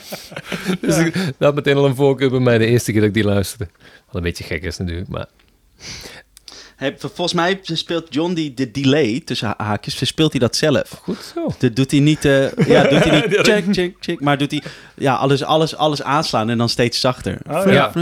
Dus ik, dat had meteen al een voorkeur bij mij de eerste keer dat ik die luisterde. Wat een beetje gek is natuurlijk, maar... Hij- volgens mij speelt John die de delay tussen ha- haakjes, speelt hij dat zelf. Goed zo. Dat doet hij niet, eh, ja, doet hij niet check, check, check, maar doet hij ja, alles, alles, alles aanslaan en dan steeds zachter. Oh, ja.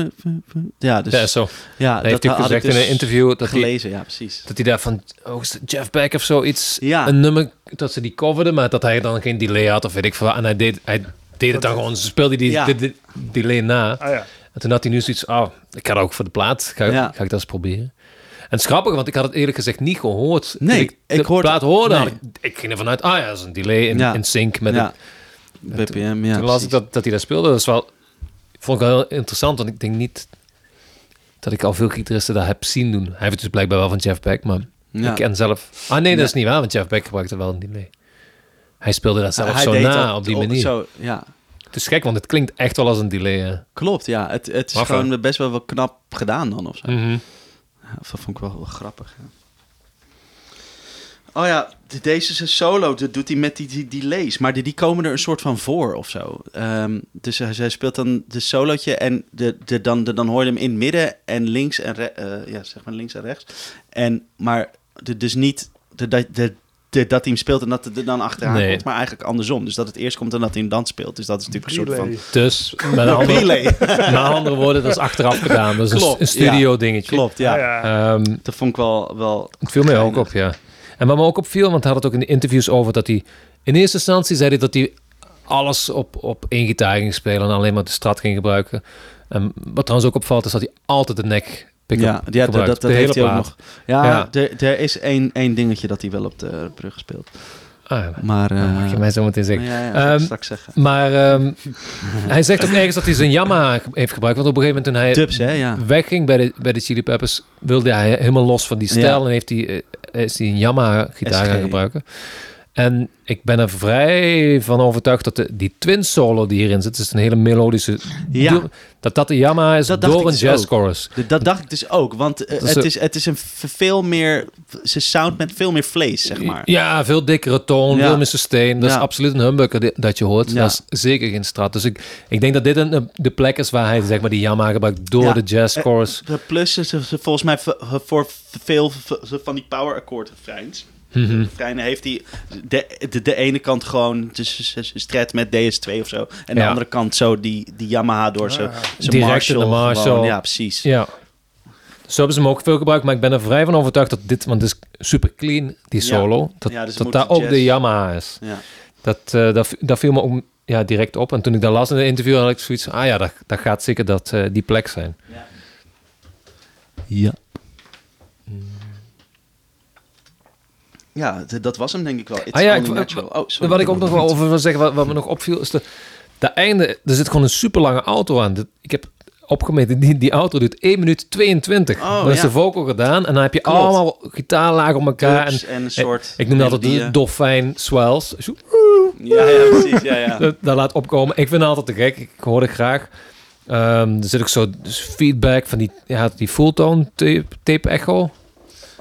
ja, dus Ja, zo. ja, Hij heeft dat ook had ik gezegd in dus een interview dat hij, gelezen, ja, precies. dat hij daar van oh, is het Jeff Beck of zoiets, Ja. een nummer, dat ze die coverden, maar dat hij dan geen delay had of weet ik veel. En hij deed, hij deed het dan gewoon, ze speelde die Ja. de, de- delay na. Ah ja. En toen had hij nu zoiets, oh, ik ga dat ook voor de plaat, ga, Ja. ga ik dat eens proberen. En het is grappig, want ik had het eerlijk gezegd niet gehoord. Nee, ik ik hoorde- plaat hoorde, nee. ik, ik ging ervan uit, ah ja, dat is een delay in, Ja. in sync met ja. het. BPM, ja. toen las ik dat, dat hij dat speelde, dat is wel, vond ik wel heel interessant, want ik denk niet dat ik al veel gitaristen dat heb zien doen. Hij heeft het dus blijkbaar wel van Jeff Beck, maar Ja. ik ken zelf... Ah nee, dat Ja. is niet waar, want Jeff Beck gebruikte wel een delay. Hij speelde dat zelf Hij zo na op die manier. Zo, ja. Het is gek, want het klinkt echt wel als een delay. hè. Klopt, ja. Het, het is gewoon best wel, wel knap gedaan dan of zo. Mhm. Dat vond ik wel, grappig. Ja. Oh ja, de- deze solo dat doet hij met die, die delays. Maar die, die komen er een soort van voor of zo. Ehm, dus hij, hij speelt dan de solootje en de, dan, dan hoor je hem in midden en links en, eh, ja, zeg maar links en rechts. En, maar dus niet de, de- dat hij hem speelt en dat het er dan achteraan Nee. komt, maar eigenlijk andersom. Dus dat het eerst komt en dat hij hem dan speelt. Dus dat is natuurlijk een soort van... Dus, met andere, met andere woorden, dat is achteraf gedaan. Dat is een, Klopt, een studio dingetje. Klopt, ja. Ja. Ehm, Dat vond ik wel... wel het viel mij ook op, ja. En wat me ook opviel, want hij had het ook in de interviews over dat hij... In eerste instantie zei hij dat hij alles op, op één gitaar ging spelen en alleen maar de strat ging gebruiken. En wat trouwens ook opvalt, is dat hij altijd de nek Ja, ja dat, dat, dat heeft hij ook nog. Ja, Ja. Er, er is één, één dingetje dat hij wel op de brug speelt. Ah, ja. Maar... Eh, mag je mij zo meteen zeggen. Ja, ja, Ehm, straks zeggen. Maar ehm, hij zegt ook ergens dat hij zijn Yamaha heeft gebruikt. Want op een gegeven moment toen hij Dubs, hè? Ja. wegging bij de, bij de Chili Peppers, wilde hij helemaal los van die stijl. En heeft hij, eh, is hij een Yamaha gitaar SG. gaan gebruiken. En ik ben er vrij van overtuigd dat de, die twin solo die hierin zit, is een hele melodische... Ja. dat dat de Yamaha is Dat door een dus jazz ook. chorus. Dat dacht ik dus ook, want eh, het, is, het is een veel meer... Ze sound met veel meer vlees, zeg maar. Ja, veel dikkere toon, Ja. veel meer sustain. Dat is absoluut een humbucker dat je hoort. Ja. Dat is zeker geen strat. Dus ik, ik denk dat dit een, de plek is waar hij zeg maar, die Yamaha gebruikt door de jazz Eh, chorus. De plus is volgens mij voor veel van die power akkoord refreins. Refreinen heeft hij de, de, de ene kant gewoon dus een strat met DS2 of zo. En de andere kant zo die, die Yamaha door zo, Ah. zijn Direct Marshall. de Marshall. gewoon. Ja, precies. Ja. Zo hebben ze hem ook veel gebruikt, maar ik ben er vrij van overtuigd dat dit, want het is super clean, die Ja. solo, dat, Ja, dus dat daar ook de Yamaha is. Ja. Dat, eh, dat, dat viel me ook ja, direct op. En toen ik dat las in het interview, had ik zoiets ah ja, dat, dat gaat zeker dat, eh, die plek zijn. Ja. Ja, dat was hem denk ik wel. It's Ah ja, ik- natural. Oh, sorry. Wat ik ook nog wel over wil zeggen, wat, wat me nog opviel, is de, de einde, er zit gewoon een super lange auto aan. Ik heb opgemeten, die, die auto duurt 1 minuut 22. Oh, dan is de vocal gedaan en dan heb je Klopt. allemaal gitaarlagen op elkaar. En, een soort... ik noem dat altijd de dolfijn swells. Ja, ja, precies. Ja, ja. dat, dat laat opkomen. Ik vind het altijd te gek. Ik hoor het graag. Ehm, er zit ook zo dus feedback van die, ja, die fulltone tape, tape echo.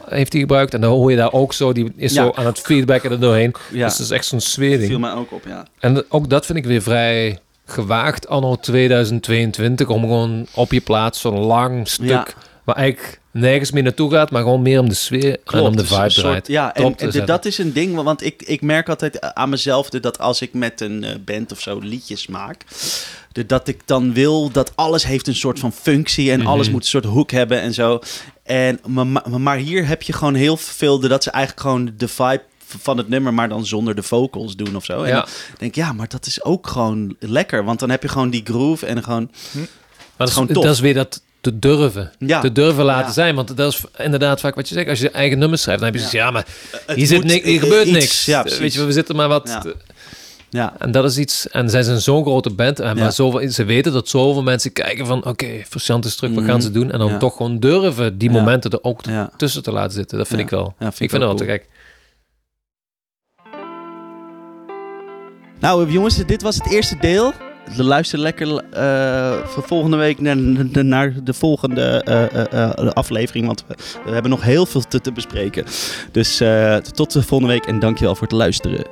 Heeft hij gebruikt. En dan hoor je daar ook zo, die is Ja. zo aan het feedbacken er doorheen. ja. Dus dat is echt zo'n viel sfeering. mij ook op, ja. En ook dat vind ik weer vrij gewaagd anno 2022. Om gewoon op je plaats zo'n lang stuk Ja. waar eigenlijk nergens meer naartoe gaat, maar gewoon meer om de sfeer en om de vibe soort-. Ja, en, en dat is een ding, want ik, ik merk altijd aan mezelf dat als ik met een eh, band of zo liedjes maak, dat ik dan wil dat alles heeft een soort van functie en Mhm. alles moet een soort hoek hebben en zo. En, maar, hier heb je gewoon heel veel de- dat ze eigenlijk gewoon de vibe van het nummer, maar dan zonder de vocals doen of zo. En Ja. dan denk ik, ja, maar dat is ook gewoon lekker, want dan heb je gewoon die groove en gewoon... Maar dat is, gewoon tof. dat is weer dat te durven. Ja. Te durven laten Ja. zijn. Want dat is inderdaad vaak wat je zegt. Als je eigen nummers schrijft, dan heb je Ja. zoiets, ja, maar Het hier, zit niks, hier eh, gebeurt iets- niks. Ja, Weet je, we zitten maar wat... Te- Ja. En dat is iets... En zij zijn zo'n grote band. En Ja. maar zoveel, ze weten dat zoveel mensen kijken van... Oké, Versant is terug, wat Mhm. gaan ze doen? En dan Ja. toch gewoon durven die momenten er ook tussen te laten zitten. Dat vind ik wel. Ik vind dat wel te gek. Nou, jongens, dit was het eerste deel. Luister lekker eh, voor volgende week naar, naar de volgende eh, eh, aflevering. Want we, we hebben nog heel veel te, te bespreken. Dus tot de volgende week en dankjewel voor het luisteren.